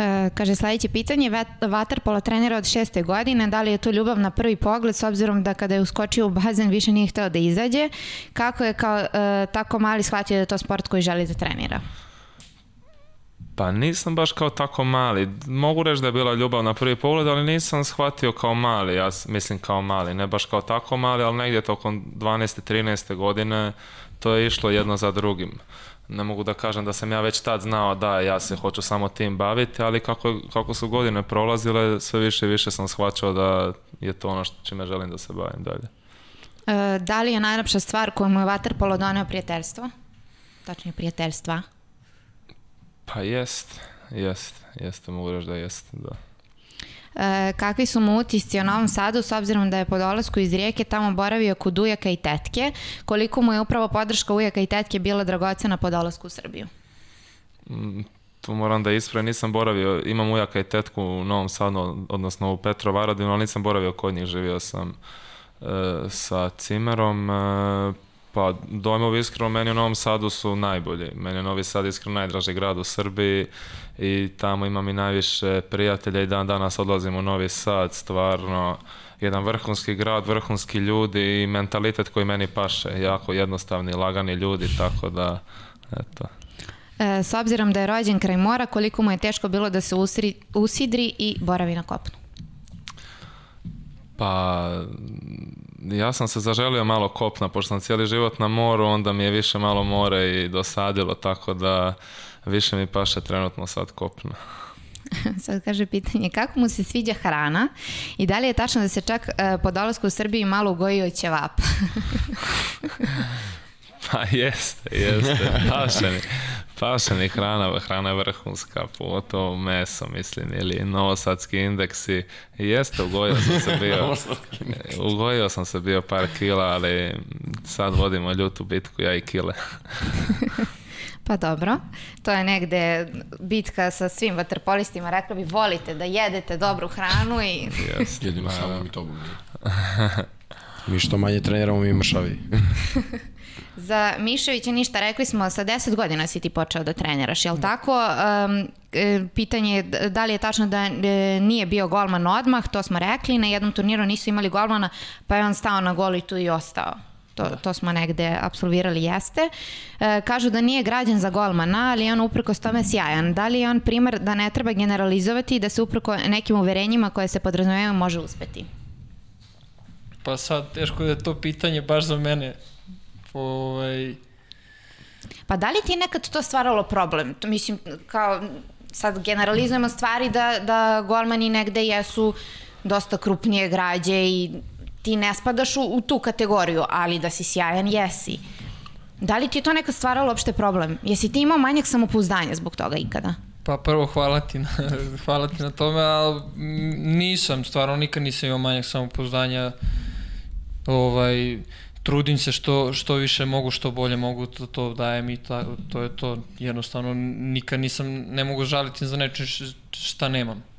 E, kaže sledeće pitanje, Vaterpola trenera od šeste godine, da li je to ljubav na prvi pogled s obzirom da kada je uskočio u bazen više nije hteo da izađe, kako je kao e, tako mali shvatio da je to sport koji želi da trenira? Pa nisam baš kao tako mali. Mogu reći da je bila ljubav na prvi pogled, ali nisam shvatio kao mali. Ja mislim kao mali, ne baš kao tako mali, ali negdje tokom 12. 13. godine to je išlo jedno za drugim. Ne mogu da kažem da sam ja već tad znao da ja se hoću samo tim baviti, ali kako, kako su godine prolazile, sve više i više sam shvaćao da je to ono što čime želim da se bavim dalje. E, da li je najlepša stvar koju mu je Waterpolo donio prijateljstvo? Tačnije prijateljstva? Pa jest, jest, jeste, mogu reći da jest, da. E, kakvi su mu utisci o Novom Sadu s obzirom da je po dolasku iz Rijeke tamo boravio kod ujaka i tetke, koliko mu je upravo podrška ujaka i tetke bila dragocena po dolasku u Srbiju? Mm, tu moram da ispravim, nisam boravio, imam ujaka i tetku u Novom Sadu, odnosno u Petrovaradinu, ali nisam boravio kod njih, živio sam e, sa Cimerom, e, Pa dojmovi iskreno meni u Novom Sadu su najbolji. Meni je Novi Sad iskreno najdraži grad u Srbiji i tamo imam i najviše prijatelja i dan danas odlazim u Novi Sad, stvarno jedan vrhunski grad, vrhunski ljudi i mentalitet koji meni paše, jako jednostavni, lagani ljudi, tako da, eto. E, s obzirom da je rođen kraj mora, koliko mu je teško bilo da se usri, usidri i boravi na kopnu? Pa, ja sam se zaželio malo kopna, pošto sam cijeli život na moru, onda mi je više malo more i dosadilo, tako da više mi paše trenutno sad kopna. [LAUGHS] Sad kaže pitanje, kako mu se sviđa hrana i da li je tačno da se čak uh, po dolasku u Srbiji malo ugojio ćevap? [LAUGHS] pa jeste, jeste, paše mi. Paše mi hrana, hrana je vrhunska, pogotovo meso, mislim, ili novosadski indeksi. I jeste, ugojio sam se bio, [LAUGHS] ugojio sam se bio par kila, ali sad vodimo ljutu bitku, ja i kile. Pa dobro, to je negde bitka sa svim vaterpolistima, rekla bi volite da jedete dobru hranu i... Jeste, [LAUGHS] jedino samo mi to Mi što manje treniramo, mi mršavi. [LAUGHS] Za Miševića ništa, rekli smo, sa 10 godina si ti počeo da treniraš, je li tako? Um, pitanje je da li je tačno da e, nije bio golman odmah, to smo rekli, na jednom turniru nisu imali golmana, pa je on stao na gol i tu i ostao. To, da. to smo negde absolvirali, jeste. E, kažu da nije građan za golmana, ali je on uprkos tome sjajan. Da li je on primer da ne treba generalizovati i da se uprko nekim uverenjima koje se podrazumevaju može uspeti? Pa sad, teško je to pitanje baš za mene. Ovaj... Pa da li ti je nekad to stvaralo problem? To, mislim, kao sad generalizujemo stvari da, da golmani negde jesu dosta krupnije građe i ti ne spadaš u, u tu kategoriju, ali da si sjajan, jesi. Da li ti je to nekad stvaralo uopšte problem? Jesi ti imao manjak samopouzdanja zbog toga ikada? Pa prvo hvala ti na, [LAUGHS] hvala ti na tome, ali nisam, stvarno nikad nisam imao manjak samopouzdanja. Ovaj, trudim se što, što više mogu, što bolje mogu, to, to dajem i ta, to je to. Jednostavno, nikad nisam, ne mogu žaliti za nečem šta nemam.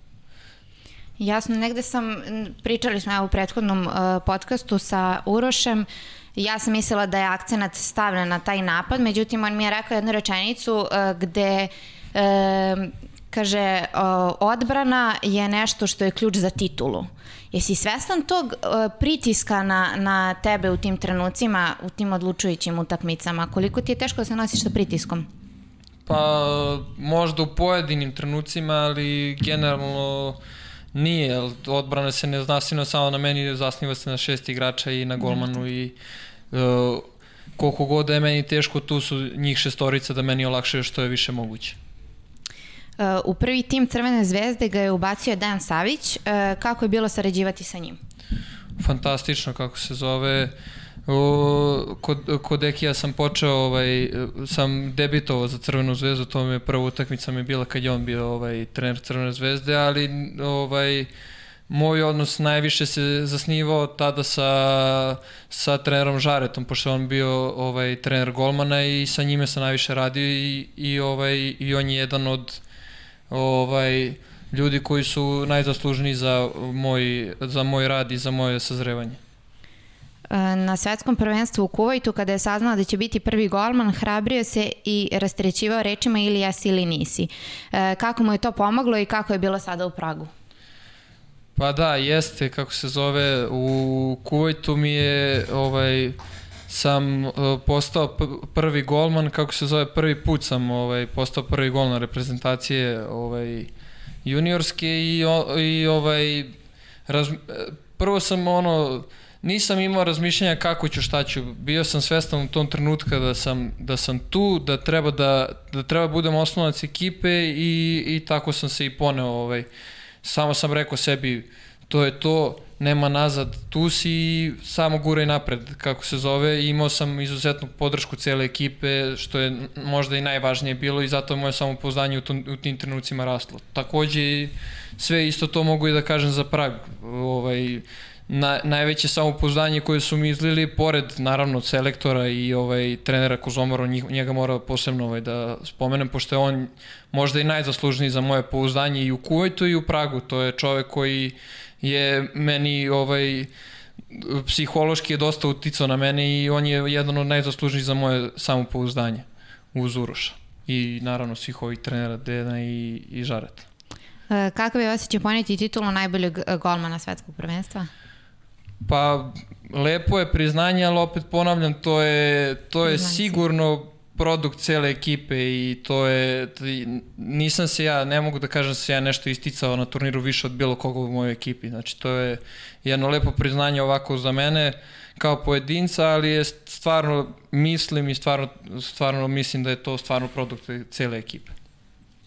Jasno, negde sam, pričali smo u prethodnom uh, podcastu sa Urošem, ja sam mislila da je akcenat stavljen na taj napad, međutim on mi je rekao jednu rečenicu uh, gde uh, kaže uh, odbrana je nešto što je ključ za titulu. Jesi svestan tog uh, pritiska na, na tebe u tim trenucima, u tim odlučujućim utakmicama? Koliko ti je teško da se nosiš sa pritiskom? Pa možda u pojedinim trenucima, ali generalno nije. Odbrana se ne zasniva samo na meni, zasniva se na šest igrača i na golmanu i uh, koliko god da je meni teško, tu su njih šestorica da meni olakšaju što je više moguće. Uh, u prvi tim Crvene zvezde ga je ubacio Dejan Savić. Uh, kako je bilo sarađivati sa njim? Fantastično, kako se zove. O, kod, kod Ekija sam počeo, ovaj, sam debitovao za Crvenu zvezdu, to mi je prva utakmica mi bila kad je on bio ovaj, trener Crvene zvezde, ali ovaj, moj odnos najviše se zasnivao tada sa, sa trenerom Žaretom, pošto on bio ovaj, trener golmana i sa njime sam najviše radio i, i, ovaj, i on je jedan od ovaj, ljudi koji su najzaslužniji za moj, za moj rad i za moje sazrevanje. E, na svetskom prvenstvu u Kuvajtu kada je saznao da će biti prvi golman, hrabrio se i rastrećivao rečima ili jesi ili nisi. E, kako mu je to pomoglo i kako je bilo sada u Pragu? Pa da, jeste, kako se zove, u Kuvajtu mi je ovaj, sam uh, postao prvi golman, kako se zove, prvi put sam ovaj, postao prvi golman reprezentacije ovaj, juniorske i, i ovaj, raz, prvo sam ono, nisam imao razmišljanja kako ću, šta ću. Bio sam svestan u tom trenutka da sam, da sam tu, da treba da, da treba da budem osnovac ekipe i, i tako sam se i poneo. Ovaj. Samo sam rekao sebi, to je to, nema nazad, tu si i samo guraj napred, kako se zove. I imao sam izuzetnu podršku cele ekipe, što je možda i najvažnije bilo i zato je moje samopouzdanje u, tom, u tim trenucima raslo. Takođe, sve isto to mogu i da kažem za Prag. Ovaj, na, najveće samopouzdanje koje su mi izlili, pored naravno selektora i ovaj, trenera Kozomaro, njega mora posebno ovaj, da spomenem, pošto je on možda i najzaslužniji za moje pouzdanje i u Kuvajtu i u Pragu. To je čovek koji je meni ovaj, psihološki je dosta uticao na mene i on je jedan od najzaslužnijih za moje samopouzdanje uz Uroša i naravno svih ovih trenera Dena i, i Žareta. E, kakav je osjećaj poneti titulu najboljeg golmana svetskog prvenstva? Pa, lepo je priznanje, ali opet ponavljam, to je, to je sigurno produkt cele ekipe i to je, nisam se ja, ne mogu da kažem da se ja nešto isticao na turniru više od bilo koga u mojoj ekipi, znači to je jedno lepo priznanje ovako za mene kao pojedinca, ali je stvarno mislim i stvarno, stvarno mislim da je to stvarno produkt cele ekipe.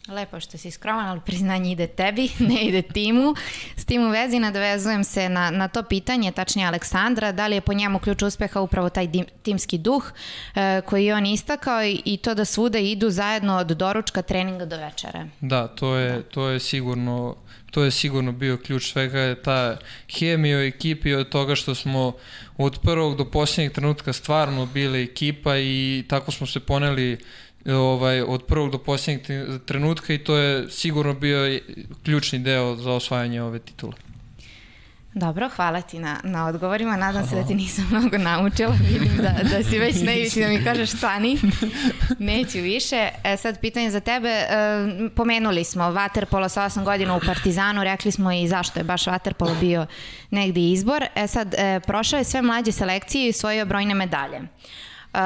Lepo što si skroman, ali priznanje ide tebi, [LAUGHS] ne ide timu. S tim u vezi nadovezujem se na, na to pitanje, tačnije Aleksandra, da li je po njemu ključ uspeha upravo taj dim, timski duh e, koji je on istakao i, i to da svuda idu zajedno od doručka treninga do večere. Da, to je, da. to je sigurno to je sigurno bio ključ svega, je ta hemija u ekipi od toga što smo od prvog do posljednjeg trenutka stvarno bili ekipa i tako smo se poneli ovaj, od prvog do posljednjeg trenutka i to je sigurno bio ključni deo za osvajanje ove titule. Dobro, hvala ti na, na odgovorima. Nadam se da ti nisam mnogo naučila. Vidim da, da si već nevići da mi kažeš stani. Neću više. E, sad pitanje za tebe. E, pomenuli smo Waterpolo sa 8 godina u Partizanu. Rekli smo i zašto je baš Waterpolo bio negde izbor. E sad, e, prošao je sve mlađe selekcije i svojio brojne medalje. Uh,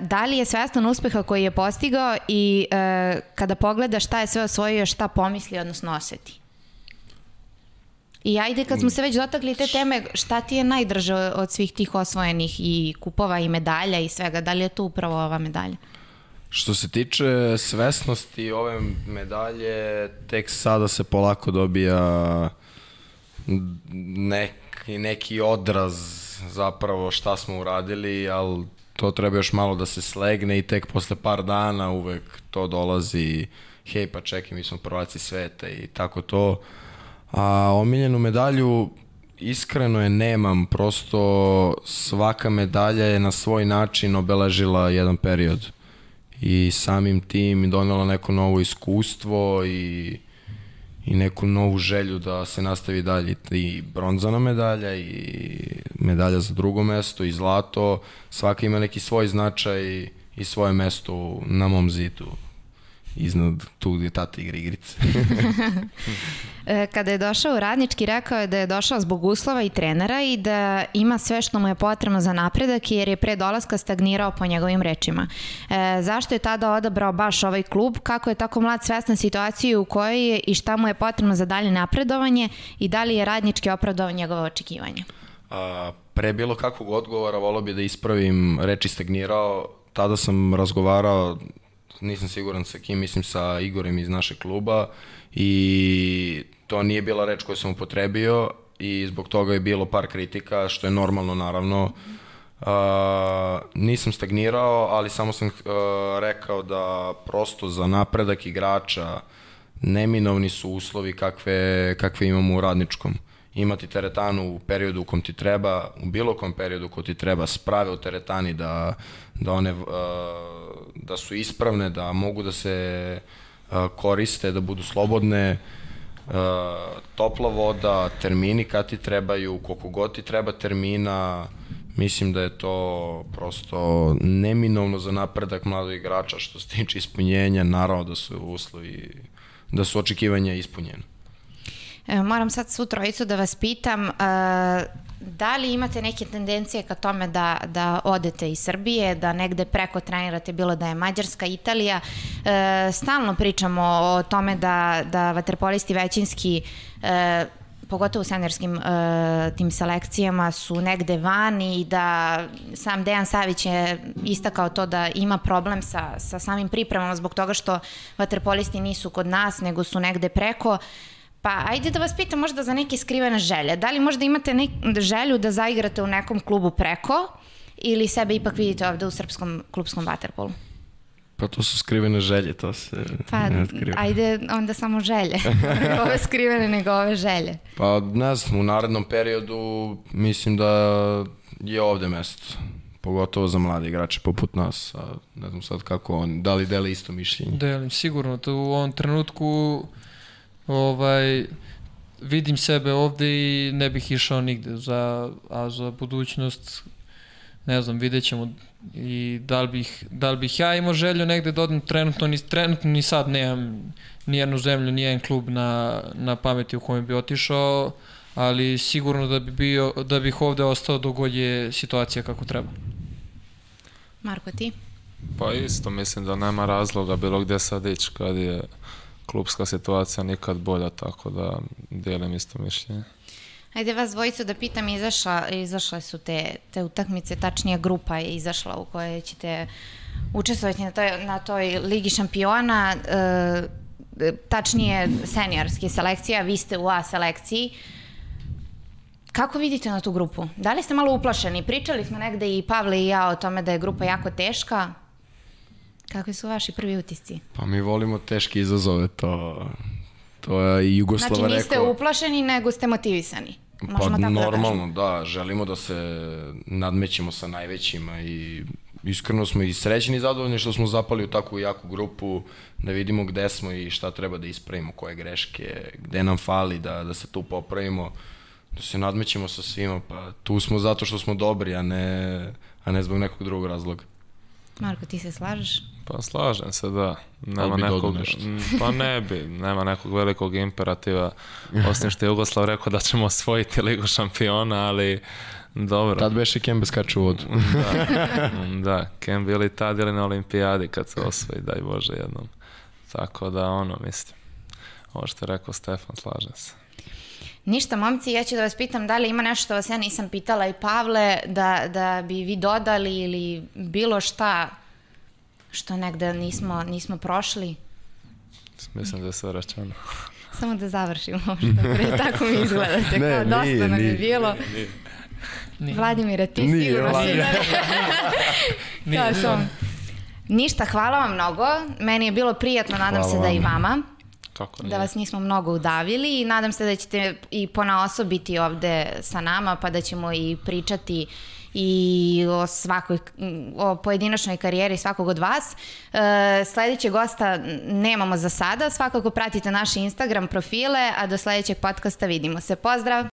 da li je svestan uspeha koji je postigao i uh, kada pogleda šta je sve osvojio, šta pomisli, odnosno oseti? I ajde, kad smo se već dotakli te teme, šta ti je najdrže od svih tih osvojenih i kupova i medalja i svega? Da li je to upravo ova medalja? Što se tiče svesnosti ove medalje, tek sada se polako dobija neki, neki odraz zapravo šta smo uradili, ali to treba još malo da se slegne i tek posle par dana uvek to dolazi hej pa čekaj mi smo prvaci sveta i tako to. A omiljenu medalju iskreno je nemam, prosto svaka medalja je na svoj način obeležila jedan period i samim tim donela neko novo iskustvo i i neku novu želju da se nastavi dalje. I bronzana medalja i medalja za drugo mesto i zlato, svaka ima neki svoj značaj i svoje mesto na mom zidu iznad tu gde tata igra igrice. [LAUGHS] E, kada je došao u radnički, rekao je da je došao zbog uslova i trenera i da ima sve što mu je potrebno za napredak jer je pre dolaska stagnirao po njegovim rečima. E, zašto je tada odabrao baš ovaj klub? Kako je tako mlad svestan situaciju u kojoj je i šta mu je potrebno za dalje napredovanje i da li je radnički opravdao njegove očekivanja? A, pre bilo kakvog odgovora volao bi da ispravim reči stagnirao. Tada sam razgovarao nisam siguran sa kim, mislim sa Igorem iz našeg kluba i to nije bila reč koju sam upotrebio i zbog toga je bilo par kritika, što je normalno naravno. Uh, nisam stagnirao, ali samo sam uh, rekao da prosto za napredak igrača neminovni su uslovi kakve, kakve imamo u radničkom. Imati teretanu u periodu u kom ti treba, u bilo kom periodu ko ti treba, sprave u teretani da, da one da su ispravne, da mogu da se koriste, da budu slobodne, topla voda, termini kad ti trebaju, koliko god ti treba termina, mislim da je to prosto neminovno za napredak mladog igrača što se tiče ispunjenja, naravno da su uslovi, da su očekivanja ispunjene. E, moram sad svu trojicu da vas pitam, uh, da li imate neke tendencije ka tome da, da odete iz Srbije, da negde preko trenirate, bilo da je Mađarska, Italija, e, stalno pričamo o tome da, da vaterpolisti većinski e, pogotovo u seniorskim uh, tim selekcijama su negde vani i da sam Dejan Savić je istakao to da ima problem sa, sa samim pripremama zbog toga što vaterpolisti nisu kod nas nego su negde preko. Pa ajde da vas pitam možda za neke skrivene želje. Da li možda imate nek, želju da zaigrate u nekom klubu preko ili sebe ipak vidite ovde u srpskom klubskom vaterpolu? Pa to su skrivene želje, to se Pa, ne otkriva. ajde onda samo želje. ne [LAUGHS] ove skrivene, nego ove želje. Pa ne znam, u narednom periodu mislim da je ovde mesto. Pogotovo za mlade igrače poput nas. A ne znam sad kako on, da li dele isto mišljenje. Delim, sigurno. To u ovom trenutku ovaj, vidim sebe ovde i ne bih išao nigde. Za, a za budućnost ne znam, vidjet ćemo i da li bih, da li bih ja imao želju negde da odem trenutno, ni, trenutno ni sad nemam nijednu zemlju, nijedan klub na, na pameti u kojem bi otišao, ali sigurno da bi bio, da bih ovde ostao dok god je situacija kako treba. Marko, ti? Pa isto, mislim da nema razloga bilo gde sad ići kad je klubska situacija nikad bolja, tako da dijelim isto mišljenje. Ajde vas dvojicu da pitam, izašla, izašle su te, te utakmice, tačnije grupa je izašla u kojoj ćete učestvovati na toj, na toj Ligi šampiona, e, tačnije seniorske selekcija, vi ste u A selekciji. Kako vidite na tu grupu? Da li ste malo uplašeni? Pričali smo negde i Pavle i ja o tome da je grupa jako teška. Kakvi su vaši prvi utisci? Pa mi volimo teške izazove, to, to je i Jugoslava Znači niste rekao. uplašeni, nego ste motivisani. Možemo Pa tako da normalno, da, želimo da se nadmećemo sa najvećima i iskreno smo i srećni i zadovoljni što smo zapali u takvu jaku grupu, da vidimo gde smo i šta treba da ispravimo, koje greške, gde nam fali da, da se tu popravimo, da se nadmećemo sa svima, pa tu smo zato što smo dobri, a ne, a ne zbog nekog drugog razloga. Marko, ti se slažeš? Pa slažem se, da. Nema Ali bi nekog, nešto. Pa ne bi, nema nekog velikog imperativa, osim što je Jugoslav rekao da ćemo osvojiti Ligu šampiona, ali dobro. Tad beše Kembe skače u vodu. Da, da. Ken bili tad ili na olimpijadi kad se osvoji, daj Bože jednom. Tako da, ono, mislim, ovo što je rekao Stefan, slažem se. Ništa, momci, ja ću da vas pitam da li ima nešto što vas ja nisam pitala i Pavle, da, da bi vi dodali ili bilo šta što negde nismo, nismo prošli. Mislim da je sve rečeno. [LAUGHS] Samo da završimo ovo što pre, [LAUGHS] tako mi izgledate, Ne, kao dosta nije, nam je nije. bilo. Nije. Vladimire, ti Nije, sigurno si da... [LAUGHS] Kao sam. Ništa, hvala vam mnogo. Meni je bilo prijatno, nadam Hvala se da i vama. Kako nije? da vas nismo mnogo udavili i nadam se da ćete i ponaosob biti ovde sa nama pa da ćemo i pričati i o svakoj, o pojedinačnoj karijeri svakog od vas. E, sledećeg gosta nemamo za sada, svakako pratite naše Instagram profile, a do sledećeg podcasta vidimo se. Pozdrav!